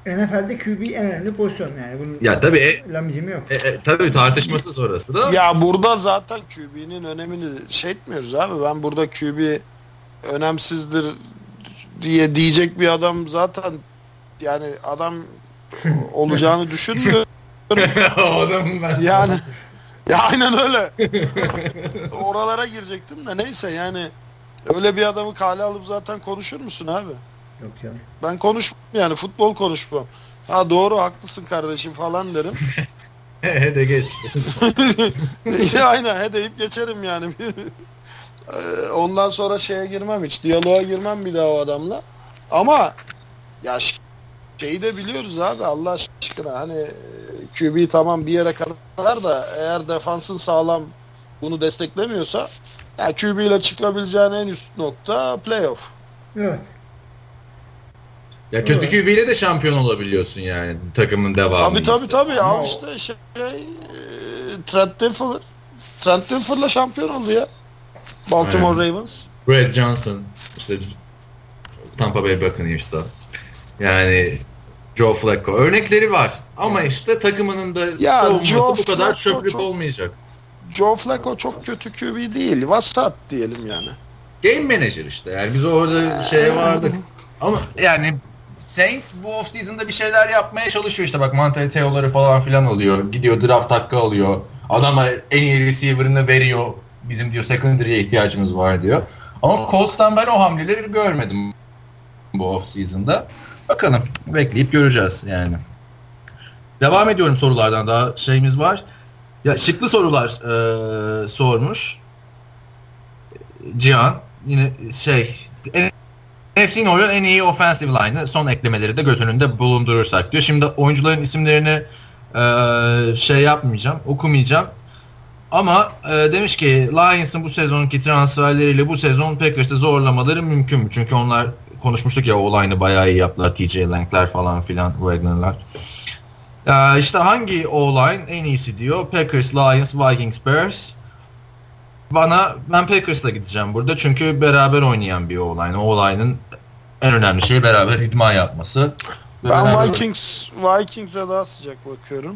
NFL'de QB en önemli pozisyon yani. Bunun Ya tabii e, lamicimi yok. e, e, tabii tartışmasız orası da. Ya burada zaten QB'nin önemini şey etmiyoruz abi. Ben burada QB önemsizdir diye diyecek bir adam zaten yani adam olacağını düşünmüyorum. ben. Yani ya aynen öyle. Oralara girecektim de neyse yani öyle bir adamı kale alıp zaten konuşur musun abi? Yok canım. Ben konuşmam yani futbol konuşmam. Ha doğru haklısın kardeşim falan derim. He de geç. Ya Aynen he deyip geçerim yani. Ee, Ondan sonra şeye girmem hiç. Diyaloğa girmem bir daha o adamla. Ama ya şeyi de biliyoruz abi Allah aşkına hani QB tamam bir yere kadar da eğer defansın sağlam bunu desteklemiyorsa ya QB ile çıkabileceğin en üst nokta playoff. Evet. Ya kötü. QB ile de şampiyon olabiliyorsun yani takımın devamı. Tabii tabii tabii Ama al o- işte şey e, Trent Dilfer Trent Dilfer'la şampiyon oldu ya. Baltimore Ravens. Brad Johnson işte Tampa Bay Buccaneers'ta. Yani Joe Flacco örnekleri var. Ama işte takımının da Ya, savunması Joe bu kadar Flacco çöplük çok- olmayacak. Joe Flacco çok kötü QB değil. Vasat diyelim yani. Game manager işte. Yani biz orada şey vardık. Ama yani Saints bu offseason'da bir şeyler yapmaya çalışıyor işte bak Monte Teo'ları falan filan alıyor. Gidiyor draft hakkı alıyor. Adama en iyi receiver'ını veriyor. Bizim diyor secondary'e ihtiyacımız var diyor. Ama Colts'tan ben o hamleleri görmedim bu offseason'da. Bakalım bekleyip göreceğiz yani. Devam ediyorum sorulardan daha şeyimiz var. Ya şıklı sorular eee, sormuş. Cihan yine şey NFC'nin oyun en iyi offensive line'ı son eklemeleri de göz önünde bulundurursak diyor. Şimdi oyuncuların isimlerini Ee, şey yapmayacağım, okumayacağım. Ama e, demiş ki Lions'ın bu sezonki transferleriyle bu sezon Packers'ı zorlamaları mümkün mü? Çünkü onlar konuşmuştuk ya o line'ı bayağı iyi yaptılar. TJ Lank'ler falan filan, Wagner'lar. Ee, işte hangi O-line en iyisi diyor. Packers, Lions, Vikings, Bears. Bana ben Packers'la gideceğim burada çünkü beraber oynayan bir O-line. O-line'ın en önemli şeyi beraber idman yapması. Ben Beraber- Vikings Vikings'e daha sıcak bakıyorum.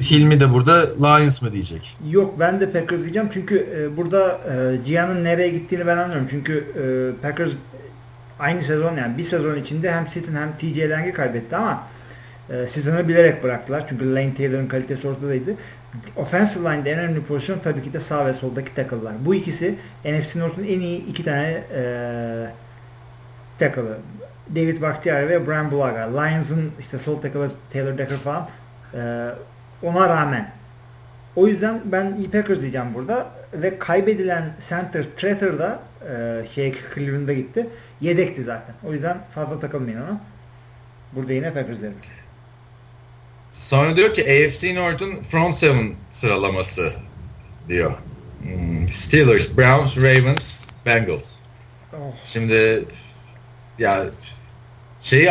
Hilmi de burada Lions mı diyecek? Yok ben de Packers diyeceğim çünkü e, burada e, Gian'ın nereye gittiğini ben anlıyorum. Çünkü e, Packers aynı sezon yani bir sezon içinde hem Sitton hem TJ Lang'i kaybetti ama e, bilerek bıraktılar. Çünkü Lane Taylor'ın kalitesi ortadaydı. Offensive line'de en önemli pozisyon tabii ki de sağ ve soldaki tackle'lar. Bu ikisi NFC North'un en iyi iki tane e, tackle'ı. David Bakhtiari ve Brian Bulaga. Lions'ın işte sol tackle'ı Taylor Decker falan e, ona rağmen o yüzden ben iyi Packers diyeceğim burada. Ve kaybedilen center Treter da e, şey Cleveland'a gitti. Yedekti zaten. O yüzden fazla takılmayın ona. Burada yine Packers derim. Sonra diyor ki AFC North'un front seven sıralaması diyor. Hmm, Steelers, Browns, Ravens, Bengals. Oh. Şimdi ya şeyi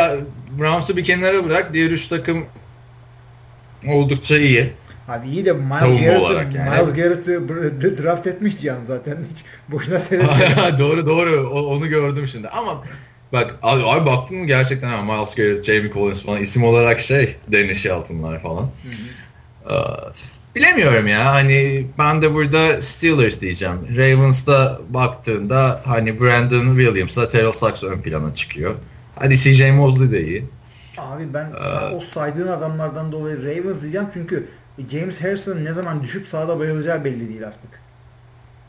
Browns'u bir kenara bırak. Diğer üç takım oldukça iyi. Abi iyi de Miles Savunma Garrett'ı yani. Miles Garrett'ı draft etmiş Cihan zaten. Hiç boşuna seyretmiyor. doğru doğru O- onu gördüm şimdi ama bak abi, abi baktın mı gerçekten ha, Miles Garrett, Jamie Collins falan isim olarak şey Dennis Shelton'lar falan. Ee, bilemiyorum ya hani ben de burada Steelers diyeceğim. Ravens'da baktığında hani Brandon Williams'la Terrell Suggs ön plana çıkıyor. Hadi CJ Mosley de iyi. Abi ben Ee, o saydığın adamlardan dolayı Ravens diyeceğim çünkü James Harrison'ın ne zaman düşüp sahada bayılacağı belli değil artık.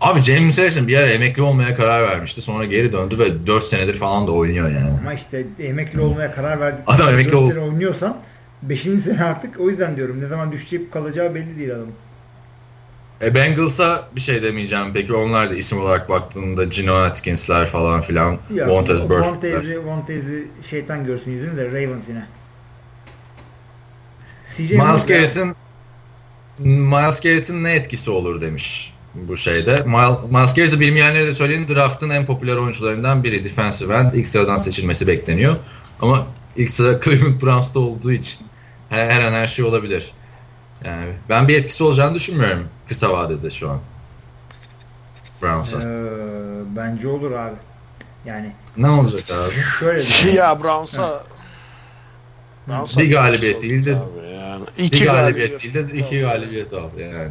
Abi James Harrison bir ara emekli olmaya karar vermişti. Sonra geri döndü ve 4 senedir falan da oynuyor yani. Ama işte emekli olmaya karar verdik. Adam emekli ol- sene oynuyorsan 5. sene artık o yüzden diyorum ne zaman düşecek kalacağı belli değil adamın. E Bengals'a bir şey demeyeceğim. Peki onlar da isim olarak baktığında Gino Atkins'ler falan filan. Ya, Montez Burford'lar. Montez'i, şeytan görsün yüzünü de Ravens yine. CJ Miles Garrett'in Miles Garrett'in ne etkisi olur demiş bu şeyde. Miles, Miles Garrett'i bilmeyenlere de söyleyeyim. Draft'ın en popüler oyuncularından biri. Defensive end. İlk sıradan seçilmesi bekleniyor. Ama ilk sıra Cleveland Browns'ta olduğu için her, her an her şey olabilir. Yani ben bir etkisi olacağını düşünmüyorum kısa vadede şu an. Browns'a. Ee, bence olur abi. Yani Ne olacak abi? şöyle düşün. ya Browns'a Browns'a Bir galibiyet değil de- abi yani. Bir İki galibiyet değil de iki galibiyet aldı yani.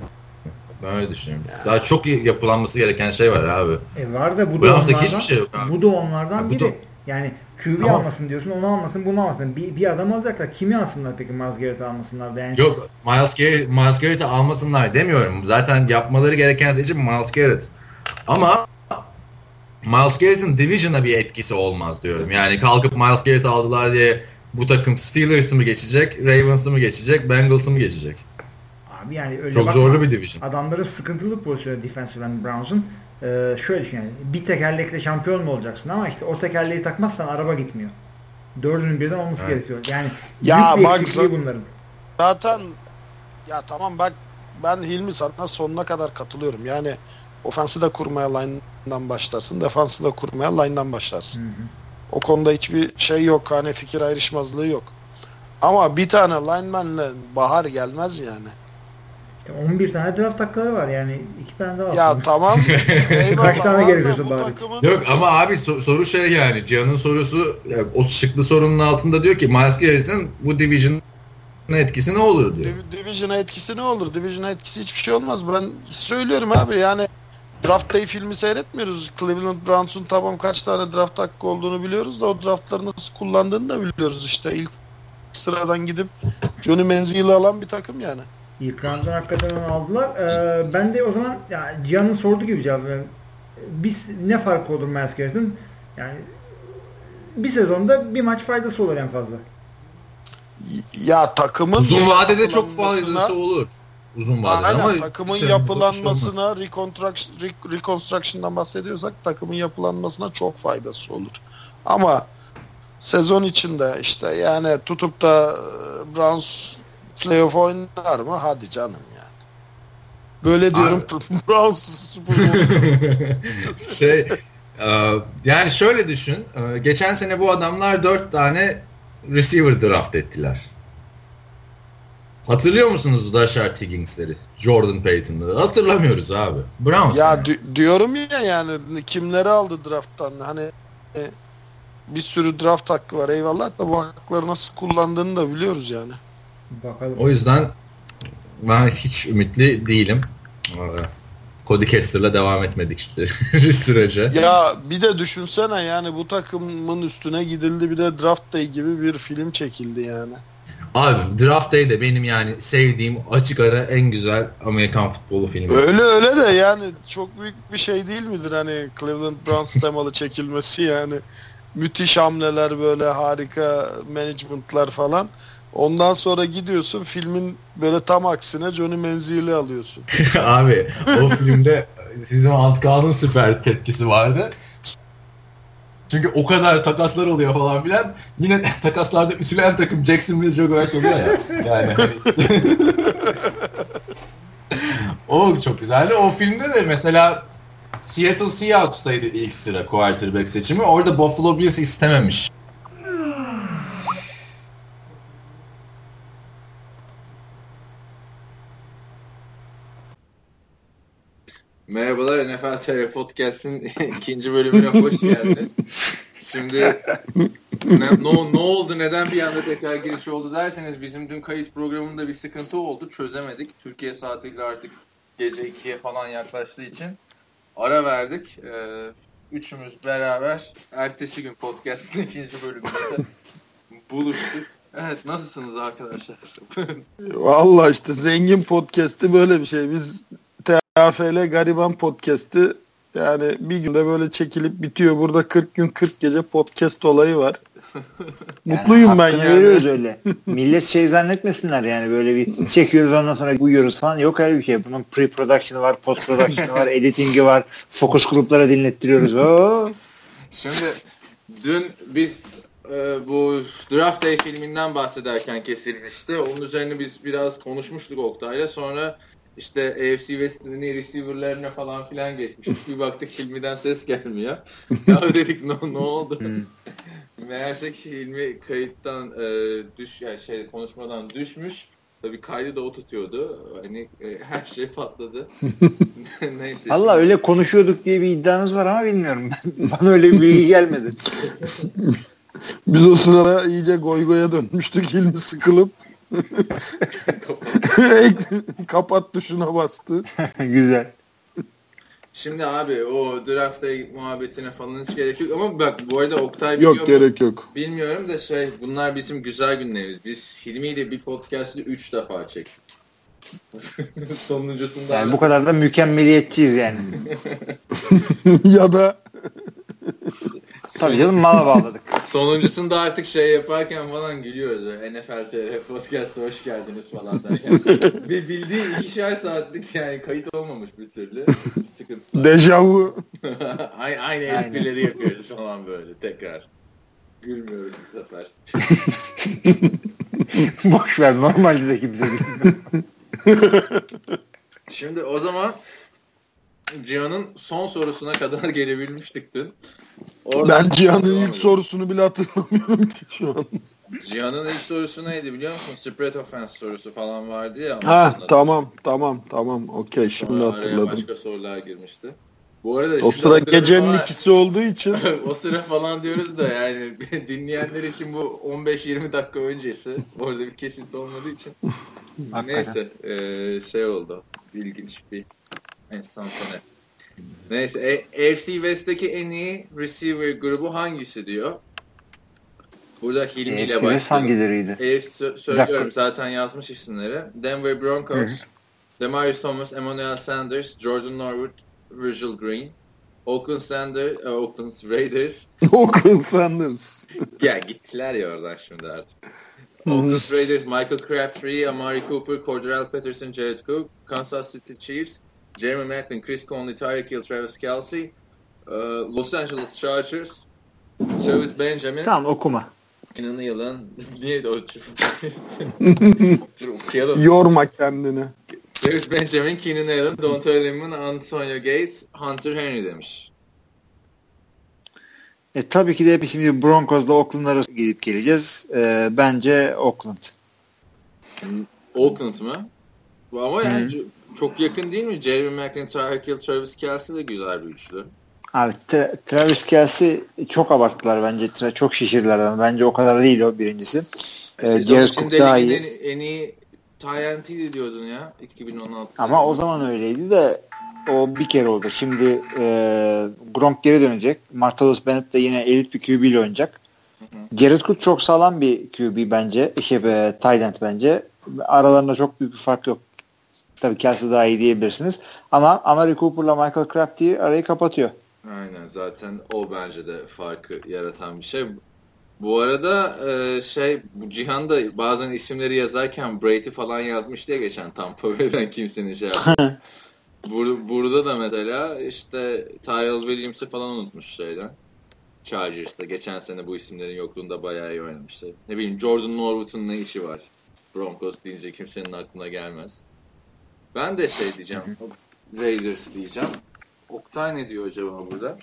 Ben öyle düşünüyorum. Daha çok yapılanması gereken şey var abi. E var da bu Bu da onlardan, hiçbir şey yok abi. Bu da onlardan Ha, bu biri. da- Yani QB Ama- almasın diyorsun, onu almasın, bunu almasın. Bir, bir adam alacaklar. Kimi alsınlar peki Miles Garrett'ı almasınlar yani. Yok Miles Garrett, Miles Garrett'i almasınlar demiyorum. Zaten yapmaları gereken seçim Miles Garrett. Ama Miles Garrett'in Division'a bir etkisi olmaz diyorum. Yani kalkıp Miles Garrett'i aldılar diye bu takım Steelers'ı mı geçecek, Ravens'ı mı geçecek, Bengals'ı mı geçecek? Abi yani öyle Çok bakma. zorlu bir division. Adamların sıkıntılı pozisyonu defensive end Browns'un. Ee, şöyle düşün yani bir tekerlekle şampiyon mu olacaksın ama işte o tekerleği takmazsan araba gitmiyor. Dördünün birden olması Evet. gerekiyor. Yani Ya büyük bir bak- eksikliği bunların. Zaten ya tamam bak ben Hilmi sana sonuna kadar katılıyorum. Yani ofensi de kurmaya line'dan başlarsın. Defansı da kurmaya line'dan başlarsın. Hı hı. O konuda hiçbir şey yok. Hani fikir ayrışmazlığı yok. Ama bir tane lineman'le bahar gelmez yani. İşte 11 tane draft hakları var yani iki tane daha Ya alsın. tamam. eyvallah Kaç tane bu bari. takımın- Yok ama abi so- soru şey yani Cihan'ın sorusu ya, o şıklı sorunun altında diyor ki Miles Garrett'in bu Division'ın etkisi ne olur diyor. Div- Division'a etkisi ne olur? Division'a etkisi hiçbir şey olmaz. Ben söylüyorum abi yani Draft Day filmi seyretmiyoruz. Cleveland Browns'un tamam kaç tane draft hakkı olduğunu biliyoruz da o draftları nasıl kullandığını da biliyoruz işte. İlk sıradan gidip Johnny Manziel'i alan bir takım yani. İlk round'dan hakikaten onu aldılar. Ee, ben de o zaman ya Cihan'ın sorduğu gibi cevap veriyorum. Biz ne farkı olur Miles Garrett'ın? Yani bir sezonda bir maç faydası olur en fazla. Ya takımın Uzun vadede çok faydası olur. Uzun vadede Aynen, ama takımın yapılanmasına reconstruction, re- reconstruction'dan bahsediyorsak takımın yapılanmasına çok faydası olur. Ama sezon içinde işte yani tutup da e, Browns playoff oynar mı? Hadi canım yani. Böyle diyorum Browns şey e, yani şöyle düşün. e, Geçen sene bu adamlar dört tane receiver draft ettiler. Hatırlıyor musunuz Dashard Higgins'leri? Jordan Payton'ları. Hatırlamıyoruz abi. Browns. ya yani. di- diyorum ya yani kimleri aldı drafttan hani e, bir sürü draft hakkı var eyvallah da bu hakları nasıl kullandığını da biliyoruz yani. Bakalım. O yüzden ben hiç ümitli değilim. E, Cody Kessler'la devam etmedik işte sürece. Ya bir de düşünsene yani bu takımın üstüne gidildi bir de Draft Day gibi bir film çekildi yani. Abi Draft Day de benim yani sevdiğim açık ara en güzel Amerikan futbolu filmi. Öyle öyle de yani çok büyük bir şey değil midir hani Cleveland Browns temalı çekilmesi yani müthiş hamleler böyle harika management'lar falan. Ondan sonra gidiyorsun filmin böyle tam aksine Johnny Manziel'i alıyorsun. Abi o filmde sizin Antkan'ın süper tepkisi vardı. Çünkü o kadar takaslar oluyor falan filan. Yine takaslarda ütülen takım Jacksonville Jaguars oluyor ya. Yani hani- o çok güzeldi. O filmde de mesela Seattle Seahawks'taydı ilk sıra quarterback seçimi. Orada Buffalo Bills istememiş. Merhabalar NFL TR Podcast'in ikinci bölümüne hoş geldiniz. Şimdi ne, ne, ne oldu neden bir anda tekrar giriş oldu derseniz bizim dün kayıt programında bir sıkıntı oldu çözemedik. Türkiye saatiyle artık gece 2'ye falan yaklaştığı için ara verdik. Ee, üçümüz beraber ertesi gün podcast'ın ikinci bölümünde buluştuk. Evet nasılsınız arkadaşlar? Vallahi işte zengin podcast'i böyle bir şey. Biz TAFL Gariban podcast'i yani bir günde böyle çekilip bitiyor. Burada 40 gün 40 gece podcast olayı var. Mutluyum ben hakkını yani. veriyoruz öyle. Millet şey zannetmesinler yani böyle bir çekiyoruz ondan sonra uyuyoruz falan. Yok öyle bir şey. Bunun pre-production'ı var, post-production'ı var, editing'i var. Fokus gruplara dinlettiriyoruz. Oo. Şimdi dün biz e, bu Draft Day filminden bahsederken kesilmişti. Onun üzerine biz biraz konuşmuştuk Oktay'la. Sonra işte AFC West'in receiver'lerine falan filan geçmiştik. Bir baktık filmiden ses gelmiyor. Ya dedik ne, ne oldu? Meğerse Hilmi kayıttan e, düş yani şey konuşmadan düşmüş. Tabii kaydı da o tutuyordu. Hani e, her şey patladı. Neyse. Valla öyle konuşuyorduk diye bir iddianız var ama bilmiyorum. Bana öyle bir bilgi gelmedi. Biz o sırada iyice goygoya dönmüştük. Hilmi sıkılıp kapat tuşuna bastı. Güzel. Şimdi abi o draft day muhabbetine falan hiç gerek yok ama bak bu arada Oktay Yok biliyor mu? gerek yok. Bilmiyorum da şey bunlar bizim güzel günlerimiz. Biz Hilmi ile bir podcast'ı 3 defa çektik. Sonuncusunda Yani bu kadar da mükemmeliyetçiyiz yani. ya da Tabii canım mala bağladık. sonuncusunda artık şey yaparken falan gülüyoruz. NFL TR podcast'a hoş geldiniz falan derken. bir bildiğin ikişer saatlik yani kayıt olmamış bir türlü. Dejavu. aynı, aynı esprileri yapıyoruz falan böyle tekrar. Gülmüyoruz bu sefer. Boş ver normalde de kimse. Şimdi o zaman Cihan'ın son sorusuna kadar gelebilmiştik dün. Oradan Ben Cihan'ın devam ilk sorusunu bile hatırlamıyorum ki şu an. Cihan'ın ilk sorusu neydi biliyor musun? Spread offense sorusu falan vardı ya. Ha hatırladım. tamam tamam tamam okey şimdi Sonra araya hatırladım. başka sorular girmişti. Bu arada O şimdi sıra gecenin ama- ikisi olduğu için o sıra falan diyoruz da yani dinleyenler için bu 15-20 dakika öncesi. Orada bir kesinti olmadığı için. Neyse eee, şey oldu. İlginç bir enstantane. Neyse e, AFC West'teki en iyi receiver grubu hangisi diyor. Burada Hilmi ile Eşsiniz başlayalım. hangileriydi? AFC sö- söylüyorum zaten yazmış isimleri. Denver Broncos, Demarius Thomas, Emmanuel Sanders, Jordan Norwood, Virgil Green, Oakland Sanders, e, Oakland Raiders. Oakland Sanders. ya gittiler ya oradan şimdi artık. Oakland Raiders, Michael Crabtree, Amari Cooper, Cordell Patterson, Jared Cook, Kansas City Chiefs, Jeremy Macklin, Chris Conley, Tyreek Hill, Travis Kelsey, e, Los Angeles Chargers, Travis Benjamin, Tamam okuma. Allen neydi o? Dur okuyalım. Yorma kendini. Davis Benjamin, Keenan Allen, Donta Lemon, Antonio Gates, Hunter Henry demiş. E, tabii ki de şimdi Broncos'la Oakland arası gidip geleceğiz. E, bence Oakland. Oakland mı? Ama yani çok yakın değil mi? Jeremy McLean, Tyreek Hill, Travis Kelsey de güzel bir üçlü. Abi Tra- Travis Kelsey çok abarttılar bence. Tra- çok şişirdiler ama bence o kadar değil o birincisi. E, Ee, Jared Cook daha iyi. En, en iyi TNT diyordun ya 2016. Ama o zaman öyleydi de o bir kere oldu. Şimdi e, Gronk geri dönecek. Martellus Bennett de yine elit bir QB ile oynayacak. Jared Cook çok sağlam bir QB bence. Şey, e, tight bence. Aralarında çok büyük bir fark yok. Tabii Kelsey daha iyi diyebilirsiniz. Ama Amari Cooper'la Michael Crabtree arayı kapatıyor. Aynen zaten o bence de farkı yaratan bir şey. Bu arada e, şey bu Cihan'da bazen isimleri yazarken Brady falan yazmış diye geçen Tampa Bay'den kimsenin şey yaptı. Bur burada da mesela işte Tyrell Williams'ı falan unutmuş şeyden. Chargers'ta. Geçen sene bu isimlerin yokluğunda bayağı iyi oynamıştı. Ne bileyim Jordan Norwood'un ne işi var? Broncos deyince kimsenin aklına gelmez. Ben de şey diyeceğim. Raiders diyeceğim. Oktay ne diyor acaba burada?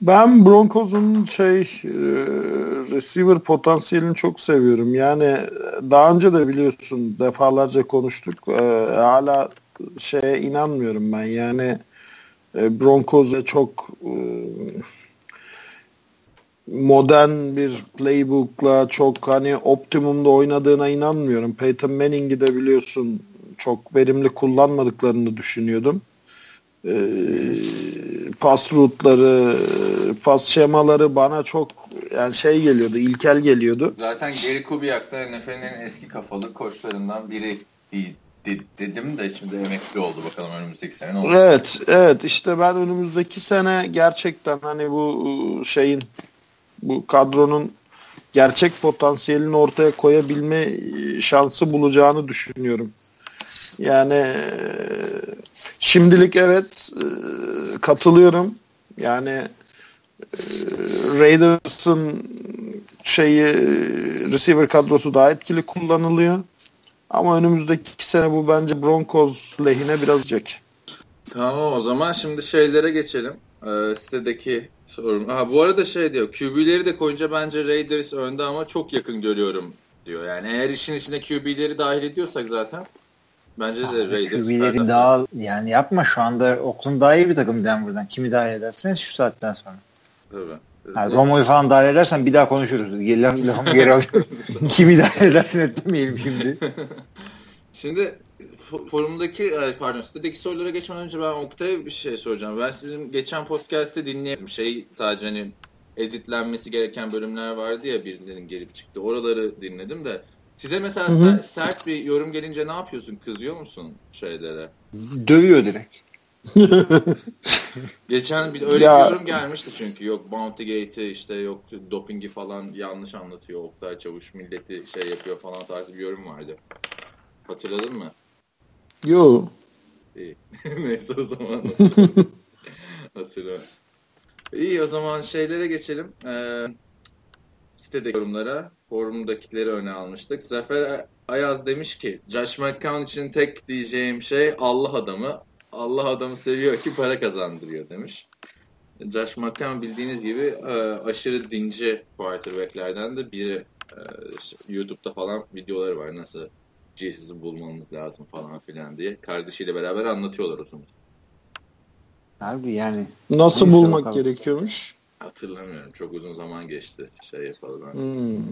Ben Broncos'un şey e, receiver potansiyelini çok seviyorum. Yani daha önce de biliyorsun defalarca konuştuk. E, hala şeye inanmıyorum ben. Yani e, Broncos'a çok e, modern bir playbook'la çok hani optimumda oynadığına inanmıyorum. Peyton Manning'i de biliyorsun çok verimli kullanmadıklarını düşünüyordum. Ee, pas rutları, pas şemaları bana çok yani şey geliyordu, ilkel geliyordu. Zaten Gary Kubiak da NFL'in eski kafalı koçlarından biri değil dedim de şimdi emekli oldu bakalım önümüzdeki sene ne olacak? Evet, evet işte ben önümüzdeki sene gerçekten hani bu şeyin bu kadronun gerçek potansiyelini ortaya koyabilme şansı bulacağını düşünüyorum. Yani şimdilik evet katılıyorum. Yani Raiders'ın şeyi receiver kadrosu daha etkili kullanılıyor. Ama önümüzdeki iki sene bu bence Broncos lehine biraz cek. Tamam o zaman şimdi şeylere geçelim. Ee, sitedeki sorun. Aha, bu arada şey diyor. QB'leri de koyunca bence Raiders önde ama çok yakın görüyorum diyor. Yani eğer işin içine QB'leri dahil ediyorsak zaten bence de Abi, Raiders. QB'leri daha yani yapma şu anda Oakland daha iyi bir takım Denver'dan. Kimi dahil ederseniz şu saatten sonra. Tabii. Yani Romo'yu falan dahil edersen bir daha konuşuruz. Laf, lafımı geri alıyorum. Kimi dahil edersin etmeyelim şimdi. Şimdi forumdaki pardon sitedeki sorulara geçmeden önce ben Oktay'a bir şey soracağım. Ben sizin geçen podcast'te dinleyelim. Şey sadece hani editlenmesi gereken bölümler vardı ya birilerinin gelip çıktı. Oraları dinledim de size mesela Hı-hı. sert bir yorum gelince ne yapıyorsun? Kızıyor musun şeylere? Dövüyor direkt. Geçen bir öyle ya. bir yorum gelmişti çünkü yok Bounty Gate'i işte yok dopingi falan yanlış anlatıyor Oktay Çavuş milleti şey yapıyor falan tarzı bir yorum vardı. Hatırladın mı? Yo. İyi. Neyse o zaman. Hatırlıyorum. İyi o zaman şeylere geçelim. Ee, sitedeki yorumlara. Forumdakileri öne almıştık. Zafer Ayaz demiş ki Josh McCown için tek diyeceğim şey Allah adamı. Allah adamı seviyor ki para kazandırıyor demiş. Josh McCown bildiğiniz gibi e, aşırı dinci quarterbacklerden de biri. E, YouTube'da falan videoları var. Nasıl Jesus'ı bulmamız lazım falan filan diye. Kardeşiyle beraber anlatıyorlar o zaman. Abi yani. Nasıl bulmak bakalım. gerekiyormuş? Hatırlamıyorum. Çok uzun zaman geçti. Şey yapalım. Hmm.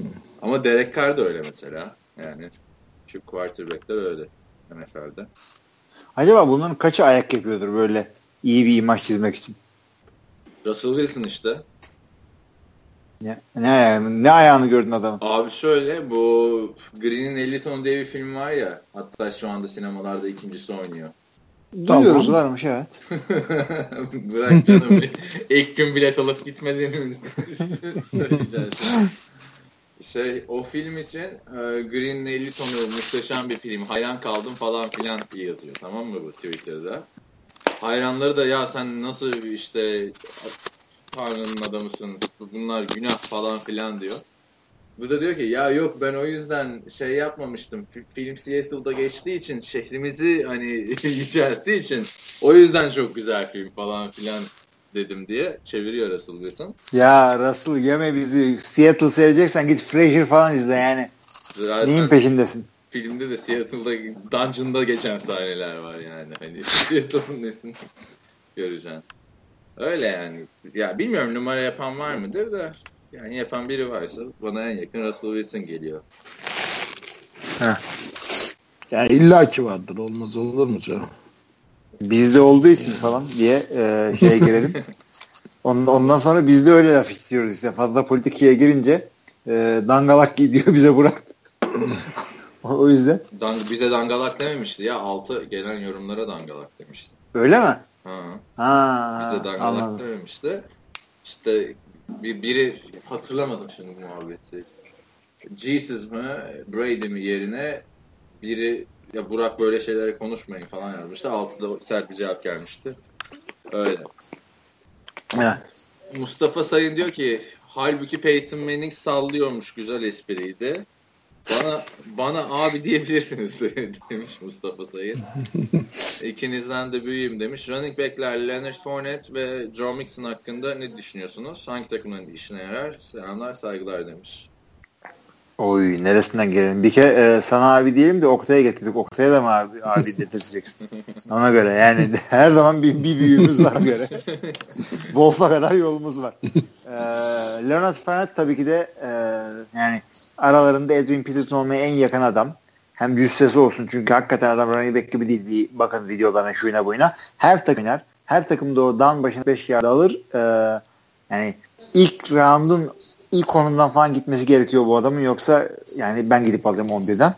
Ama Derek Carr da öyle mesela. Yani şu quarterbackler öyle NFL'de. Acaba bunların kaçı ayak yapıyordur böyle iyi bir imaj çizmek için? Russell Wilson işte. Ne, ne, ayağını, ne ayağını gördün adamın? Abi şöyle bu Green'in 50 ton diye bir film var ya hatta şu anda sinemalarda ikincisi oynuyor. Duyuyoruz tamam. varmış evet. Bırak canım ilk gün bilet alıp gitmediğini söyleyeceğiz. Şey o film için e, Green'in 50 tonu muhteşem bir film. Hayran kaldım falan filan yazıyor tamam mı bu Twitter'da. Hayranları da ya sen nasıl işte Tanrı'nın adamısın bunlar günah falan filan diyor. Bu da diyor ki ya yok ben o yüzden şey yapmamıştım. Film Seattle'da geçtiği için şehrimizi hani yücelttiği için o yüzden çok güzel film falan filan dedim diye çeviriyor Russell Wilson. Ya Russell yeme bizi. Seattle seveceksen git Frasier falan izle yani. Zaten Neyin peşindesin? Filmde de Seattle'da Dungeon'da geçen sahneler var yani. Hani Seattle'ın nesini göreceksin. Öyle yani. Ya bilmiyorum numara yapan var mıdır da yani yapan biri varsa bana en yakın Russell Wilson geliyor. Heh. Yani illa ki vardır. Olmaz olur mu canım? Bizde olduğu için falan diye e, şeye girelim. Ondan sonra biz de öyle laf istiyoruz işte. Fazla politikaya girince e, dangalak gidiyor bize Burak. o yüzden. Dang, bize dangalak dememişti ya. Altı gelen yorumlara dangalak demişti. Öyle mi? Ha. ha bize dangalak anladım. dememişti. İşte bir, biri hatırlamadım şimdi muhabbeti. Jesus mı Brady mi yerine biri ya Burak böyle şeylere konuşmayın falan yazmıştı. Altıda sert bir cevap gelmişti. Öyle. Evet. Mustafa Sayın diyor ki halbuki Peyton Manning sallıyormuş güzel espriydi. Bana bana abi diyebilirsiniz demiş Mustafa Sayın. İkinizden de büyüğüm demiş. Running backler Leonard Fournette ve Joe Mixon hakkında ne düşünüyorsunuz? Hangi takımların işine yarar? Selamlar saygılar demiş. Oy neresinden gelelim? Bir kere e, sana abi diyelim de Oktay'a getirdik. Oktay'a da mı abi, abi dedirteceksin? Ona göre yani her zaman bir, bir büyüğümüz var göre. Wolf'a kadar yolumuz var. E, Leonard Fournette tabii ki de e, yani aralarında Edwin Peterson olmaya en yakın adam. Hem cüssesi olsun çünkü hakikaten adam running back gibi değil. Bir bakın videolarına şuyuna buyuna. Her takım oynar. Her takımda o down başına 5 yard alır. E, yani ilk roundun ilk konumdan falan gitmesi gerekiyor bu adamın yoksa yani ben gidip alacağım 11'den.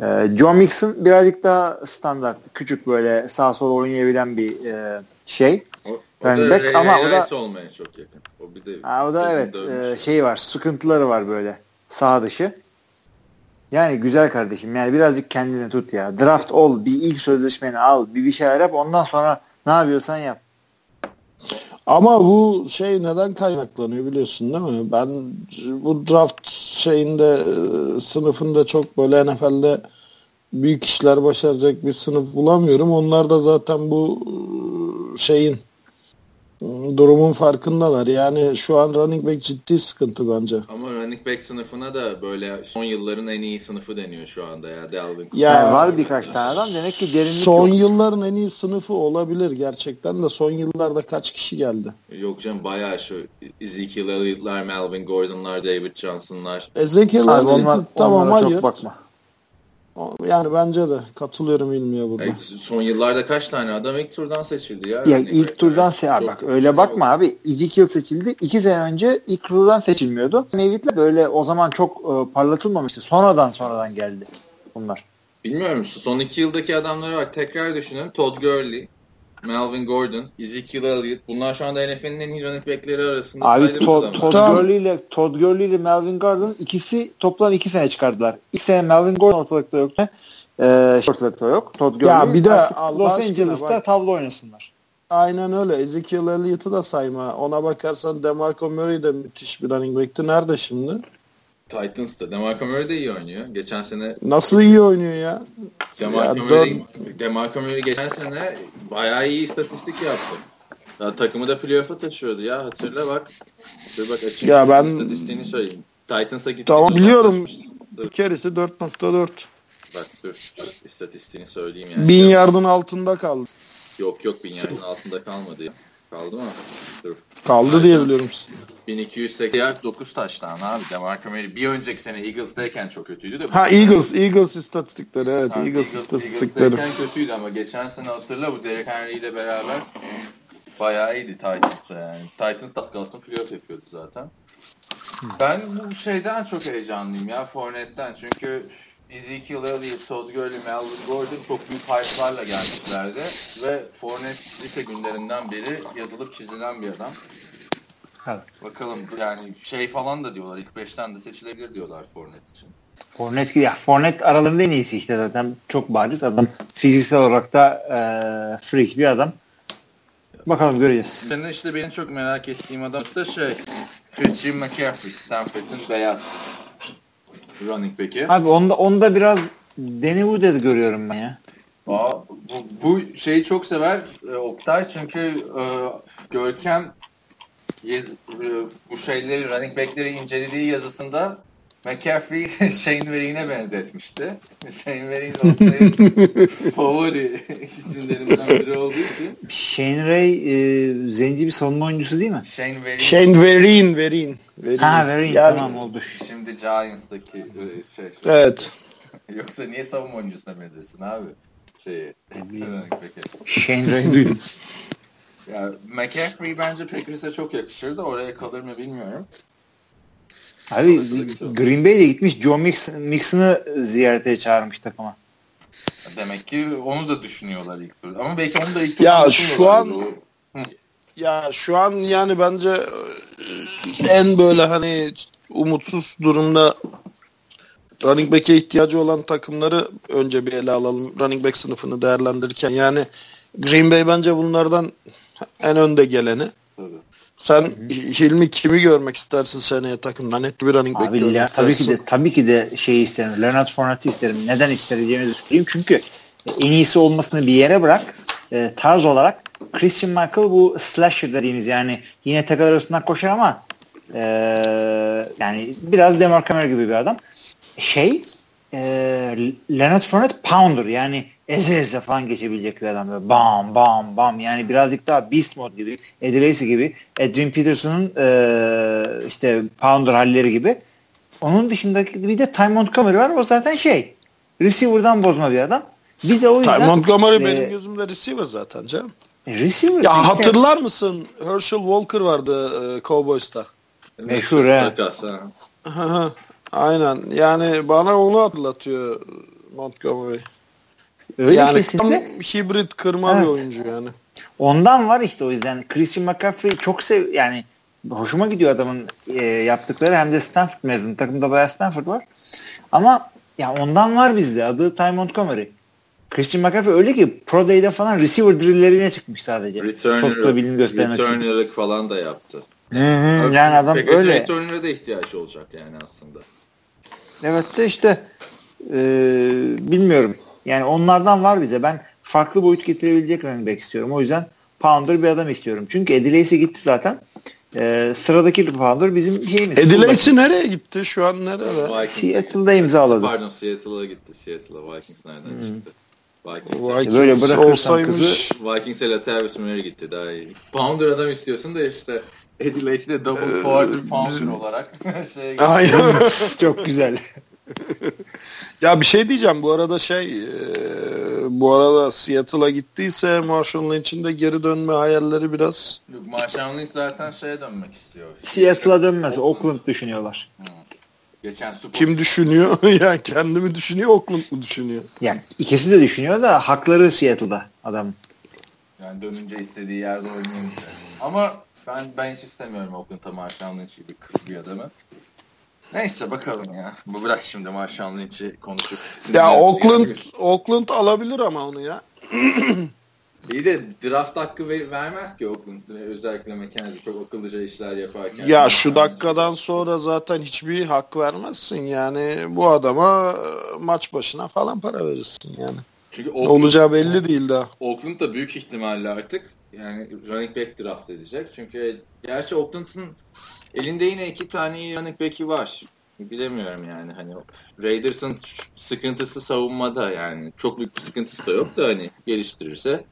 Ee, Joe Mixon birazcık daha standart, küçük böyle sağ sol oynayabilen bir e, şey. O, o back, ama o da olmaya çok yakın. O bir de ha, o da evet e, şey var, sıkıntıları var böyle sağ dışı. Yani güzel kardeşim yani birazcık kendini tut ya. Draft ol, bir ilk sözleşmeni al, bir bir şeyler yap ondan sonra ne yapıyorsan yap. Ama bu şey neden kaynaklanıyor biliyorsun değil mi? Ben bu draft şeyinde e, sınıfında çok böyle NFL'de büyük işler başaracak bir sınıf bulamıyorum. Onlar da zaten bu e, şeyin durumun farkındalar. Yani şu an running back ciddi sıkıntı bence. Ama running back sınıfına da böyle son yılların en iyi sınıfı deniyor şu anda ya Dalvin. Ya yani var birkaç tane adam demek ki derinlik Son yok. yılların en iyi sınıfı olabilir gerçekten de son yıllarda kaç kişi geldi? Yok canım bayağı şu Ezekiel Elliott'lar, Melvin Gordon'lar, David Johnson'lar. Ezekiel Elliott tamam hayır. Çok bakma. Yani bence de katılıyorum ilmiye burada. Yani son yıllarda kaç tane adam ilk turdan seçildi ya? Ya ilk turdan se bak öyle bakma abi. Ezekiel seçildi. iki sene önce ilk turdan seçilmiyordu. Mevitler böyle o zaman çok e, parlatılmamıştı. Sonradan sonradan geldi bunlar. Bilmiyorum son iki yıldaki adamlara bak tekrar düşünün. Todd Gurley, Melvin Gordon, Ezekiel Elliott bunlar şu anda NFL'in en iyi running backleri arasında. Abi Todd, Todd Gurley ile Todd Gurley ile Melvin Gordon ikisi toplam iki sene çıkardılar. İlk sene Melvin Gordon ortalıkta yoktu. Ee, ortalıkta yok. Todd Gurley. Ya bir de Los Angeles'ta bak. tavla oynasınlar. Aynen öyle. Ezekiel Elliott'u da sayma. Ona bakarsan DeMarco Murray de müthiş bir running back'ti. Nerede şimdi? Titans'ta. DeMarco Murray de iyi oynuyor. Geçen sene... Nasıl iyi oynuyor ya? DeMarco, ya, Murray, DeMarco Murray geçen sene bayağı iyi istatistik yaptı. Ya, takımı da playoff'a taşıyordu ya. Hatırla bak. Dur bak açayım. Ya ben... İstatistiğini söyleyeyim. Titans'a gitti. Tamam biliyorum. Kerisi 4.4. Bak dur. İstatistiğini söyleyeyim yani. Bin yardın altında kaldı. Yok yok bin yardın altında kalmadı ya. Kaldı mı? Dur. Kaldı Aynen. diye biliyorum. 1280 yard 9 taştan abi. DeMarco Murray bir önceki sene Eagles'dayken çok kötüydü de. Ha Eagles, Eagles istatistikleri evet. Ha, Eagles, Eagles istatistikleri. Eagles'dayken kötüydü ama geçen sene hatırla bu Derek Henry ile beraber bayağı iyiydi Titans'ta yani. Titans az kalsın playoff yapıyordu zaten. Ben bu şeyden çok heyecanlıyım ya Fournette'den çünkü Ezekiel Elliott, Todd Gurley, Melvin Gordon çok büyük hype'larla gelmişlerdi ve Fournette lise günlerinden beri yazılıp çizilen bir adam. Evet. Bakalım yani şey falan da diyorlar ilk 5'ten de seçilebilir diyorlar Fournette için. Fournette, ya Fournette aralarında en iyisi işte zaten çok bariz adam. Fiziksel olarak da e, freak bir adam. Bakalım göreceğiz. Ben işte benim çok merak ettiğim adam da şey Christian McCaffrey, Stanford'ın beyaz running back'i. Abi onda onda biraz Danny Wood'u görüyorum ben ya. Aa, bu, bu şeyi çok sever e, Oktay çünkü e, Görkem bu şeyleri running back'leri incelediği yazısında McCaffrey Shane Vereen'e benzetmişti. Shane Vereen favori isimlerinden biri olduğu için. Shane Ray e, zenci bir savunma oyuncusu değil mi? Shane Vereen Shane Vereen, Vereen. Vereen. Ha Vereen Yani- tamam oldu. şimdi Giants'taki e, şey. Evet. Yoksa niye savunma oyuncusuna benzesin abi? Şeyi. Shane Ray'i duydum. Ya McCaffrey bence Packers'e çok yakışır da oraya kalır mı bilmiyorum. Abi güzel. Green Bay'de gitmiş Joe Mixon, Mixon'ı ziyarete çağırmış takıma. Demek ki onu da düşünüyorlar ilk turda. Ama belki onu da ilk turda Ya şu an- Ya şu an yani bence e, en böyle hani umutsuz durumda running back'e ihtiyacı olan takımları önce bir ele alalım. Running back sınıfını değerlendirirken yani Green Bay bence bunlardan en önde geleni. Tabii. Sen Hilmi kimi görmek istersin seneye takımda? Net bir running back görmek Le- tabii ki de tabii ki de şey isterim. Leonard Fournette isterim. Neden isteyeceğimi söyleyeyim. Çünkü en iyisi olmasını bir yere bırak. E, tarz olarak Christian Michael bu slasher dediğimiz yani yine takar arasından koşar ama e, yani biraz Demar Hamlin gibi bir adam. Şey e, Leonard Fournette pounder yani eze eze falan geçebilecek bir adam. Böyle bam bam bam yani birazcık daha beast mode gibi Eddie Lacy gibi Adrian Peterson'ın e, işte pounder halleri gibi. Onun dışındaki bir de Ty Montgomery var. O zaten şey receiver'dan bozma bir adam. Bize o yüzden Ty Montgomery e, benim gözümde receiver zaten canım. e, receiver Ya işte hatırlar mısın? Herschel Walker vardı e, Cowboys'ta. Meşhur, he. Takas, ha. Aynen. Yani bana onu hatırlatıyor Montgomery. öyle yani kesinlikle. tam hibrit kırma bir Evet. oyuncu yani. Ondan var işte o yüzden. Christian McCaffrey çok sev yani hoşuma gidiyor adamın e, yaptıkları hem de Stanford mezunu. Takımda bayağı Stanford var. Ama ya ondan var bizde. Adı Ty Montgomery. Christian McCaffrey öyle ki Pro Day'de falan receiver drilllerine çıkmış sadece. Returner'lık falan da yaptı. Hı hı, yani adam Packers'ın öyle. returner'a da ihtiyaç olacak yani aslında. Evet de işte e, bilmiyorum. Yani onlardan var bize. Ben farklı boyut getirebilecek running back istiyorum. O yüzden Pounder bir adam istiyorum. Çünkü Lacy gitti zaten. E, sıradaki Pounder bizim şeyimiz. Lacy nereye gitti? Şu an nerede? Seattle'da imzaladı. Pardon Seattle'a gitti. Seattle'a Vikings nereden çıktı? Vikings. Vikings Böyle bırakırsan olsaymış. kızı- Vikings'e Latavius Murray gitti daha iyi. Pounder adam istiyorsun da işte Eddie Lacy de double Ee, quarter pounder bizim- olarak. Aynen. Çok güzel. ya bir şey diyeceğim. Bu arada şey e, bu arada Seattle'a gittiyse Marshall Lynch'in de geri dönme hayalleri biraz Yok, Marshawn Lynch zaten şeye dönmek istiyor. Seattle'a dönmez. Oakland düşünüyorlar. Geçen Super kim düşünüyor? yani kendi mi düşünüyor, Oakland mı düşünüyor? Yani ikisi de düşünüyor da hakları Seattle'da adam. Yani dönünce istediği yerde işte. Ama ben ben hiç istemiyorum Oakland'a Marshawn Lynch gibi kız bir adamı. Neyse bakalım ya. Bu bırak şimdi Marshawn Lynch'i konuşup. Ya Oakland. Oakland alabilir ama onu ya. İyi de draft hakkı ver- vermez ki Oakland. Özellikle McKenzie çok akıllıca işler yaparken. Ya şu dakikadan sonra zaten hiçbir hak vermezsin yani bu adama e, maç başına falan para verirsin yani. Çünkü Ne olacağı belli değil daha. Oakland da büyük ihtimalle artık yani running back draft edecek. Çünkü gerçi Oakland'ın elinde yine iki tane running back'i var. Bilemiyorum yani hani Raiders'ın sıkıntısı savunmada yani çok büyük bir sıkıntısı da yok da hani geliştirirse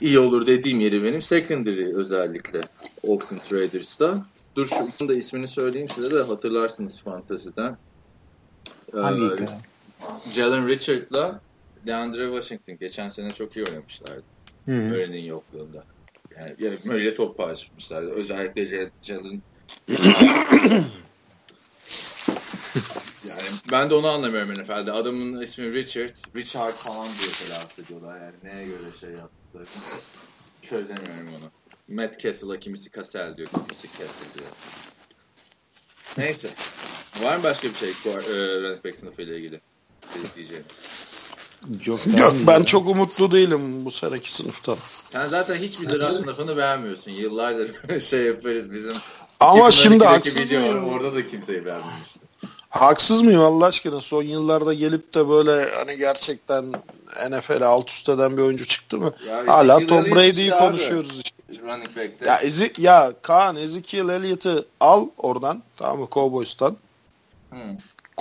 iyi olur dediğim yeri benim secondary özellikle Oakland Raiders'ta. Dur şu de ismini söyleyeyim size de hatırlarsınız fantaziden. Hangi Ee? Jalen Richard'la DeAndre Washington geçen sene çok iyi oynamışlardı. Hı. Murray'nin yokluğunda. Yani, yani Murray'le top paylaşmışlardı. Özellikle J- Jalen yani ben de onu anlamıyorum NFL'de. Adamın ismi Richard, Richard falan diye telaffuz ediyorlar. Yani neye göre şey yaptılar. Çözemiyorum onu. Matt Castle'a kimisi Cassell diyor, kimisi Castle diyor. Neyse. Var mı başka bir şey e, running back sınıfıyla ilgili? Diyeceğim. Çok Yok ben çok umutlu değilim bu seneki sınıftan. Sen zaten hiçbir draft sınıfını beğenmiyorsun. Yıllardır şey yaparız bizim. Ama 2012'deki şimdi haksız video var. Orada da kimseyi beğenmemişti. Haksız mıyım Allah aşkına? Son yıllarda gelip de böyle hani gerçekten NFL alt üst eden bir oyuncu çıktı mı? Ya Hala Tom Brady'yi konuşuyoruz işte. Running back'te. Ya, Ezi, ya Kaan Ezekiel Elliott'ı al oradan tamam mı Cowboys'tan. Hı.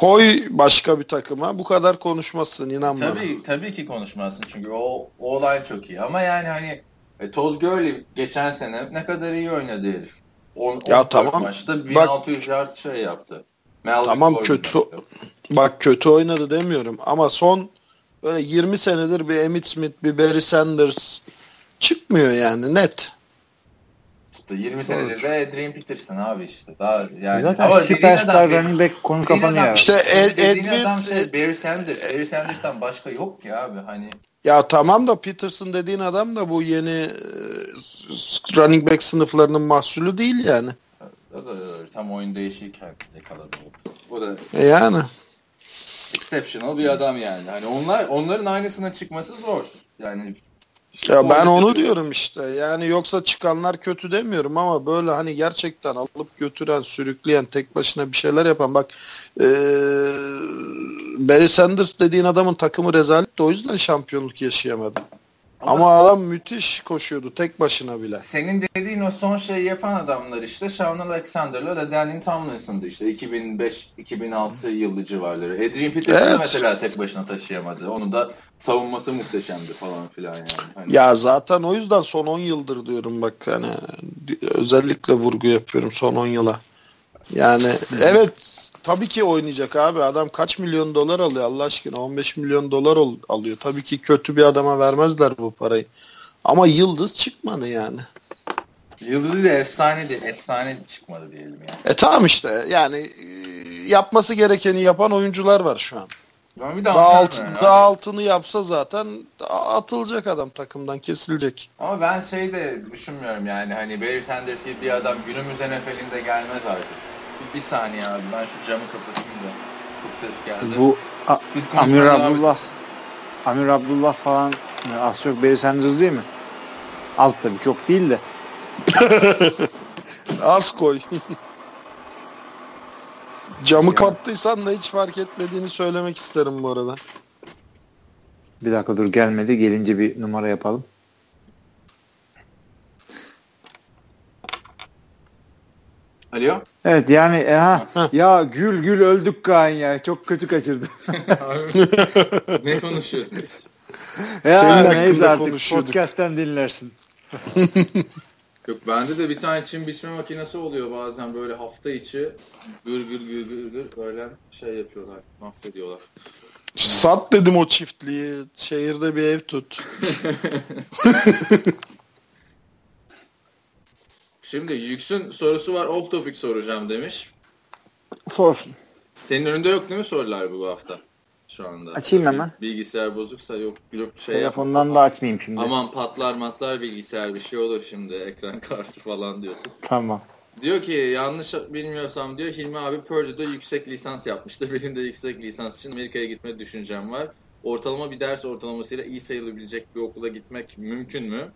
Koy başka bir takıma bu kadar konuşmazsın inan bana. Tabii tabii ki konuşmazsın çünkü o, o olay çok iyi ama yani hani e, Todd Gurley geçen sene ne kadar iyi oynadı herif. On, Ya 14 tamam. maçta Bak- 1600 yard şey yaptı. Melvin Tamam, kötü- yaptı. Bak kötü oynadı demiyorum ama son böyle 20 senedir bir Emmitt Smith, bir Barry Sanders çıkmıyor yani net. İşte 20 senedir de Adrian Peterson abi işte. Daha yani Zaten Ama süperstar adam- running back konu kapanıyor. İşte Ed- Edwin- adam şey Barry Sanders. Barry Sanders'tan başka yok ki abi hani. Ya tamam da Peterson dediğin adam da bu yeni e, running back sınıflarının mahsulü değil yani. O da öyle, tam oyun değişirken yakaladı. o. O da E yani. exceptional bir adam yani. Hani onlar onların aynısına çıkması zor. Yani Ya ben onu diyorum işte. Yani yoksa çıkanlar kötü demiyorum ama böyle hani gerçekten alıp götüren, sürükleyen, tek başına bir şeyler yapan bak eee Barry Sanders dediğin adamın takımı rezalet de o yüzden şampiyonluk yaşayamadı. Ama adam müthiş koşuyordu tek başına bile. Senin dediğin o son şeyi yapan adamlar işte Shaun Alexander'la da Daniel Tomlinson'dı işte 2005-2006 yılı civarları. Adrian Peterson Evet. mesela tek başına taşıyamadı. Onu da savunması muhteşemdi falan filan yani. Hani Ya zaten o yüzden son 10 yıldır diyorum bak hani özellikle vurgu yapıyorum son 10 yıla. Yani evet tabii ki oynayacak abi. Adam kaç milyon dolar alıyor Allah aşkına 15 milyon dolar ol- alıyor. Tabii ki kötü bir adama vermezler bu parayı. Ama yıldız çıkmadı yani. Yıldızı da efsane, de, efsane çıkmadı diyelim yani. E tamam işte yani e, yapması gerekeni yapan oyuncular var şu an. Ben bir Daha, alt, yani. daha altını yapsa zaten atılacak adam takımdan kesilecek. Ama ben şey de düşünmüyorum yani hani Barry Sanders gibi bir adam günümüz NFL'inde gelmez artık. Bir, bir saniye abi ben şu camı kapatayım da. Çok ses geldi. Bu A- Siz Amir. Abdullah Amir Abdullah falan az çok Barry Sanders değil mi? Az tabii çok değil de. Az koy. Camı kaptıysan da hiç fark etmediğini söylemek isterim bu arada. Bir dakika dur gelmedi. Gelince bir numara yapalım. Alo? Evet yani e, ha, ya gül gül öldük Kaan ya. Çok kötü kaçırdı. ne konuşuyoruz? ya Senin neyse artık podcast'ten dinlersin. Yok bende de bir tane çim biçme makinesi oluyor bazen böyle hafta içi gır gır gır gır gır böyle şey yapıyorlar, mahvediyorlar. Sat dedim o çiftliği. Şehirde bir ev tut. Şimdi Yüksün sorusu var off topic soracağım demiş. Sorsun. Senin önünde yok değil mi sorular bu hafta? Şu anda. Açayım hemen. Bilgisayar bozuksa yok yok şey Telefondan yapma. da açmayayım şimdi. Aman patlar matlar bilgisayar bir şey olur şimdi ekran kartı falan diyorsun. Tamam. Diyor ki yanlış bilmiyorsam diyor Hilmi abi Purdue'da yüksek lisans yapmıştı. Benim de yüksek lisans için Amerika'ya gitme düşüncem var. Ortalama bir ders ortalamasıyla iyi sayılabilecek bir okula gitmek mümkün mü?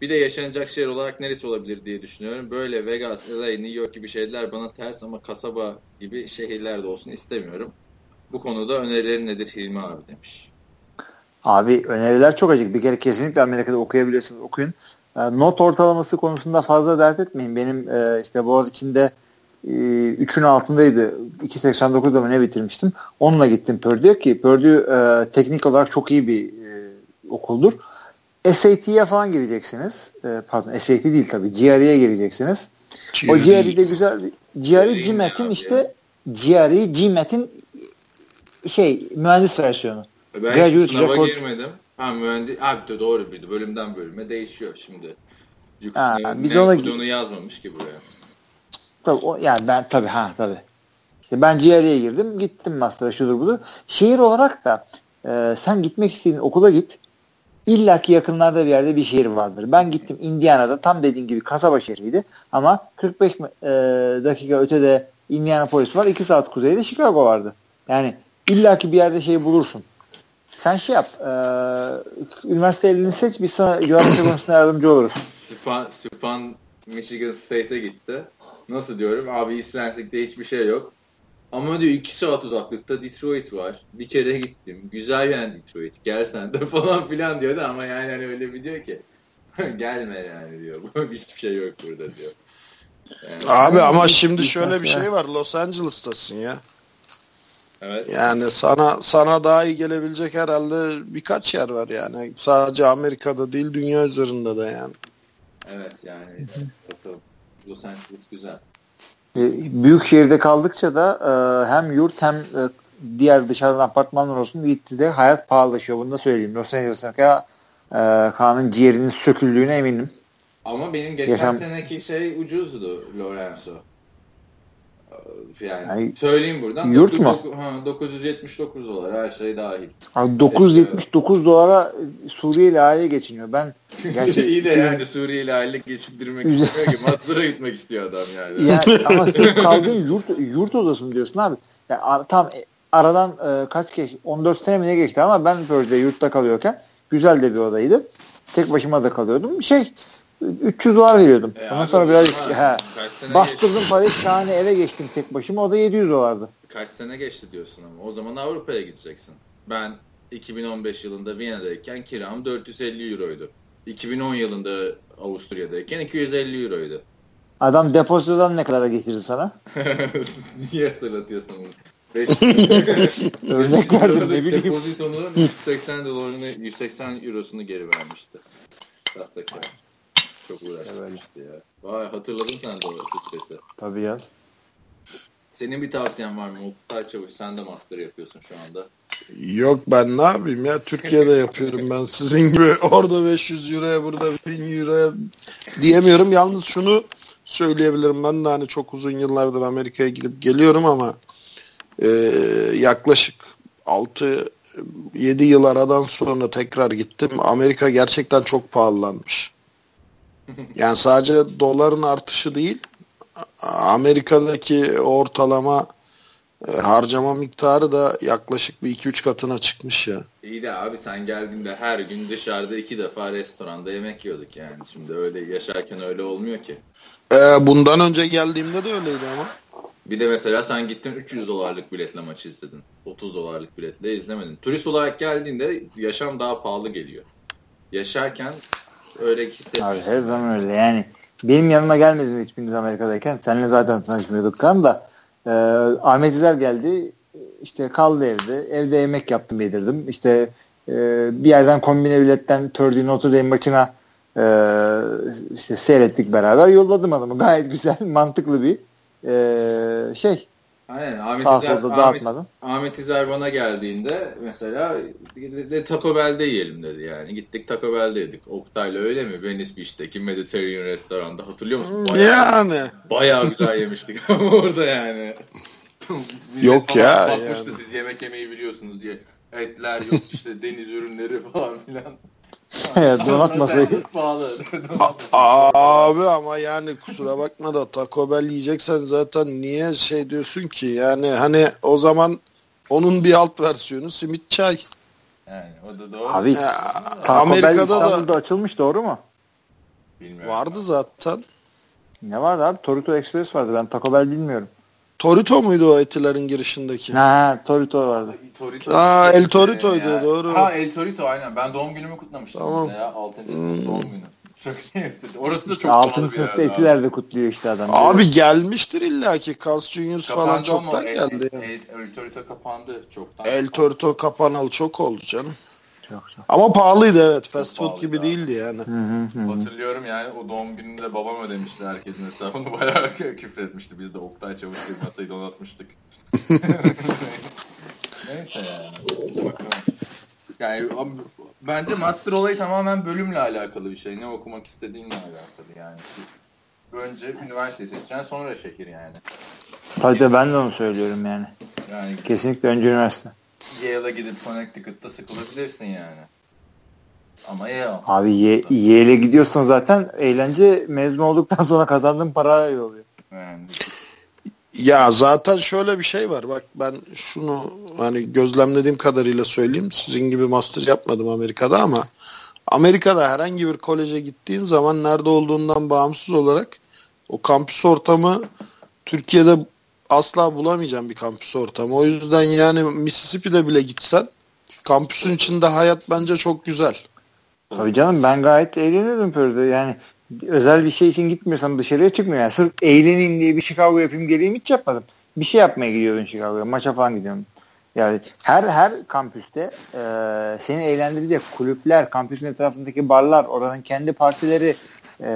Bir de yaşanacak şehir olarak neresi olabilir diye düşünüyorum. Böyle Vegas, LA, New York gibi şeyler bana ters ama kasaba gibi şehirlerde olsun istemiyorum. Bu konuda önerilerin nedir Hilmi abi demiş. Abi öneriler çok acık. Bir kere kesinlikle Amerika'da okuyabilirsiniz. Okuyun. E, Not ortalaması konusunda fazla dert etmeyin. Benim e, işte Boğaziçi'nde e, 3'ün altındaydı. 2.89'da mı ne bitirmiştim. Onunla gittim Purdue ki Purdue e, teknik olarak çok iyi bir e, okuldur. SAT'ye falan gireceksiniz. E, pardon SAT değil tabii. GRE'ye gireceksiniz. O GRE'de güzel. GRE GRE GMAT'in ne işte GRE GMAT'in şey mühendis versiyonu. Ben Graduate sınava record- girmedim. Ha mühendis, abi de doğru bildi. Bölümden bölüme değişiyor şimdi. Çünkü Ha, biz ne ona- yazmamış ki buraya. Tabii o, yani ben tabii ha tabii. İşte ben GRE'ye girdim. Gittim master'a şudur budur. Şehir olarak da e, sen gitmek istediğin okula git. İlla ki yakınlarda bir yerde bir şehir vardır. Ben gittim Indiana'da tam dediğin gibi kasaba şehriydi. Ama 45 mi- e, dakika ötede Indianapolis var. 2 saat kuzeyde Chicago vardı. Yani illa ki bir yerde şey bulursun. Sen şey yap. E, üniversite elini seç. Biz sana coğrafya konusunda yardımcı oluruz. Span, Span Michigan State'e gitti. Nasıl diyorum? Abi East Lansing'de hiçbir şey yok. Ama diyor 2 saat uzaklıkta Detroit var. Bir kere gittim. Güzel yani Detroit. Gel sen de falan filan diyordu ama yani hani öyle bir diyor ki gelme yani diyor. Hiçbir şey yok burada diyor. Yani, Abi ama şimdi şöyle bir şey var. Los Angeles'tasın ya. Evet. Yani sana sana daha iyi gelebilecek herhalde birkaç yer var yani. Sadece Amerika'da değil dünya üzerinde de yani. Evet yani bakalım. Los Angeles güzel. E, büyük şehirde kaldıkça da e, hem yurt hem e, diğer dışarıdan apartmanlar olsun gitti de hayat pahalılaşıyor. Bunu da söyleyeyim. Los Angeles'ta e, Kaan'ın ciğerinin söküldüğüne eminim. Ama benim geçen Yaşam... seneki şey ucuzdu Lorenzo. Yani, yani söyleyeyim buradan. Yurt 9, mu? Ha, 979 dolar her şey dahil. Abi 979 dolara Suriyeli aile geçiniyor. Ben gerçekten iyi de yani Suriyeli aile geçindirmek istiyor ki Maslara gitmek istiyor adam yani. yani ama sen kaldığın yurt, yurt odasını diyorsun abi. Yani, tam e, aradan e, kaç geç 14 sene mi ne geçti ama ben böyle yurtta kalıyorken güzel de bir odaydı. Tek başıma da kalıyordum. Şey 300 dolar veriyordum. E Ondan sonra birazcık he, bastırdım parayı tane eve geçtim tek başıma. O da 700 dolardı. Kaç sene geçti diyorsun ama. O zaman Avrupa'ya gideceksin. Ben 2015 yılında Viyana'dayken kiram 450 euroydu. 2010 yılında Avusturya'dayken 250 euroydu. Adam depozitodan ne kadara getirir sana? Niye hatırlatıyorsun bunu? Örnek verdim ne bileyim. Depozitonun 180 dolarını 180 eurosunu geri vermişti. Sahtekar. Çok uğraşmıştı ya. Vay hatırladın sen de o stresi. Tabii ya. Senin bir tavsiyen var mı? Oktay Çavuş sen de master yapıyorsun şu anda. Yok ben ne yapayım ya Türkiye'de yapıyorum ben sizin gibi orada 500 euroya burada 1000 euroya diyemiyorum. Yalnız şunu söyleyebilirim ben de hani çok uzun yıllardır Amerika'ya gidip geliyorum ama e, yaklaşık 6 7 yıl aradan sonra tekrar gittim. Amerika gerçekten çok pahalanmış. Yani sadece doların artışı değil, Amerika'daki ortalama e, harcama miktarı da yaklaşık bir 2-3 katına çıkmış ya. İyi de abi sen geldiğinde her gün dışarıda iki defa restoranda yemek yiyorduk yani. Şimdi öyle yaşarken öyle olmuyor ki. Ee, bundan önce geldiğimde de öyleydi ama. Bir de mesela sen gittin 300 dolarlık biletle maçı izledin. 30 dolarlık biletle izlemedin. Turist olarak geldiğinde yaşam daha pahalı geliyor. Yaşarken öyle hissetmiyorsun. Abi her zaman öyle yani. Benim yanıma gelmedin hiçbiriniz Amerika'dayken. Seninle zaten tanışmıyorduk kan da. E, Ahmet İzer geldi. İşte kaldı evde. Evde yemek yaptım yedirdim. İşte e, bir yerden kombine biletten Purdy Notre Dame maçına e, işte seyrettik beraber. Yolladım adamı. Gayet güzel, mantıklı bir e, şey. Aynen. Ahmet Sağ İzer, solda dağıtmadan. Ahmet, Ahmet İzer bana geldiğinde mesela de Taco Bell'de yiyelim dedi yani. Gittik Taco Bell'de yedik. Oktay'la öyle mi? Venice Beach'teki Mediterranean restoranda hatırlıyor musun? Bayağı, yani. Bayağı güzel yemiştik ama orada yani. yok ya. Bakmıştı yani. siz yemek yemeyi biliyorsunuz diye. Etler yok işte deniz ürünleri falan filan. Donat masayı. Abi ama yani kusura bakma da Taco Bell yiyeceksen zaten niye şey diyorsun ki yani hani o zaman onun bir alt versiyonu simit çay. Yani o da doğru. Abi ya, Taco Amerika'da Bell İstanbul'da da açılmış doğru mu? Bilmiyorum. Vardı zaten. Ne vardı abi? Torito Express vardı. Ben Taco Bell bilmiyorum. Torito muydu o etilerin girişindeki? Ha, Torito vardı. Torito. Aa, El Torito'ydu ya. doğru. Ha, El Torito aynen. Ben doğum günümü kutlamıştım tamam. ya. 6. Hmm. doğum günü. Çok Orası da çok Altın sınıfta etiler de kutluyor işte adam. Abi diyor. gelmiştir illa ki. Carl's Juniors falan çoktan el, geldi. El, El, El Torito kapandı çoktan. El Torito kapanalı çok oldu canım. Çok çok. Ama pahalıydı evet. Fast food gibi abi. değildi yani. Hı hı hı. Hatırlıyorum yani o doğum gününde babam ödemişti herkesin hesabını. Bayağı küfür etmişti. Biz de Oktay Çavuş gibi masayı donatmıştık. Neyse yani. Bakalım. Yani bence master olayı tamamen bölümle alakalı bir şey. Ne okumak istediğinle alakalı yani. Önce üniversite seçeceksin sonra şehir yani. Tabii de ben de onu söylüyorum yani. Yani kesinlikle önce üniversite. Yale'a gidip Connecticut'ta sıkılabilirsin yani. Ama Yale. Abi Yale'e gidiyorsan zaten eğlence mezun olduktan sonra kazandığın para oluyor. Yani. Ya zaten şöyle bir şey var. Bak ben şunu hani gözlemlediğim kadarıyla söyleyeyim. Sizin gibi master yapmadım Amerika'da ama Amerika'da herhangi bir koleje gittiğin zaman nerede olduğundan bağımsız olarak o kampüs ortamı Türkiye'de asla bulamayacağım bir kampüs ortamı. O yüzden yani Mississippi'de bile gitsen kampüsün içinde hayat bence çok güzel. Tabii canım ben gayet eğleniyorum Pör'de. Yani özel bir şey için gitmiyorsam dışarıya çıkmıyor. Yani sırf eğleneyim diye bir Chicago yapayım geleyim hiç yapmadım. Bir şey yapmaya gidiyordun Chicago'ya. Maça falan gidiyorum. Yani her her kampüste e, seni eğlendirecek kulüpler, kampüsün etrafındaki barlar, oranın kendi partileri e,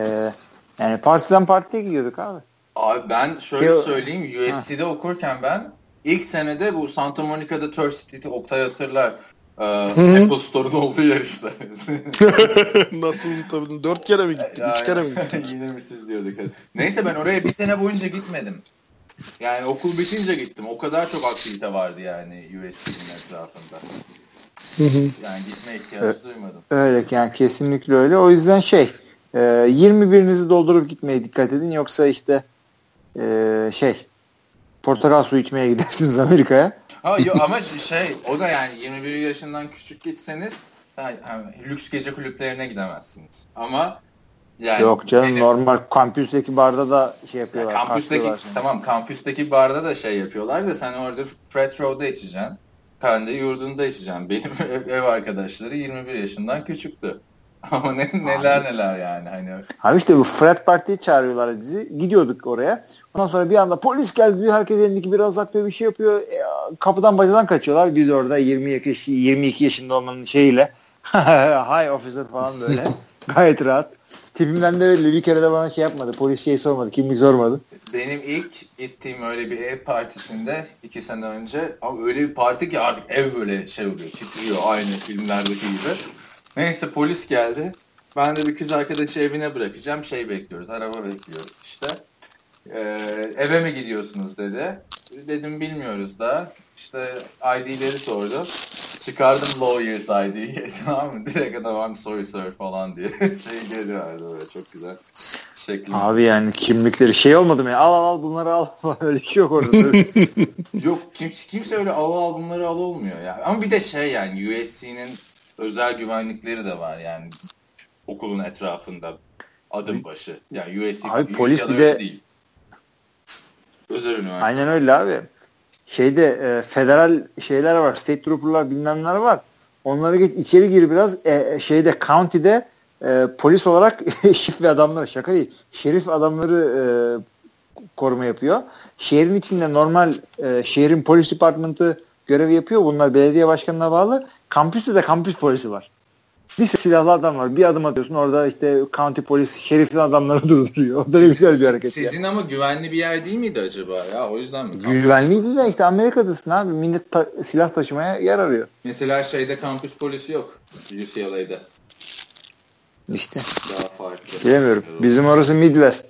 yani partiden partiye gidiyorduk abi. Abi ben şöyle Ki, söyleyeyim USC'de ha. okurken ben ilk senede bu Santa Monica'da Third Street'i Oktay hatırlar. Ee, Apple Store'un olduğu yer işte. Nasıl unutabildin? Dört kere mi gittik? Üç kere mi gittik? Yine mi siz diyorduk. Neyse ben oraya bir sene boyunca gitmedim. Yani okul bitince gittim. O kadar çok aktivite vardı yani USC'nin etrafında. yani gitme ihtiyacı evet. duymadım. Öyle yani kesinlikle öyle. O yüzden şey e, 21'inizi doldurup gitmeye dikkat edin. Yoksa işte e, şey portakal su içmeye gidersiniz Amerika'ya. Ha, yo, ama şey o da yani 21 yaşından küçük gitseniz yani, lüks gece kulüplerine gidemezsiniz. Ama yani Yok canım benim, normal kampüsteki barda da şey yapıyorlar. Yani kampüsteki tamam kampüsteki barda da şey yapıyorlar da sen orada Fred Row'da içeceksin. Kendi yurdunda içeceksin. Benim ev, ev arkadaşları 21 yaşından küçüktü. Ama ne, neler neler yani hani. Abi işte bu Fred Party'yi çağırıyorlar bizi. Gidiyorduk oraya. Ondan sonra bir anda polis geldi diyor. Herkes elindeki biraz uzatıyor bir şey yapıyor. E, kapıdan bacadan kaçıyorlar. Biz orada 20 yaş, 22 yaşında olmanın şeyiyle hi officer falan böyle. Gayet rahat. Tipimden de belli. Bir kere de bana şey yapmadı. Polis şey sormadı. Kimlik sormadı. Benim ilk gittiğim öyle bir ev partisinde iki sene önce ama öyle bir parti ki artık ev böyle şey oluyor. Titriyor aynı filmlerdeki gibi. Neyse polis geldi. Ben de bir kız arkadaşı evine bırakacağım. Şey bekliyoruz. Araba bekliyoruz işte. Ee, eve mi gidiyorsunuz dedi. Dedim bilmiyoruz da. İşte ID'leri sordu. Çıkardım lawyer's ID'yi. tamam mı? Direkt adam I'm sorry sir falan diye şey geliyordu böyle çok güzel. Şeklinde. Abi yani kimlikleri şey olmadı mı? Al al al bunları al. öyle şey yok orada. yok kimse, kimse öyle al al bunları al olmuyor ya. Ama bir de şey yani USC'nin özel güvenlikleri de var yani okulun etrafında adım başı. Yani USC, abi, polis bir de değil. Özel üniversite. Aynen öyle abi. Şeyde e, federal şeyler var. State trooper'lar bilmemler var. Onları geç içeri gir biraz. E, e şeyde county'de e, polis olarak şif ve adamları şaka değil. Şerif adamları e, koruma yapıyor. Şehrin içinde normal e, şehrin polis departmentı görev yapıyor. Bunlar belediye başkanına bağlı. Kampüste de kampüs polisi var. Bir silahlı adam var. Bir adım atıyorsun orada işte county polis şerifli adamları durduruyor. O da ne güzel bir hareket. Sizin ya. ama güvenli bir yer değil miydi acaba ya? O yüzden mi? Güvenliydi de işte Amerika'dasın abi. Millet ta- silah taşımaya yer arıyor. Mesela şeyde kampüs polisi yok. UCLA'da. İşte. Daha farklı. Bilemiyorum. Bizim orası Midwest.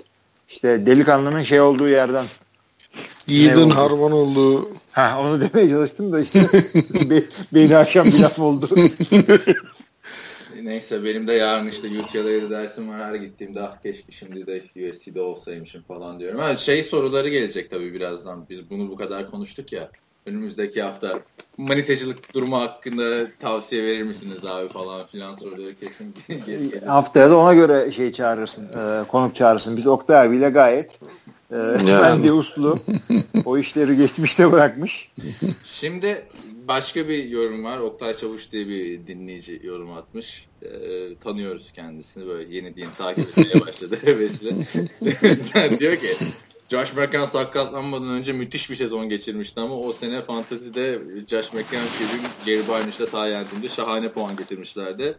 İşte delikanlının şey olduğu yerden. Yiğidin harman olduğu. Ha onu demeye çalıştım da işte be, beni akşam bir laf oldu. Neyse benim de yarın işte UCLA'da dersim var. Her gittiğimde ah keşke şimdi de USC'de olsaymışım falan diyorum. Ha, şey soruları gelecek tabii birazdan. Biz bunu bu kadar konuştuk ya. Önümüzdeki hafta manitacılık durumu hakkında tavsiye verir misiniz abi falan filan soruları kesin gelecek. Haftaya da ona göre şey çağırırsın. E, konuk çağırırsın. Biz Oktay abiyle gayet e, yani. ben de uslu. o işleri geçmişte bırakmış. Şimdi başka bir yorum var. Oktay Çavuş diye bir dinleyici yorum atmış. E, tanıyoruz kendisini böyle yeni diye takip etmeye başladı hevesli. diyor ki Josh McCown sakatlanmadan önce müthiş bir sezon geçirmişti ama o sene fantazide Josh McCown, Kevin Gary Barnage'la Tayyent'inde şahane puan getirmişlerdi.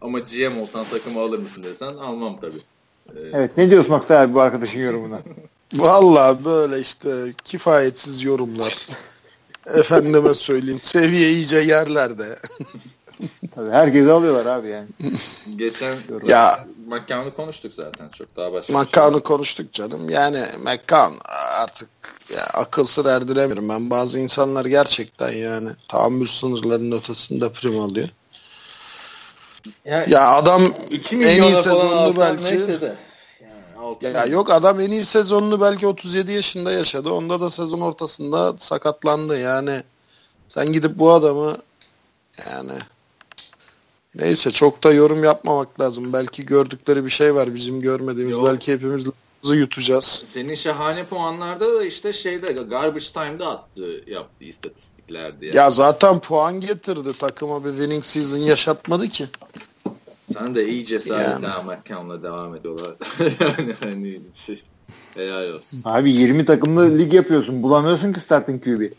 Ama GM olsan takımı alır mısın desen almam tabii. Ee, evet ne diyorsun Oktay abi bu arkadaşın yorumuna? Valla böyle işte kifayetsiz yorumlar. Efendime söyleyeyim seviye iyice yerlerde. Tabii herkes alıyorlar abi yani. Geçen ya McCown'u konuştuk zaten çok daha başka. McCown'u şey konuştuk canım. Yani McCown artık ya, akıl sır erdiremiyorum. Ben bazı insanlar gerçekten yani tahammül sınırlarının ötesinde prim alıyor. Ya, ya adam en iyi sezonunu belki yani, ya yok adam en iyi sezonunu belki 37 yaşında yaşadı. Onda da sezon ortasında sakatlandı. Yani sen gidip bu adamı yani Neyse çok da yorum yapmamak lazım. Belki gördükleri bir şey var bizim görmediğimiz. Yok. Belki hepimiz yutacağız. Senin şahane puanlarda da işte şeyde garbage time'da attı yaptığı istatistiklerdi. Yani. Ya zaten puan getirdi. Takıma bir winning season yaşatmadı ki. Sen de iyi cesaret yani. Ahmet devam ediyorlar. yani hani şey, helal olsun. Abi 20 takımlı lig yapıyorsun. Bulamıyorsun ki starting QB.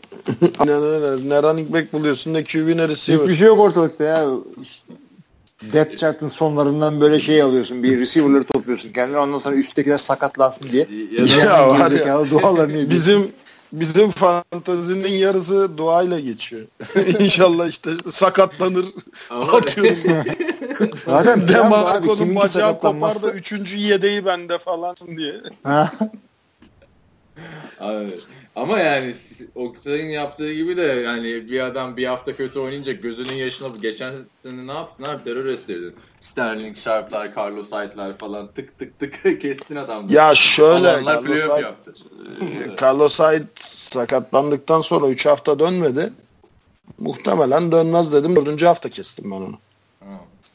Aynen öyle. Ne running back buluyorsun ne QB ne receiver. Hiçbir şey yok ortalıkta ya. Depth chart'ın sonlarından böyle şey alıyorsun. Bir receiver'ları topluyorsun kendine. Ondan sonra üsttekiler sakatlansın diye. Ya, ya var ya. Dualarını bizim bizim fantazinin yarısı duayla geçiyor. İnşallah işte sakatlanır. Atıyoruz. Zaten Demarco'nun bacağı kopar da üçüncü yedeği bende falan diye. Abi. Ama yani Oktay'ın yaptığı gibi de yani bir adam bir hafta kötü oynayınca gözünün yaşına geçen sene ne yaptın abi terör estirdin. Sterling Sharp'lar, Carlos Hyde'lar falan tık tık tık kestin adamları. Ya şöyle Carlos Hyde, yaptı. Carlos Hyde sakatlandıktan sonra 3 hafta dönmedi. Muhtemelen dönmez dedim. 4. hafta kestim ben onu.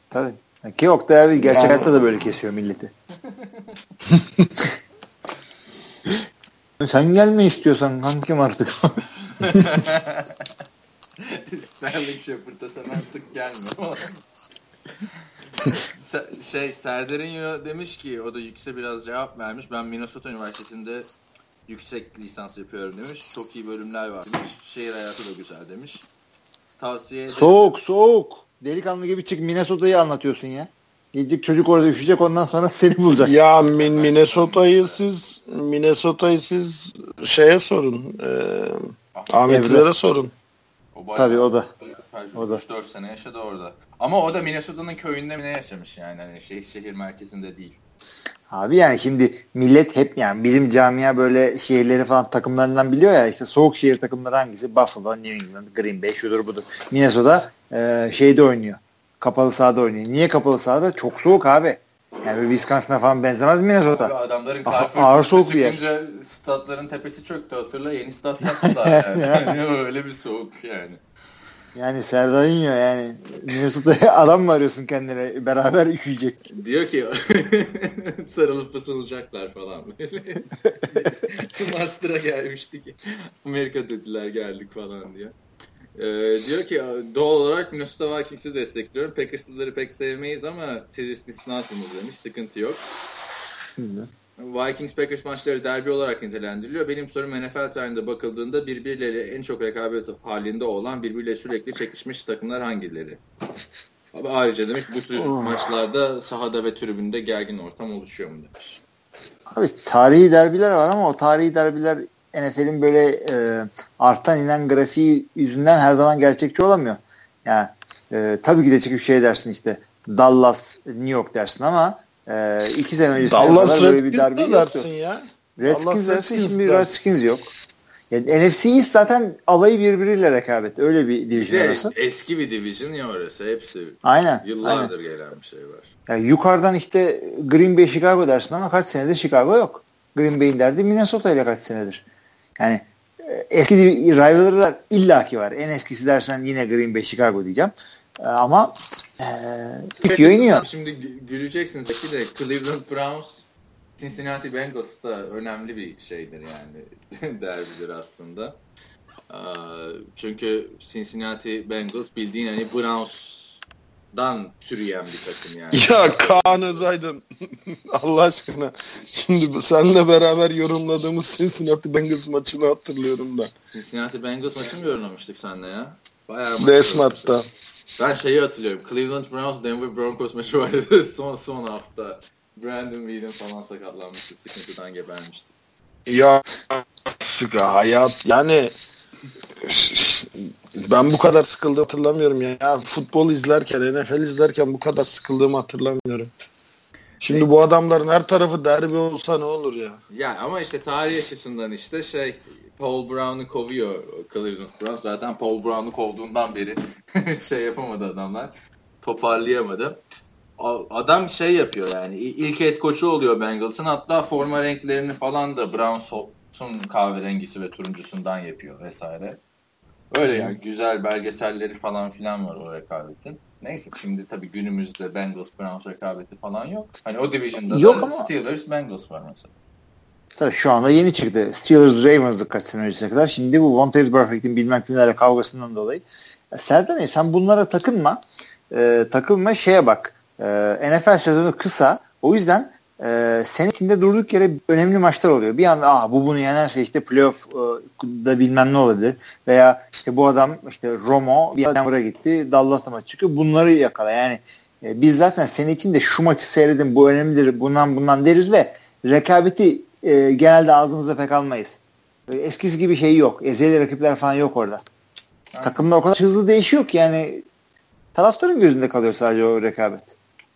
Tabii. Ki Oktay abi gerçek hayatta da böyle kesiyor milleti. Sen gelme istiyorsan kankim artık. Sterling Shepard'a sen artık gelme. şey Serderinho demiş ki o da yüksek biraz cevap vermiş. Ben Minnesota Üniversitesi'nde yüksek lisans yapıyorum demiş. Çok iyi bölümler var demiş. Şehir hayatı da güzel demiş. Tavsiye ederim. Soğuk soğuk. Delikanlı gibi çık Minnesota'yı anlatıyorsun ya. Gidecek çocuk orada üşüyecek ondan sonra seni bulacak. Ya min Minnesota'yı siz Minnesota'yı siz şeye sorun. E, Ahmetlere sorun. O Tabii o da. O da. 4 sene yaşadı orada. Ama o da Minnesota'nın köyünde mi ne yaşamış yani. Hani şehir, şehir merkezinde değil. Abi yani şimdi millet hep yani bizim camia böyle şehirleri falan takımlarından biliyor ya işte soğuk şehir takımları hangisi? Buffalo, New England, Green Bay şudur budur. Minnesota e, şeyde oynuyor. Kapalı sahada oynuyor. Niye kapalı sahada? Çok soğuk abi. Yani Wisconsin'a falan benzemez Minnesota. Abi adamların bir yer. statların tepesi çöktü hatırla. Yeni stat yaptılar yani. yani öyle bir soğuk yani. Yani Serdarinho yani Minnesota'ya adam mı arıyorsun kendine beraber üşüyecek. Diyor ki sarılıp ısınacaklar falan. Master'a gelmiştik. Amerika dediler geldik falan diyor. Ee, diyor ki doğal olarak Minnesota Vikings'i destekliyorum. Packers'ları pek sevmeyiz ama siz istisnasınız demiş. Sıkıntı yok. Hı. Vikings Packers maçları derbi olarak nitelendiriliyor. Benim sorum NFL tarihinde bakıldığında birbirleriyle en çok rekabet halinde olan birbiriyle sürekli çekişmiş takımlar hangileri? Abi ayrıca demiş bu tür oh. maçlarda sahada ve tribünde gergin ortam oluşuyor mu demiş. Abi tarihi derbiler var ama o tarihi derbiler NFL'in böyle e, artan inen grafiği yüzünden her zaman gerçekçi olamıyor. Yani e, tabii ki de çıkıp şey dersin işte Dallas, New York dersin ama e, iki sene öncesine Dallas kadar böyle bir derbi yoktu. ya. Redskins dersin şimdi Redskins yok. Yani NFC East zaten alayı birbiriyle rekabet. Öyle bir division de, orası. Eski bir division ya orası. Hepsi aynen, yıllardır aynen. gelen bir şey var. Yani yukarıdan işte Green Bay Chicago dersin ama kaç senedir Chicago yok. Green Bay'in derdi Minnesota ile kaç senedir. Yani e, eski rivalry'lar illaki var. En eskisi dersen yine Green Bay Chicago diyeceğim. E, ama e, Peki, oynuyor. Şimdi güleceksin Zeki de Cleveland Browns Cincinnati Bengals da önemli bir şeydir yani derbidir aslında. Çünkü Cincinnati Bengals bildiğin hani Browns dan türeyen bir takım yani. Ya Kaan Özaydın Allah aşkına. Şimdi senle beraber yorumladığımız Cincinnati Bengals maçını hatırlıyorum da. Cincinnati Bengals maçını mı yorumlamıştık seninle ya? Bayağı maç Desmat'ta. Ben şeyi hatırlıyorum. Cleveland Browns Denver Broncos maçı vardı son son hafta. Brandon Whedon falan sakatlanmıştı. Sıkıntıdan gebermişti. Ya hayat yani ben bu kadar sıkıldım hatırlamıyorum ya. ya. Futbol izlerken, NFL izlerken bu kadar sıkıldığımı hatırlamıyorum. Şimdi bu adamların her tarafı derbi olsa ne olur ya? Ya ama işte tarih açısından işte şey Paul Brown'u kovuyor Cleveland Browns. Zaten Paul Brown'u kovduğundan beri şey yapamadı adamlar. Toparlayamadı. Adam şey yapıyor yani ilk et koçu oluyor Bengals'ın. Hatta forma renklerini falan da Browns'un kahverengisi ve turuncusundan yapıyor vesaire. Öyle yani güzel belgeselleri falan filan var o rekabetin. Neyse şimdi tabii günümüzde Bengals Browns rekabeti falan yok. Hani o division'da yok da ama... Steelers Bengals var mesela. Tabii şu anda yeni çıktı. Steelers Ravens'ı kaç sene öncesine kadar. Şimdi bu Vontaze Perfect'in bilmem kimlerle kavgasından dolayı. Serdar sen bunlara takılma. Ee, takılma şeye bak. Ee, NFL sezonu kısa. O yüzden e, sene içinde durduk yere önemli maçlar oluyor. Bir anda ah bu bunu yenerse işte playoff e, da bilmem ne olabilir. Veya işte bu adam işte Romo bir Denver'a gitti. Dallas'a maç çıkıyor. Bunları yakala. Yani e, biz zaten sene içinde şu maçı seyredin bu önemlidir bundan bundan deriz ve rekabeti e, genelde ağzımıza pek almayız. E, eskisi gibi şey yok. Ezeli rakipler falan yok orada. Evet. Takımda o kadar hızlı değişiyor ki yani taraftarın gözünde kalıyor sadece o rekabet.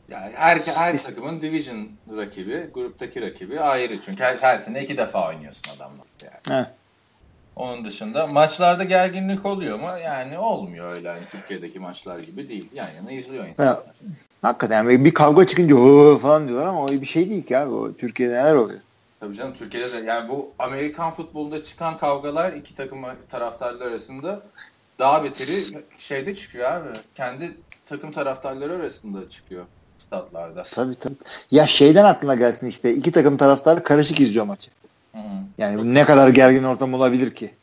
Yani her, her takımın division rakibi, gruptaki rakibi ayrı. Çünkü her, her sene iki defa oynuyorsun adamla. Yani. Onun dışında maçlarda gerginlik oluyor mu? Yani olmuyor öyle. Yani Türkiye'deki maçlar gibi değil. Yan yana izliyor insanlar. Ya, hakikaten bir kavga çıkınca o falan diyorlar ama o bir şey değil ki abi. O Türkiye'de neler oluyor? Tabii canım Türkiye'de de yani bu Amerikan futbolunda çıkan kavgalar iki takım taraftarlar arasında daha beteri şeyde çıkıyor abi. Kendi takım taraftarları arasında çıkıyor statlarda. Tabii tabii. Ya şeyden aklına gelsin işte iki takım taraftarı karışık izliyor maçı. Hı. Yani Çok ne kadar gergin ortam olabilir ki?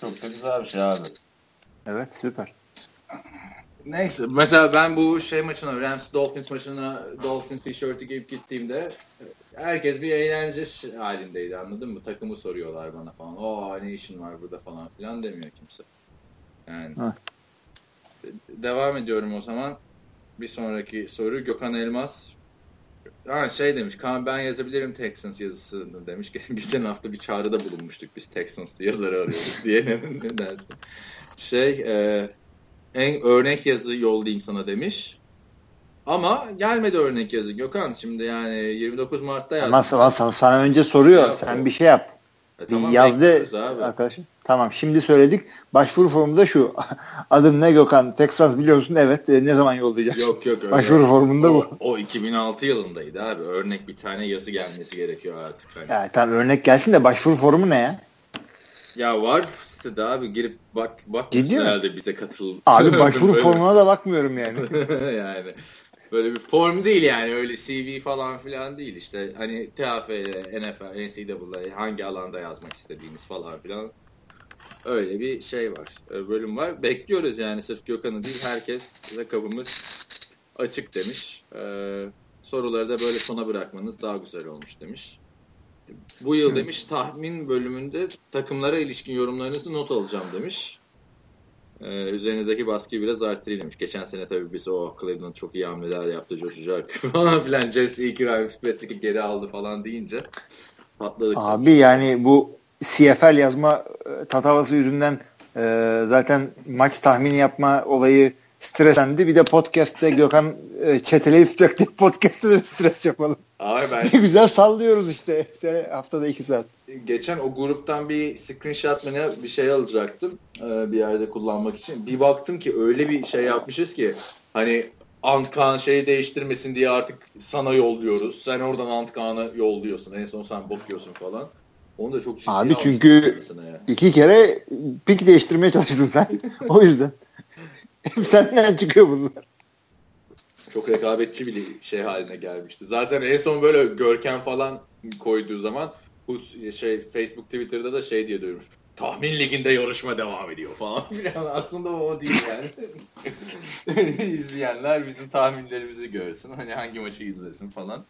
Çok da güzel bir şey abi. Evet süper. Neyse mesela ben bu şey maçına Rams Dolphins maçına Dolphins tişörtü giyip gittiğimde herkes bir eğlence halindeydi anladın mı? Takımı soruyorlar bana falan. O ne işin var burada falan filan demiyor kimse. Yani. Ha. Devam ediyorum o zaman. Bir sonraki soru Gökhan Elmas. Ha şey demiş, Kaan ben yazabilirim Texans yazısını demiş. Geçen hafta bir çağrıda bulunmuştuk biz Texans yazarı arıyoruz diye. ne dersin? Şey, e, en örnek yazı yollayayım sana demiş. Ama gelmedi örnek yazı Gökhan. Şimdi yani 29 Mart'ta yazdı. Ama sana, sana önce soruyor. Şey Sen bir şey yap. E, tamam, yazdı arkadaşım. Tamam şimdi söyledik. Başvuru formu da şu. Adım ne Gökhan? Texas biliyor musun? Evet. E, ne zaman yollayacağız? Yok yok. Öyle. Başvuru formunda o, bu. O 2006 yılındaydı abi. Örnek bir tane yazı gelmesi gerekiyor artık. Hani. Ya tamam örnek gelsin de başvuru formu ne ya? Ya var sitede abi girip bak bak Ciddi herhalde mi? bize katıl. Abi başvuru formuna da bakmıyorum yani. yani böyle bir form değil yani öyle CV falan filan değil. İşte hani TFL, NFL, NCAA hangi alanda yazmak istediğiniz falan filan. Öyle bir şey var e, bölüm var. Bekliyoruz yani sırf Gökhan'ı değil herkes ve kapımız açık demiş. Ee, soruları da böyle sona bırakmanız daha güzel olmuş demiş. Bu yıl demiş tahmin bölümünde takımlara ilişkin yorumlarınızı not alacağım demiş ee, üzerindeki baskıyı biraz arttırayım demiş. Geçen sene tabii biz o Cleveland çok iyi hamleler yaptı, coşacak falan filan. Jesse iki Ryan Fitzpatrick'i geri aldı falan deyince patladık. Abi tabii. yani bu CFL yazma e, tatavası yüzünden e, zaten maç tahmini yapma olayı streslendi. Bir de podcast'te Gökhan e, çeteleyi tutacak diye podcast'te de stres yapalım. Abi ben... ne güzel sallıyoruz işte haftada iki saat. Geçen o gruptan bir screenshot mı ne bir şey alacaktım e, bir yerde kullanmak için. Bir baktım ki öyle bir şey yapmışız ki hani Antkan şeyi değiştirmesin diye artık sana yolluyoruz. Sen oradan Antkan'ı yolluyorsun. En son sen bakıyorsun falan. Onu da çok ciddi Abi çünkü iki kere pik değiştirmeye çalıştın sen. o yüzden. Senden çıkıyor bunlar. Çok rekabetçi bir şey haline gelmişti. Zaten en son böyle görkem falan koyduğu zaman şey Facebook Twitter'da da şey diye duymuş. Tahmin liginde yarışma devam ediyor falan. Yani aslında o değil yani. İzleyenler bizim tahminlerimizi görsün. Hani hangi maçı izlesin falan.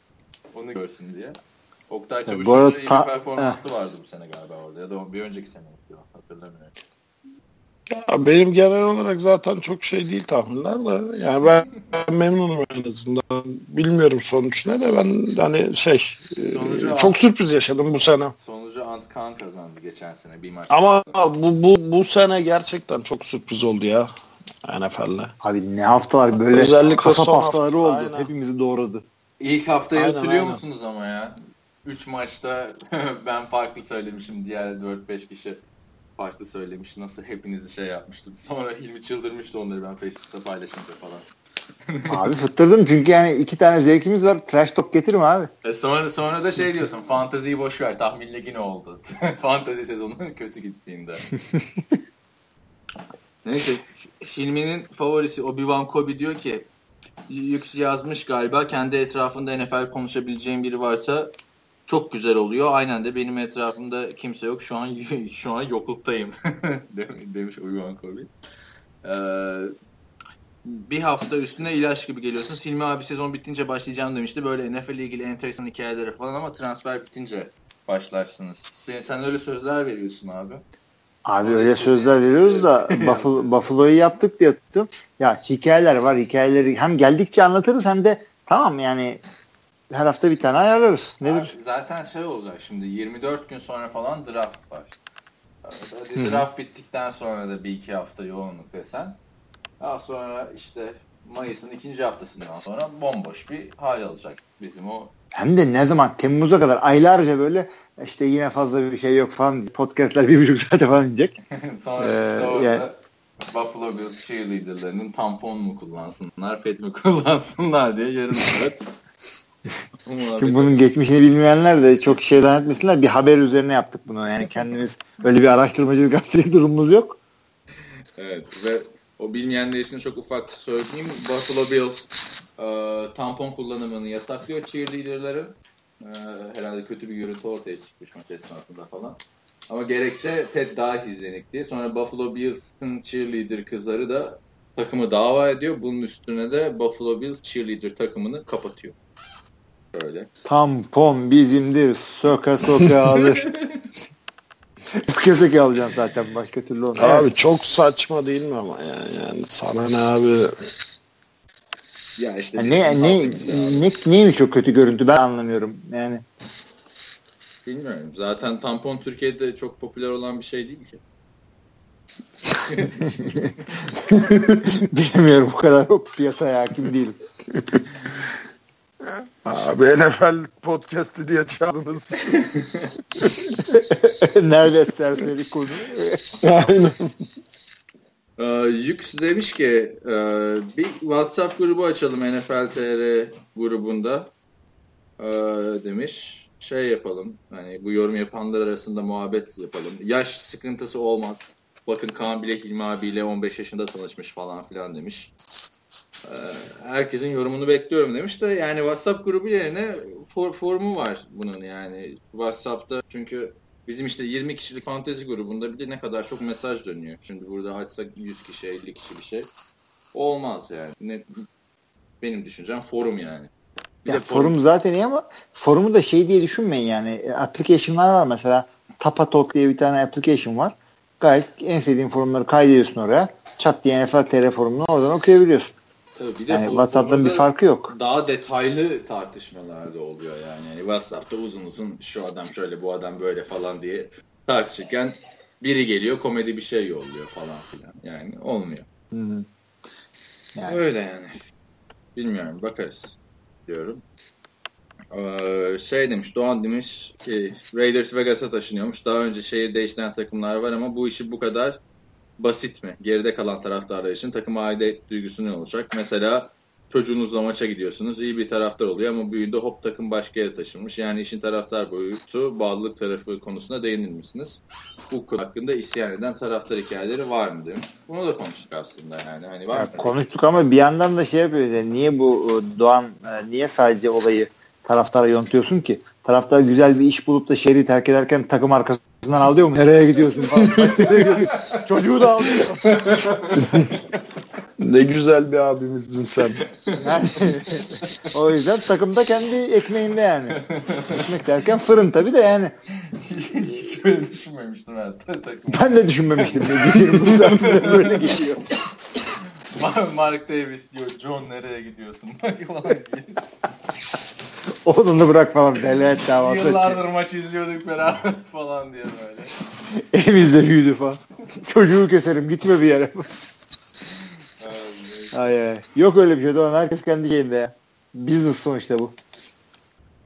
Onu görsün diye. Oktay Çavuş'un iyi bir performansı vardı bu sene galiba orada. Ya da bir önceki sene hatırlamıyorum. Ya benim genel olarak zaten çok şey değil tahminler de. Yani ben, ben memnunum en azından. Bilmiyorum sonuç ne de ben hani şey Sonucu e, çok Ant, sürpriz yaşadım bu sene. Sonucu Antkan kazandı geçen sene bir maç. Ama bu, bu, bu sene gerçekten çok sürpriz oldu ya NFL'le. Abi ne haftalar böyle Özellikle kasap haftaları oldu. Aynen. Hepimizi doğradı. İlk haftayı aynen, hatırlıyor aynen. musunuz ama ya? 3 maçta ben farklı söylemişim diğer 4-5 kişi farklı söylemiş. Nasıl hepinizi şey yapmıştım. Sonra Hilmi çıldırmıştı onları ben Facebook'ta paylaşınca falan. abi fıttırdım çünkü yani iki tane zevkimiz var. Trash talk getirme abi. E sonra, sonra da şey diyorsun. Fanteziyi boş ver. Tahmin ligi ne oldu? Fantezi sezonu kötü gittiğinde. Neyse. Hilmi'nin favorisi Obi-Wan Kobe diyor ki Yüks yazmış galiba. Kendi etrafında NFL konuşabileceğim biri varsa çok güzel oluyor. Aynen de benim etrafımda kimse yok. Şu an şu an yokluktayım demiş Uyuan Kobi. Ee, bir hafta üstüne ilaç gibi geliyorsun. Silmi abi sezon bitince başlayacağım demişti. Böyle NFL ile ilgili enteresan hikayeleri falan ama transfer bitince başlarsınız. Sen, sen öyle sözler veriyorsun abi. Abi öyle sözler veriyoruz da Buffalo, Buffalo'yu yaptık diye tuttum. Ya hikayeler var. Hikayeleri hem geldikçe anlatırız hem de tamam yani her hafta bir tane ayarlarız. Nedir? Abi zaten şey olacak şimdi 24 gün sonra falan draft var. Hadi draft bittikten sonra da bir iki hafta yoğunluk desen. Daha sonra işte Mayıs'ın ikinci haftasından sonra bomboş bir hal alacak bizim o. Hem de ne zaman Temmuz'a kadar aylarca böyle işte yine fazla bir şey yok falan podcastler bir buçuk saate falan inecek. sonra ee, işte orada yani... Buffalo Bills cheerleaderlarının tampon mu kullansınlar, pet mi kullansınlar diye yarım saat. Şimdi bunun geçmişini bilmeyenler de çok şey zannetmesinler. Bir haber üzerine yaptık bunu. Yani kendimiz öyle bir araştırmacılık yaptık durumumuz yok. Evet ve o bilmeyenler için çok ufak söyleyeyim. Buffalo Bills e, tampon kullanımını yasaklıyor cheerleaderların. E, herhalde kötü bir görüntü ortaya çıkmış maç esnasında falan. Ama gerekçe pet daha hijyenik diye. Sonra Buffalo Bills'ın cheerleader kızları da takımı dava ediyor. Bunun üstüne de Buffalo Bills cheerleader takımını kapatıyor. Böyle. Tampon bizimdir. Soka soka alır. Söke söke alacaksın zaten başka türlü onu. Abi evet. çok saçma değil mi ama yani, yani sana ne abi ya işte yani ne ne ne neymiş çok kötü görüntü ben anlamıyorum yani. Bilmiyorum. Zaten tampon Türkiye'de çok popüler olan bir şey değil ki. Bilmiyorum bu kadar piyasaya hakim değilim. Abi NFL podcast'i diye çağırdınız. Nerede serseri konu? Aynen. Ee, Yük demiş ki e, bir WhatsApp grubu açalım NFL TR grubunda e, demiş. Şey yapalım hani bu yorum yapanlar arasında muhabbet yapalım. Yaş sıkıntısı olmaz. Bakın Kaan bile Hilmi abiyle 15 yaşında tanışmış falan filan demiş. Ee, herkesin yorumunu bekliyorum demiş de yani WhatsApp grubu yerine for, formu var bunun yani WhatsApp'ta çünkü bizim işte 20 kişilik fantezi grubunda bir de ne kadar çok mesaj dönüyor. Şimdi burada açsak 100 kişi 50 kişi bir şey olmaz yani. Ne, benim düşüncem forum yani. Bir ya forum, forum zaten iyi ama forumu da şey diye düşünmeyin yani. E, application'lar var mesela Tapatalk diye bir tane application var. Gayet en sevdiğin forumları kaydediyorsun oraya. Chat diye NFL TR forumunu oradan okuyabiliyorsun. Tabii bir de yani WhatsApp'tan bir farkı yok. Daha detaylı tartışmalar da oluyor yani. yani. WhatsApp'ta uzun uzun şu adam şöyle bu adam böyle falan diye tartışırken biri geliyor komedi bir şey yolluyor falan filan. Yani olmuyor. Hı hı. Yani. Öyle yani. Bilmiyorum bakarız diyorum. Ee, şey demiş Doğan demiş ki Raiders Vegas'a taşınıyormuş. Daha önce şehir değiştiren takımlar var ama bu işi bu kadar basit mi? Geride kalan taraftarlar için takım aidiyet duygusu ne olacak? Mesela çocuğunuzla maça gidiyorsunuz. iyi bir taraftar oluyor ama büyüdü hop takım başka yere taşınmış. Yani işin taraftar boyutu, bağlılık tarafı konusunda değinir misiniz? Bu konu hakkında isyan eden taraftar hikayeleri var mı demiş. Bunu da konuştuk aslında yani. Hani var ya, konuştuk ama bir yandan da şey yapıyoruz. Yani niye bu e, Doğan e, niye sadece olayı taraftara yontuyorsun ki? Taraftar güzel bir iş bulup da şehri terk ederken takım arkası Ağzından alıyor mu? Nereye gidiyorsun falan. Çocuğu da alıyor. ne güzel bir abimizdin sen. Yani, o yüzden takımda kendi ekmeğinde yani. Ekmek derken fırın tabi de yani. Hiç böyle düşünmemiştim ben. Ben de düşünmemiştim. Ne diyeceğim bu saatte böyle geliyor. Mark Davis diyor John nereye gidiyorsun? Oğlunu bırak falan velayet davası. Yıllardır maç izliyorduk beraber falan diye böyle. Elimizde büyüdü falan. Çocuğu keserim gitme bir yere. ay ay. Yok öyle bir şey. Doğan herkes kendi şeyinde ya. Business sonuçta bu.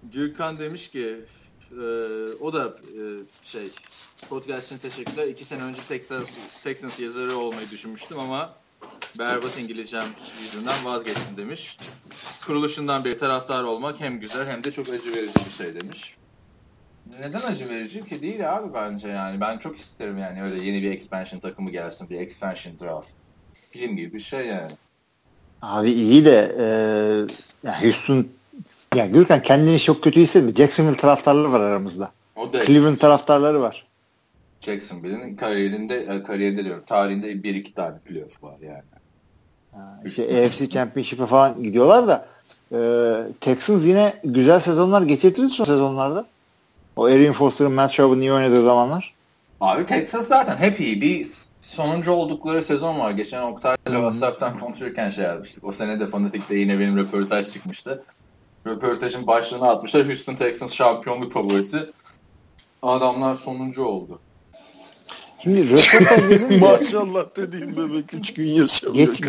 Gürkan demiş ki e, o da e, şey podcast için teşekkürler. İki sene önce Texas, Texans yazarı olmayı düşünmüştüm ama berbat İngilizcem yüzünden vazgeçtim demiş. Kuruluşundan bir taraftar olmak hem güzel hem de çok acı verici bir şey demiş. Neden acı verici ki değil abi bence yani. Ben çok isterim yani öyle yeni bir expansion takımı gelsin. Bir expansion draft. Film gibi bir şey yani. Abi iyi de e, yani Houston Ya Gürkan kendini çok kötü hissetme. Jacksonville taraftarları var aramızda. O da Cleveland taraftarları var. Jacksonville'in kariyerinde e, kariyerinde diyorum tarihinde bir iki tane playoff var yani. Ha, işte AFC Championship'e falan gidiyorlar da e, Texans yine güzel sezonlar geçirdi son sezonlarda. O Erin Foster'ın Matt Schaub'un iyi oynadığı zamanlar. Abi Texas zaten hep iyi. Bir sonuncu oldukları sezon var. Geçen Oktay'la WhatsApp'tan konuşurken şey yapmıştık. O sene de Fanatik'te yine benim röportaj çıkmıştı. Röportajın başlığını atmışlar. Houston Texans şampiyonluk favorisi. Adamlar sonuncu oldu. Şimdi röportaj dedim Maşallah dediğim bebek 3 gün yaşamıyor. Geç,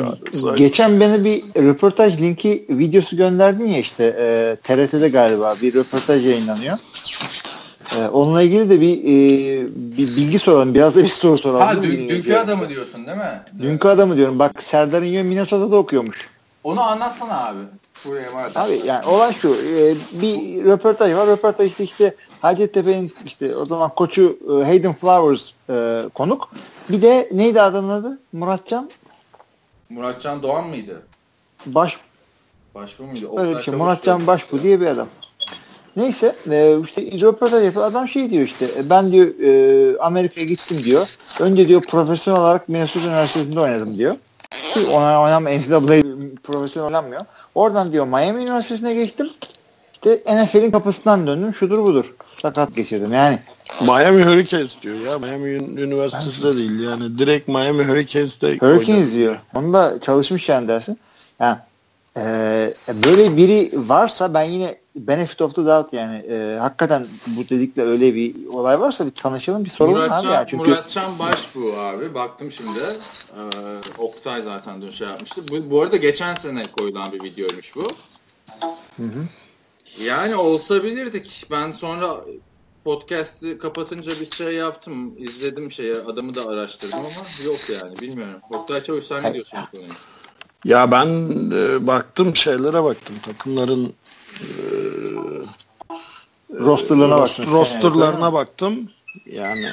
geçen bana bir röportaj linki videosu gönderdin ya işte e, TRT'de galiba bir röportaj yayınlanıyor. E, onunla ilgili de bir, e, bir bilgi soralım. Biraz da bir soru soralım. Ha dün, dünkü adamı diyorsun değil mi? Dünkü adamı diyorum. Bak Serdar'ın yön Minnesota'da okuyormuş. Onu anlatsana abi. Buraya Abi yani olay şu. E, bir röportaj var. Röportajda işte Hacettepe'nin işte o zaman koçu e, Hayden Flowers e, konuk. Bir de neydi adamın adı? Muratcan? Muratcan Doğan mıydı? Baş Başbu muydu? Öyle bir şey. Muratcan Başbu diye bir adam. Neyse e, işte röportaj yapıyor. Adam şey diyor işte e, ben diyor e, Amerika'ya gittim diyor. Önce diyor profesyonel olarak Minnesota Üniversitesi'nde oynadım diyor. Ki ona oynam NCAA profesyonel oynanmıyor. Oradan diyor Miami Üniversitesi'ne geçtim. İşte NFL'in kapısından döndüm. Şudur budur. Sakat geçirdim. Yani Miami Hurricanes diyor ya. Miami Üniversitesi de değil yani. Direkt Miami Hurricanes'te Hurricanes diyor. Onda çalışmış yani dersin. Yani e, böyle biri varsa ben yine benefit of the doubt yani e, hakikaten bu dedikle öyle bir olay varsa bir tanışalım bir soralım Muratcan, abi ya. Çünkü... Muratcan Baş bu abi. Baktım şimdi. Ee, Oktay zaten dün şey yapmıştı. Bu, bu arada geçen sene koyulan bir videoymuş bu. Hı hı. Yani olsa bilirdik. Ben sonra podcast'i kapatınca bir şey yaptım. izledim şeyi. Adamı da araştırdım ama yok yani. Bilmiyorum. Oktay Çavuş sen ne diyorsun bu konuya? Ya ben e, baktım şeylere baktım. Takımların e, rosterlarına baktım. Rosterlarına baktım. Yani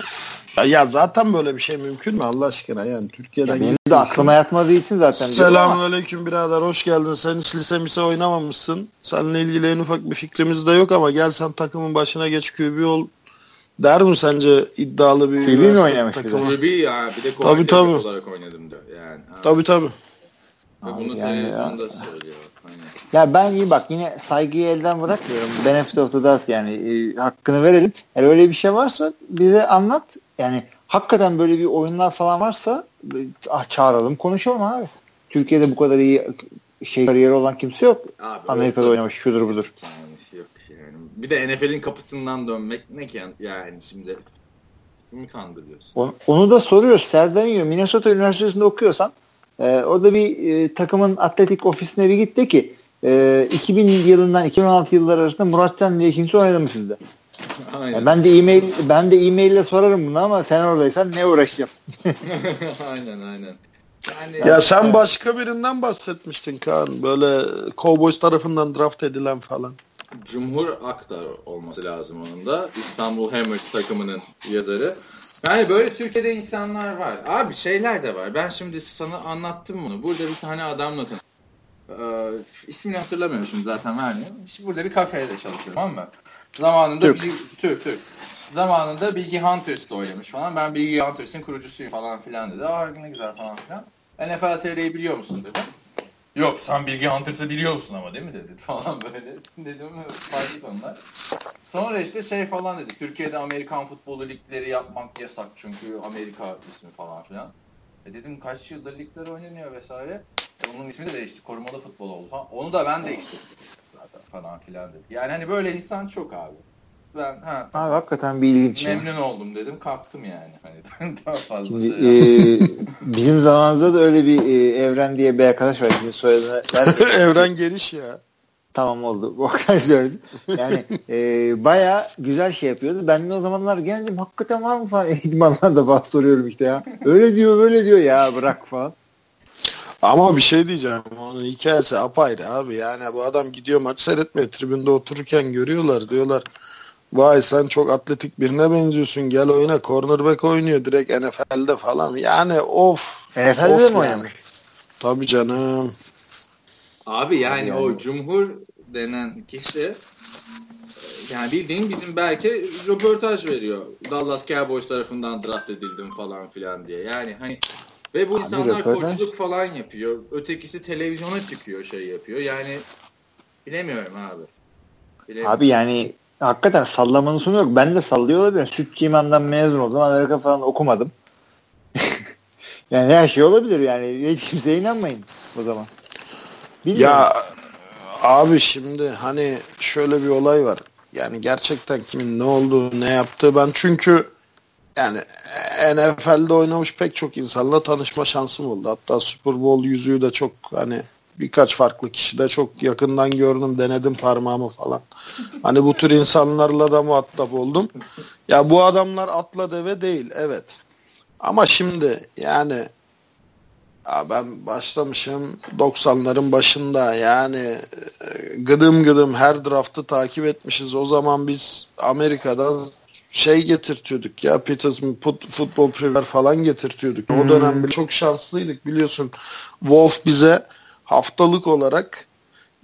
ya, ya zaten böyle bir şey mümkün mü Allah aşkına yani Türkiye'den ya benim de aklıma yatmadığı için zaten Selamünaleyküm birader hoş geldin. Sen hiç lise mise oynamamışsın. Seninle ilgili en ufak bir fikrimiz de yok ama gel sen takımın başına geç QB ol der mi sence iddialı bir QB mi oynamış takımı? QB ya bir de tabii, tabii. olarak oynadım diyor yani. Tabii tabii. Ve bunu yani televizyonda ya. söylüyor. Aynen. Ya ben iyi bak yine saygıyı elden bırakmıyorum. Benefit of the doubt yani e, hakkını verelim. Eğer öyle bir şey varsa bize anlat. Yani hakikaten böyle bir oyunlar falan varsa ah, çağıralım konuşalım abi. Türkiye'de bu kadar iyi şey kariyeri olan kimse yok. Abi, Amerika'da oynamış şudur budur. Yok yani. Bir de NFL'in kapısından dönmek ne ki yani şimdi kimi kandırıyorsun? Onu, onu da soruyoruz. Serdar Yiyor. Minnesota Üniversitesi'nde okuyorsan e, orada bir e, takımın atletik ofisine bir git de ki e, 2000 yılından 2016 yılları arasında Muratcan diye kimse oynadı mı sizde? Aynen. ben de e-mail ben de e-maille sorarım bunu ama sen oradaysan ne uğraşacağım? aynen aynen. Yani, ya sen başka birinden bahsetmiştin Kaan. Böyle Cowboys tarafından draft edilen falan. Cumhur Aktar olması lazım onun da. İstanbul Hammers takımının yazarı. Yani böyle Türkiye'de insanlar var. Abi şeyler de var. Ben şimdi sana anlattım bunu. Burada bir tane adamla ee, ismini hatırlamıyorum şimdi zaten vermiyorum. İşte burada bir kafede çalışıyorum tamam mı? Zamanında Türk. Bir, Türk, Türk. Zamanında Bilgi Hunters'da oynamış falan. Ben Bilgi Hunters'ın kurucusuyum falan filan dedi. Aa ne güzel falan filan. NFL TR'yi biliyor musun dedim. Yok sen Bilgi Hunters'ı biliyor musun ama değil mi dedi falan böyle. Dedim farklı onlar. Sonra işte şey falan dedi. Türkiye'de Amerikan futbolu ligleri yapmak yasak çünkü Amerika ismi falan filan. E dedim kaç yıldır ligler oynanıyor vesaire. E onun ismi de değişti. Korumalı futbol oldu falan. Onu da ben değiştirdim falan filan dedi. Yani hani böyle insan çok abi. Ben ha abi hakikaten bir ilginç. Memnun ya. oldum dedim. Kalktım yani. Hani daha fazla Şimdi, şey e, bizim zamanımızda da öyle bir e, Evren diye bir arkadaş var. Şimdi soyadını Evren geniş ya. Tamam oldu. Bu kadar söyledim. Yani e, baya güzel şey yapıyordu. Ben de o zamanlar gencim hakikaten var mı falan idmanlarda falan soruyorum işte ya. Öyle diyor böyle diyor ya bırak falan. Ama bir şey diyeceğim. Onun hikayesi apayrı abi. Yani bu adam gidiyor maç seyretmiyor. Tribünde otururken görüyorlar. Diyorlar vay sen çok atletik birine benziyorsun. Gel oyna. Cornerback oynuyor direkt NFL'de falan. Yani of. NFL'de of mi oynamış? Tabii canım. Abi yani, yani o Cumhur denen kişi yani bildiğin bizim belki röportaj veriyor. Dallas Cowboys tarafından draft edildim falan filan diye. Yani hani ve bu Abi insanlar koçluk falan yapıyor. Ötekisi televizyona çıkıyor şey yapıyor. Yani bilemiyorum abi. Bilemiyorum. Abi yani hakikaten sallamanın sonu yok. Ben de sallıyor olabilirim. Sütçü imamdan mezun oldum. Amerika falan okumadım. yani her şey olabilir yani. Hiç kimseye inanmayın o zaman. Bilmiyorum. Ya abi şimdi hani şöyle bir olay var. Yani gerçekten kimin ne olduğu, ne yaptığı ben çünkü yani NFL'de oynamış pek çok insanla tanışma şansım oldu. Hatta Super Bowl yüzüğü de çok hani birkaç farklı kişi de çok yakından gördüm, denedim parmağımı falan. Hani bu tür insanlarla da muhatap oldum. Ya bu adamlar atla deve değil, evet. Ama şimdi yani ya ben başlamışım 90'ların başında yani gıdım gıdım her draftı takip etmişiz. O zaman biz Amerika'dan şey getirtiyorduk ya Peterson put, futbol premier falan getirtiyorduk. Hmm. O dönem çok şanslıydık biliyorsun. Wolf bize haftalık olarak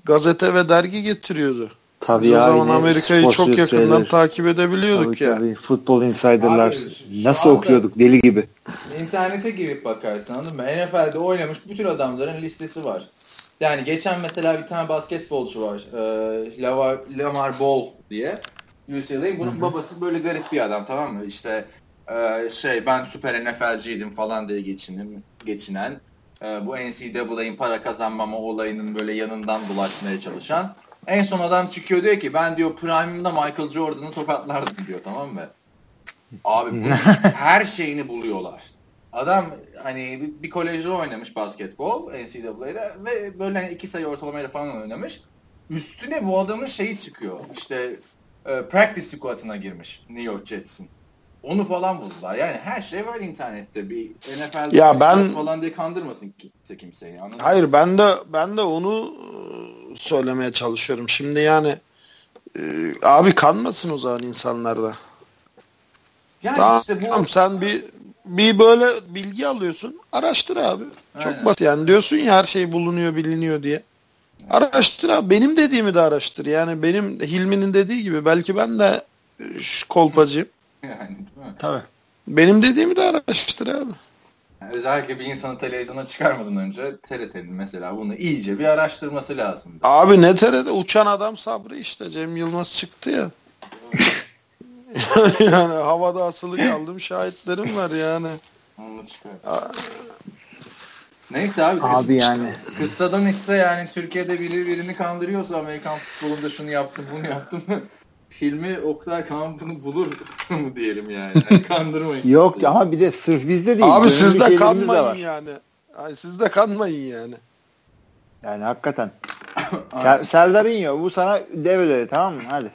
gazete ve dergi getiriyordu. Tabii o zaman Amerika'yı çok yakından şeyler. takip edebiliyorduk tabii, ya. Tabii. Futbol insider'lar abi, nasıl okuyorduk deli gibi. İnternete girip bakarsın anladın mı? NFL'de oynamış bütün adamların listesi var. Yani geçen mesela bir tane basketbolcu var. E, Lamar, Lamar Ball diye. UCLA. Bunun Hı-hı. babası böyle garip bir adam tamam mı? İşte e, şey ben süper NFL'ciydim falan diye geçinin, geçinen e, bu NCAA'in para kazanmama olayının böyle yanından dolaşmaya çalışan en son adam çıkıyor diyor ki ben diyor prime'ımda Michael Jordan'ı tokatlardım diyor tamam mı? Abi her şeyini buluyorlar. Adam hani bir, bir kolejde oynamış basketbol NCAA'de ve böyle iki sayı ortalamayla falan oynamış. Üstüne bu adamın şeyi çıkıyor. İşte e, practice squad'ına girmiş New York Jets'in. Onu falan buldular. Yani her şey var internette. Bir NFL ya ben falan diye kandırmasın kimse kimseyi. Anladın Hayır mı? ben de ben de onu e, söylemeye çalışıyorum. Şimdi yani e, abi kanmasın o zaman insanlarda. Yani tamam, işte bu... tamam sen bir bir böyle bilgi alıyorsun. Araştır abi. Aynen. Çok basit yani diyorsun ya her şey bulunuyor, biliniyor diye. Araştır abi. Benim dediğimi de araştır. Yani benim Hilmi'nin dediği gibi belki ben de e, kolpacıyım. Yani Tabii. Benim dediğimi de araştır abi. Yani özellikle bir insanı televizyona çıkarmadan önce TRT'nin mesela bunu iyice bir araştırması lazım. Abi ne TRT? Uçan adam sabrı işte. Cem Yılmaz çıktı ya. yani havada asılı kaldım şahitlerim var yani. Onu çıkar. Neyse abi. Abi kıs, yani. Kıssadan ise yani Türkiye'de biri birini kandırıyorsa Amerikan futbolunda şunu yaptım bunu yaptım filmi Oktay bunu bulur mu diyelim yani. yani kandırmayın. Yok ama bir de sırf bizde değil. Abi siz de kanmayın yani. Ay, siz de kanmayın yani. Yani hakikaten. Ser, Serdar İnyo bu sana devleri tamam mı? Hadi.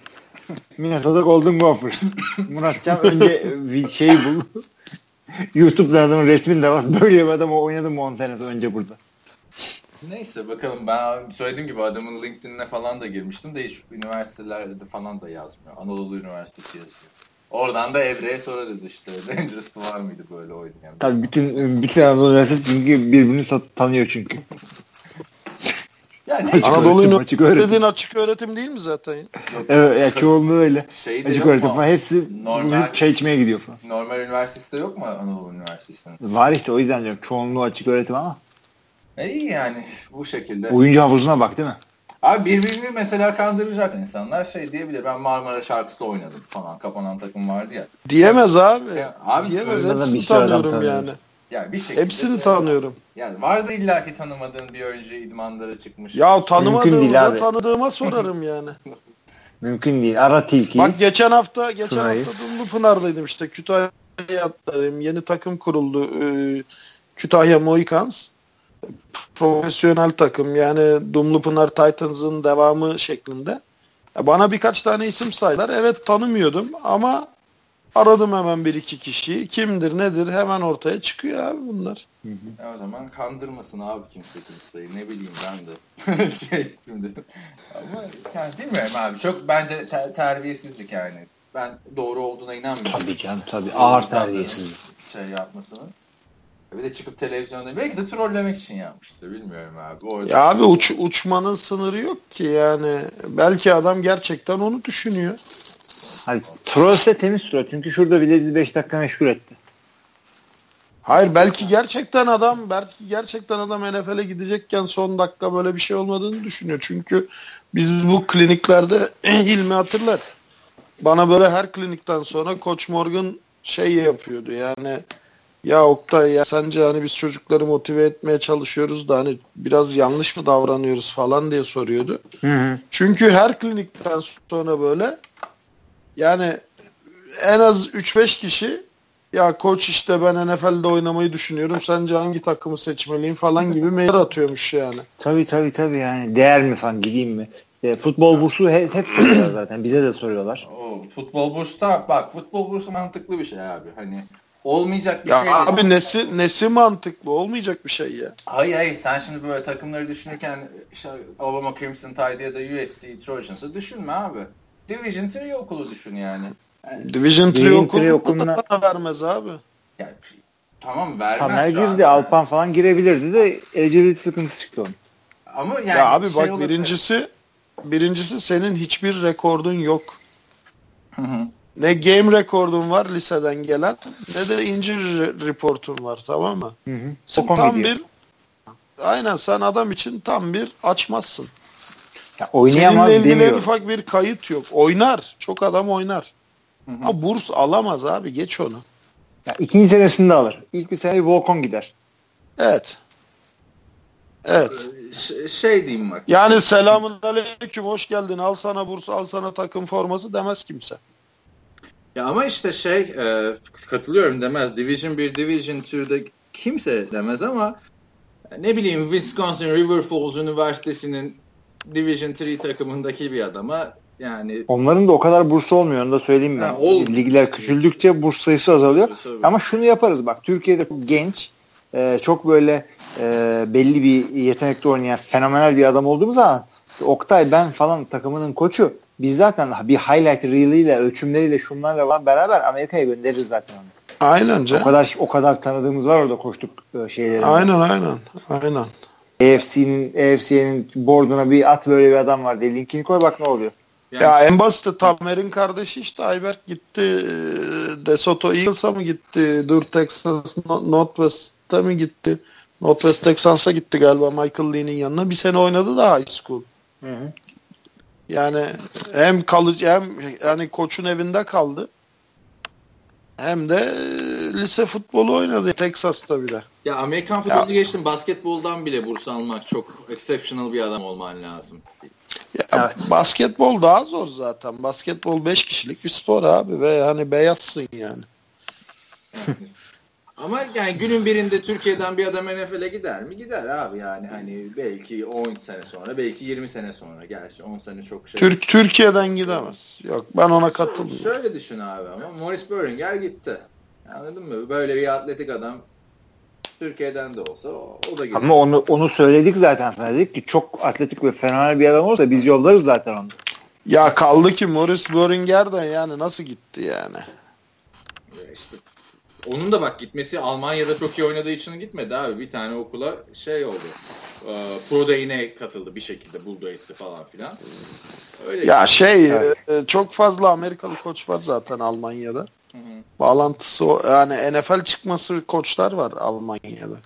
Minnesota Golden Gophers. Muratcan önce bir şey bul. YouTube'da adamın resmini de var. Böyle bir adam oynadı Montana'da önce burada. Neyse bakalım ben söylediğim gibi adamın LinkedIn'ine falan da girmiştim de hiç üniversitelerde falan da yazmıyor. Anadolu Üniversitesi yazıyor. Oradan da Ebre'ye sorarız işte. Dangerous'ta var mıydı böyle oynayan? Tabii bütün bütün Anadolu Üniversitesi çünkü birbirini tanıyor çünkü. Yani Anadolu Üniversitesi dediğin açık öğretim değil mi zaten? Yok, evet ya çoğunluğu öyle. Şey açık öğretim falan hepsi normal, çay içmeye gidiyor falan. Normal üniversitesi de yok mu Anadolu Üniversitesi'nin? Var işte o yüzden diyorum çoğunluğu açık öğretim ama. E iyi yani bu şekilde. Oyuncu havuzuna bak değil mi? Abi birbirini mesela kandıracak insanlar şey diyebilir ben Marmara şarkısı oynadım falan kapanan takım vardı ya. Diyemez abi. Ya, abi Diyemez hepsini bir tanıyorum yani. Yani bir şekilde. Hepsini tanıyorum. Yani vardı illaki tanımadığın bir oyuncu idmanlara çıkmış. Ya tanımadığımda tanıdığıma sorarım yani. Mümkün değil. Ara tilki. Bak geçen hafta geçen Pınar'ı. hafta Dumlu Pınar'daydım işte Kütahya'dayım. Yeni takım kuruldu. Ee, Kütahya Mohicans profesyonel takım yani Dumlupınar Titans'ın devamı şeklinde. Bana birkaç tane isim saydılar. Evet tanımıyordum ama aradım hemen bir iki kişiyi. Kimdir nedir hemen ortaya çıkıyor abi bunlar. Hı hı. o zaman kandırmasın abi kimse kimseyi. Ne bileyim ben de. şey şimdi. Ama yani bilmiyorum abi. Çok bence ter- terbiyesizlik yani. Ben doğru olduğuna inanmıyorum. Tabii canım tabii. Ağır terbiyesizlik. Şey yapmasını. Ee, Bir de çıkıp televizyonda belki de trollemek için yapmıştır bilmiyorum abi. Orada ya abi uç, uçmanın sınırı yok ki yani belki adam gerçekten onu düşünüyor. Hayır, trollse temiz troll çünkü şurada bile bizi 5 dakika meşgul etti. Hayır belki gerçekten adam belki gerçekten adam NFL'e gidecekken son dakika böyle bir şey olmadığını düşünüyor. Çünkü biz bu kliniklerde Hilmi hatırlar. Bana böyle her klinikten sonra Koç Morgan şey yapıyordu yani ya Oktay ya sence hani biz çocukları motive etmeye çalışıyoruz da hani biraz yanlış mı davranıyoruz falan diye soruyordu. Hı hı. Çünkü her klinikten sonra böyle yani en az 3-5 kişi ya koç işte ben NFL'de oynamayı düşünüyorum. Sence hangi takımı seçmeliyim falan gibi mail atıyormuş yani. Tabii tabii tabii yani değer mi falan gideyim mi? E, futbol bursu hep, hep soruyorlar zaten. Bize de soruyorlar. O, futbol bursu da bak futbol bursu mantıklı bir şey abi. Hani olmayacak bir ya şey. Abi değil. nesi nesi mantıklı? Olmayacak bir şey ya. Hayır hayır sen şimdi böyle takımları düşünürken işte Alabama Crimson Tide ya da USC Trojans'ı düşünme abi. Division 3 okulu düşün yani. yani Division 3 okulu okuluna vermez abi. Yani, tamam vermez Tamer girdi. An. Alpan falan girebilirdi de eligibility sıkıntı çıktı onun. Ama yani ya abi şey bak birincisi birincisi senin hiçbir rekordun yok. Hı hı. Ne game rekordun var liseden gelen ne de injury reportun var tamam mı? Hı hı. Sen tam bir aynen sen adam için tam bir açmazsın. Ya oynayamaz Seninle ilgili demiyorum. ufak bir kayıt yok. Oynar. Çok adam oynar. Hı hı. Ama burs alamaz abi. Geç onu. Ya ikinci senesinde alır. İlk bir sene bir Volkan gider. Evet. Evet. Ş- şey diyeyim bak. Yani selamun aleyküm hoş geldin al sana burs al sana takım forması demez kimse. Ya ama işte şey e, katılıyorum demez. Division 1, Division 2'de kimse demez ama ne bileyim Wisconsin River Falls Üniversitesi'nin Division 3 takımındaki bir adama yani onların da o kadar bursu olmuyor onu da söyleyeyim ben. Ha, Ligler küçüldükçe burs sayısı azalıyor. Tabii. Ama şunu yaparız bak Türkiye'de genç e, çok böyle e, belli bir yetenekte oynayan fenomenal bir adam olduğumuz zaman Oktay ben falan takımının koçu biz zaten bir highlight reel'iyle ölçümleriyle şunlarla falan beraber Amerika'ya göndeririz zaten onu. Aynen canım. O kadar o kadar tanıdığımız var orada koştuk şeyleri. Aynen aynen. Aynen. AFC'nin AFC'nin boarduna bir at böyle bir adam var diye linkini koy bak ne oluyor. Yani, ya en basit Tamer'in kardeşi işte Ayberk gitti De Soto Eagles'a mı gitti? Dur Texas Northwest'e mi gitti? Northwest Texans'a gitti galiba Michael Lee'nin yanına. Bir sene oynadı da high school. Hı hı. Yani hem kalıcı hem yani koçun evinde kaldı. Hem de lise futbolu oynadı Texas'ta bile. Ya Amerikan futbolu geçtim. Basketboldan bile burs almak çok exceptional bir adam olman lazım. Ya evet. basketbol daha zor zaten. Basketbol 5 kişilik bir spor abi ve hani beyazsın yani. Ama yani günün birinde Türkiye'den bir adam NFL'e gider mi? Gider abi yani hani belki 10 sene sonra, belki 20 sene sonra. Gerçi 10 sene çok şey. Türk Türkiye'den gidemez. Yok ben ona katılmıyorum. Şöyle düşün abi ama Morris Böringer gitti. Anladın mı? Böyle bir atletik adam Türkiye'den de olsa o, o da gider. Ama onu onu söyledik zaten sana dedik ki çok atletik ve fenomenal bir adam olursa biz yollarız zaten onu. Ya kaldı ki Morris Böringer de yani nasıl gitti yani? Ya işte onun da bak gitmesi Almanya'da çok iyi oynadığı için gitmedi abi. Bir tane okula şey oldu. E, Pro Day'ine katıldı bir şekilde Bulldogs'ı falan filan. Öyle ya gitti. şey evet. E, çok fazla Amerikalı koç var zaten Almanya'da. Hı hı. Bağlantısı o. Yani NFL çıkması koçlar var Almanya'da.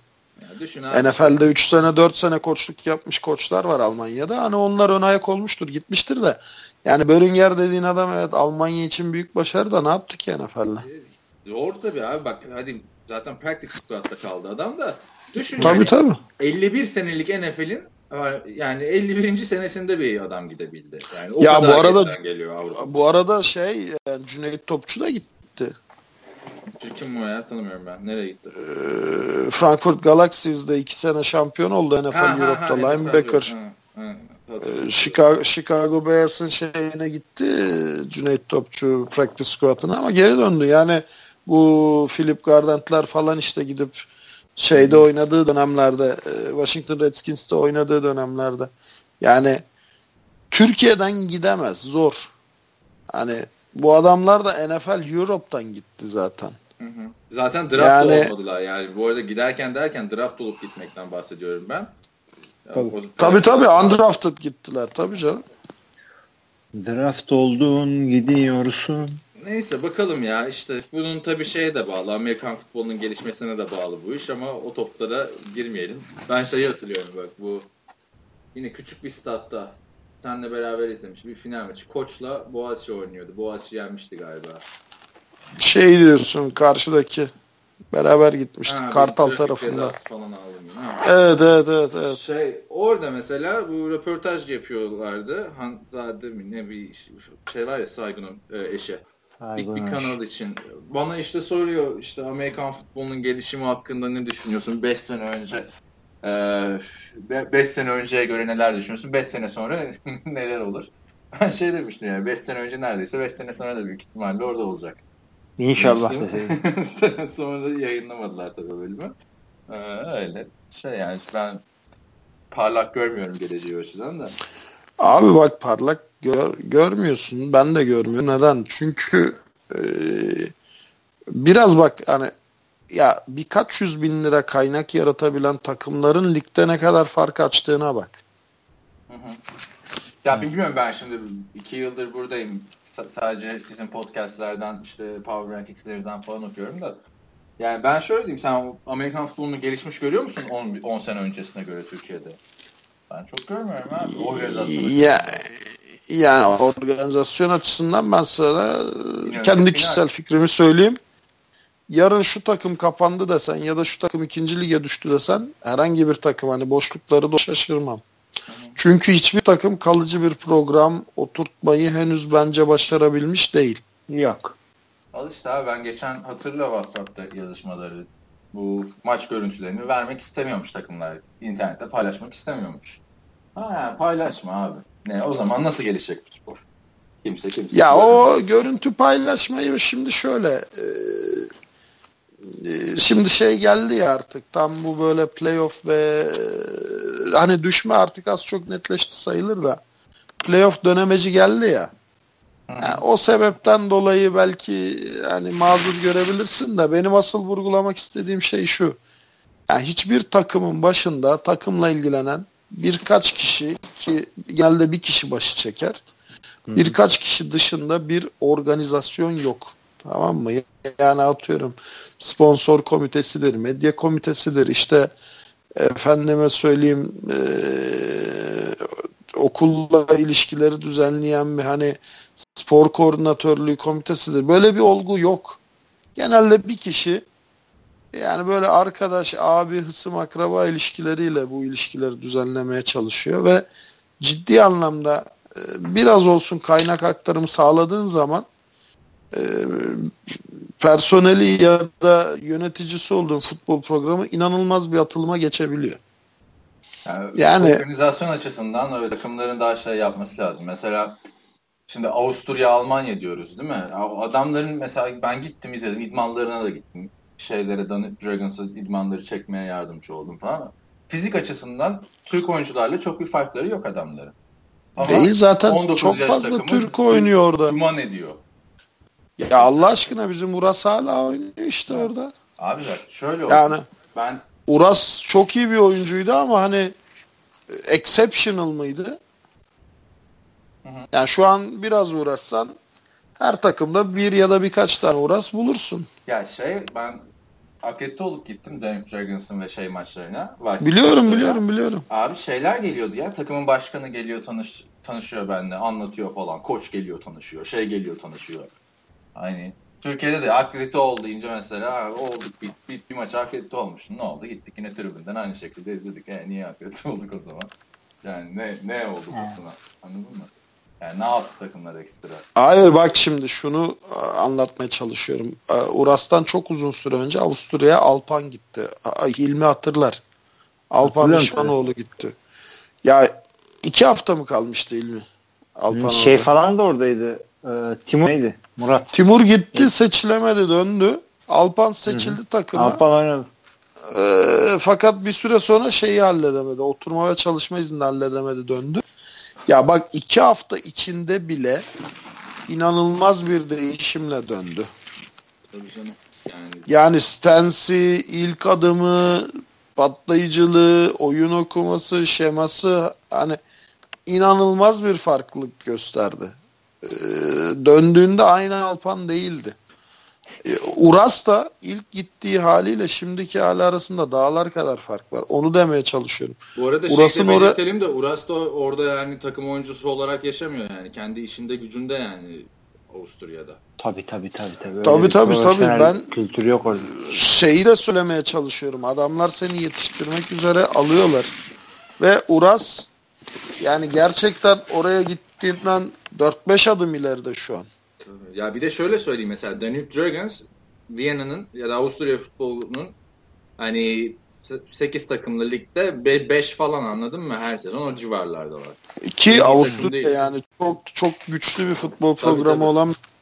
Ya düşün abi. NFL'de 3 sene 4 sene koçluk yapmış koçlar var Almanya'da. Hani onlar ön ayak olmuştur gitmiştir de. Yani Böringer dediğin adam evet Almanya için büyük başarı da ne yaptı ki NFL'le? Doğru tabii abi bak hadi zaten practice squad'da kaldı adam da düşün tabii, yani tabii. 51 senelik NFL'in yani 51. senesinde bir adam gidebildi. Yani o ya kadar bu arada geliyor Avrupa. bu arada şey yani Cüneyt Topçu da gitti. Kim o ya tanımıyorum ben. Nereye gitti? Ee, Frankfurt Galaxy'de iki sene şampiyon oldu NFL ha, Europe'da ha, ha, linebacker. Ha, ha. Ee, Chicago, Chicago Bears'ın şeyine gitti Cüneyt Topçu practice squad'ına ama geri döndü. Yani bu Philip Gardent'ler falan işte gidip şeyde oynadığı dönemlerde Washington Redskins'te oynadığı dönemlerde yani Türkiye'den gidemez zor. Hani bu adamlar da NFL Europe'dan gitti zaten. Zaten draft yani, olmadılar yani. Bu arada giderken derken draft olup gitmekten bahsediyorum ben. Tabii tabii, tabii undrafted gittiler tabii canım. Draft oldun gidiyorsun. Neyse bakalım ya işte bunun tabii şeye de bağlı. Amerikan futbolunun gelişmesine de bağlı bu iş ama o toplara girmeyelim. Ben şeyi hatırlıyorum bak bu yine küçük bir statta senle beraber izlemiş bir final maçı. Koç'la Boğaziçi oynuyordu. Boğaziçi yenmişti galiba. Şey diyorsun karşıdaki beraber gitmiştik ha, Kartal tarafında. Falan aldım Evet evet evet evet. Şey orada mesela bu röportaj yapıyorlardı. Hanzade mi ne bir şey var ya Saygun'un e, eşi. İlk bir kanal için. Bana işte soruyor işte Amerikan futbolunun gelişimi hakkında ne düşünüyorsun 5 sene önce? 5 ee, sene önceye göre neler düşünüyorsun? 5 sene sonra neler olur? Ben şey demiştim yani 5 sene önce neredeyse 5 sene sonra da büyük ihtimalle orada olacak. İnşallah. sonra da yayınlamadılar tabii bölümü. Ee, öyle. Şey yani ben parlak görmüyorum geleceği açıdan da. Abi bak parlak gör, görmüyorsun. Ben de görmüyorum. Neden? Çünkü e, biraz bak hani ya birkaç yüz bin lira kaynak yaratabilen takımların ligde ne kadar fark açtığına bak. Hı hı. Ya bilmiyorum ben şimdi iki yıldır buradayım. S- sadece sizin podcastlerden işte Power Rankings'lerden falan okuyorum da. Yani ben şöyle diyeyim sen Amerikan futbolunu gelişmiş görüyor musun 10 sene öncesine göre Türkiye'de? Ben çok görmüyorum abi. Organizasyon ya, yani organizasyon açısından ben sana kendi kişisel fikrimi söyleyeyim yarın şu takım kapandı desen ya da şu takım ikinci lige düştü desen herhangi bir takım hani boşlukları da şaşırmam. Çünkü hiçbir takım kalıcı bir program oturtmayı henüz bence başarabilmiş değil. Yok. Al işte abi ben geçen hatırla WhatsApp'ta yazışmaları bu maç görüntülerini vermek istemiyormuş takımlar. İnternette paylaşmak istemiyormuş. Ha paylaşma abi. Ne o zaman nasıl gelişecek bu spor? Kimse kimse. Ya o görüntü paylaşmayı şimdi şöyle e, ee, şimdi şey geldi ya artık tam bu böyle playoff ve e, hani düşme artık az çok netleşti sayılır da playoff dönemeci geldi ya. Yani o sebepten dolayı belki hani mazur görebilirsin de benim asıl vurgulamak istediğim şey şu. Yani hiçbir takımın başında takımla ilgilenen birkaç kişi ki genelde bir kişi başı çeker. Birkaç kişi dışında bir organizasyon yok. Tamam mı? Yani atıyorum sponsor komitesidir, medya komitesidir, işte efendime söyleyeyim e, okulla ilişkileri düzenleyen bir hani spor koordinatörlüğü komitesidir. Böyle bir olgu yok. Genelde bir kişi yani böyle arkadaş, abi, hısım, akraba ilişkileriyle bu ilişkileri düzenlemeye çalışıyor ve ciddi anlamda e, biraz olsun kaynak aktarımı sağladığın zaman e, personeli ya da yöneticisi olduğu futbol programı inanılmaz bir atılıma geçebiliyor. Yani, yani organizasyon açısından öyle takımların daha şey yapması lazım. Mesela şimdi Avusturya, Almanya diyoruz değil mi? Adamların mesela ben gittim izledim. idmanlarına da gittim. Şeylere Dragons'a idmanları çekmeye yardımcı oldum falan. Fizik açısından Türk oyuncularla çok bir farkları yok adamların. Ama Değil zaten çok fazla Türk oynuyor orada. Duman ediyor. Ya Allah aşkına bizim Uras hala oynuyor işte orada. Abi bak şöyle oldu. Yani ben Uras çok iyi bir oyuncuydu ama hani exceptional mıydı? Hı hı. Yani şu an biraz uğraşsan her takımda bir ya da birkaç tane uğraş bulursun. Ya şey ben akredite olup gittim Denver Dragons'ın ve şey maçlarına. Vikings biliyorum maçlarına. biliyorum biliyorum. Abi şeyler geliyordu ya takımın başkanı geliyor tanış tanışıyor benimle anlatıyor falan. Koç geliyor tanışıyor. Şey geliyor tanışıyor. Aynı. Türkiye'de de akredite oldu deyince mesela olduk bir, bir, bir maç akredite olmuştu. Ne oldu? Gittik yine tribünden aynı şekilde izledik. E, niye akredite olduk o zaman? Yani ne ne oldu basına? Anladın mı? Yani ne yaptı takımlar ekstra? Hayır bak şimdi şunu e, anlatmaya çalışıyorum. E, Uras'tan çok uzun süre önce Avusturya'ya Alpan gitti. Hilmi hatırlar. Alpan Şanoğlu gitti. Ya iki hafta mı kalmıştı Hilmi? Alpan şey orada. falan da oradaydı. Ee, Timur neydi? Murat. Timur gitti seçilemedi döndü. Alpan seçildi Hı-hı. takıma. Alpan oynadı. Ee, fakat bir süre sonra şeyi halledemedi. Oturma ve çalışma izni halledemedi döndü. Ya bak iki hafta içinde bile inanılmaz bir değişimle döndü. Yani, yani stansi, ilk adımı, patlayıcılığı, oyun okuması, şeması hani inanılmaz bir farklılık gösterdi. Ee, döndüğünde aynı Alpan değildi. Ee, Uras da ilk gittiği haliyle şimdiki hali arasında dağlar kadar fark var. Onu demeye çalışıyorum. Bu arada Uras'ın şey de belirtelim de Uras da orada yani takım oyuncusu olarak yaşamıyor yani. Kendi işinde gücünde yani Avusturya'da. Tabii tabii tabii. Tabii tabii tabii, tabii. ben kültür yok orada. Şeyi de söylemeye çalışıyorum. Adamlar seni yetiştirmek üzere alıyorlar. Ve Uras yani gerçekten oraya gittiğinden 4-5 adım ileride şu an. Ya bir de şöyle söyleyeyim mesela Danube Dragons Viyana'nın ya da Avusturya futbolunun hani 8 takımlı ligde 5 falan anladın mı? Her sezon o civarlarda var. Ki Avusturya yani çok çok güçlü bir futbol programı tabii, tabii. olan bir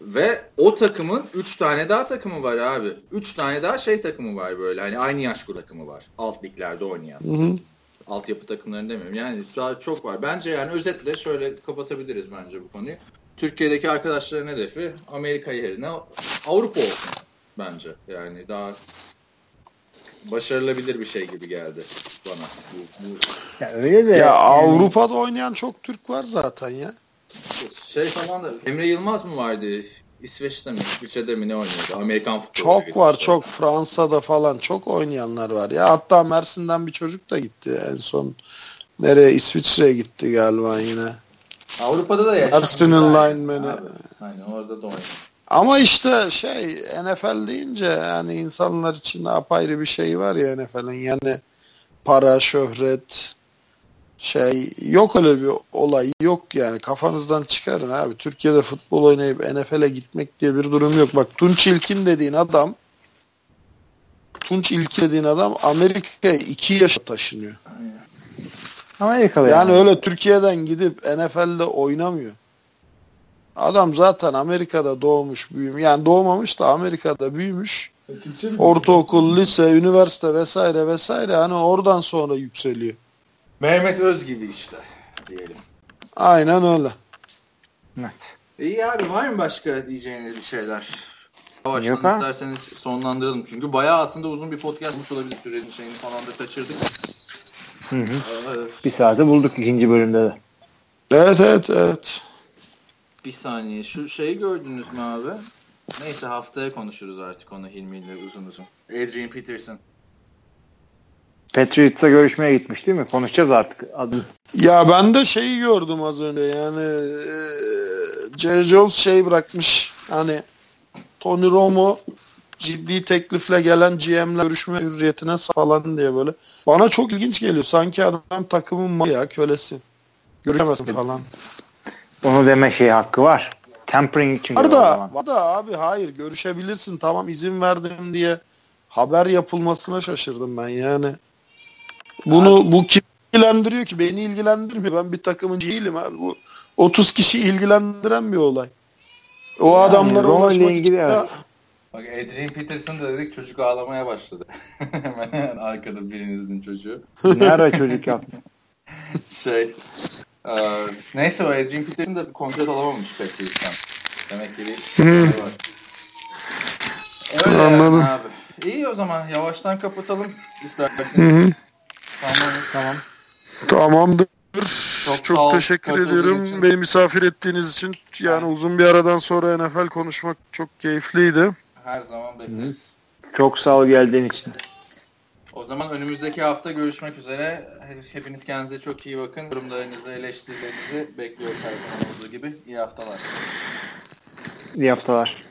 ve o takımın 3 tane daha takımı var abi. 3 tane daha şey takımı var böyle. Hani aynı yaş takımı var. Alt liglerde oynayan. Hı hı. Altyapı takımlarını demiyorum. Yani daha çok var. Bence yani özetle şöyle kapatabiliriz bence bu konuyu. Türkiye'deki arkadaşların hedefi Amerika yerine Avrupa olsun bence. Yani daha başarılabilir bir şey gibi geldi bana. Bu, bu... Ya öyle de. Ya yani... Avrupa'da oynayan çok Türk var zaten ya. Şey falan da Emre Yılmaz mı vardı? İsveç'te mi, İsviçre'de mi ne oynuyordu? Amerikan futbolu. Çok var, işte. çok. Fransa'da falan çok oynayanlar var. Ya hatta Mersin'den bir çocuk da gitti en son. Nereye? İsviçre'ye gitti galiba yine. Avrupa'da da yaşandı. Mersin'in lineman'i. Aynen orada da oynuyor. Ama işte şey NFL deyince yani insanlar için apayrı bir şey var ya NFL'in yani para, şöhret, şey yok öyle bir olay yok yani kafanızdan çıkarın abi. Türkiye'de futbol oynayıp NFL'e gitmek diye bir durum yok. Bak Tunç İlkin dediğin adam Tunç İlkin dediğin adam Amerika'ya iki yaşa taşınıyor. Amerika'da yani. Yani öyle Türkiye'den gidip NFL'de oynamıyor. Adam zaten Amerika'da doğmuş, büyümüş. Yani doğmamış da Amerika'da büyümüş. Ortaokul, lise, üniversite vesaire vesaire hani oradan sonra yükseliyor. Mehmet Öz gibi işte diyelim. Aynen öyle. Evet. İyi abi var mı başka diyeceğiniz bir şeyler? Yavaştan Yok isterseniz sonlandıralım. Çünkü bayağı aslında uzun bir podcast olabilir. Sürenin şeyini falan da kaçırdık. Hı hı. Bir saate bulduk ikinci bölümde de. Evet evet evet. Bir saniye. Şu şeyi gördünüz mü abi? Neyse haftaya konuşuruz artık onu Hilmi ile uzun uzun. Adrian Peterson. Patriots'a görüşmeye gitmiş değil mi? Konuşacağız artık adı. Ya ben de şeyi gördüm az önce yani e, Jerry Jones şey bırakmış hani Tony Romo ciddi teklifle gelen GM'le görüşme hürriyetine falan diye böyle. Bana çok ilginç geliyor. Sanki adam takımın maya kölesi. Görüşemezsin falan. Onu deme şey hakkı var. Tampering için. Var da, var da abi hayır görüşebilirsin tamam izin verdim diye haber yapılmasına şaşırdım ben yani. Bunu abi. bu kim ilgilendiriyor ki? Beni ilgilendirmiyor. Ben bir takımın değilim abi. Bu 30 kişi ilgilendiren bir olay. O yani, adamlara ulaşmak ilgili evet. Bak Adrian Peterson da dedik çocuk ağlamaya başladı. Hemen arkada birinizin çocuğu. Ne ara çocuk yaptı? şey e, neyse o Adrian Peterson da bir kontrat alamamış Patriots'tan. Demek ki bir hmm. var. Öyle Anladım. Yani abi. İyi o zaman yavaştan kapatalım isterseniz. Tamam. Tamam. Tamamdır. Çok, çok teşekkür ediyorum. Beni misafir ettiğiniz için. Yani uzun bir aradan sonra NFL konuşmak çok keyifliydi. Her zaman bekleriz. Çok sağ ol geldiğin için. O zaman önümüzdeki hafta görüşmek üzere. Hepiniz kendinize çok iyi bakın. Yorumlarınızı, eleştirilerinizi bekliyoruz her zaman olduğu gibi. İyi haftalar. İyi haftalar.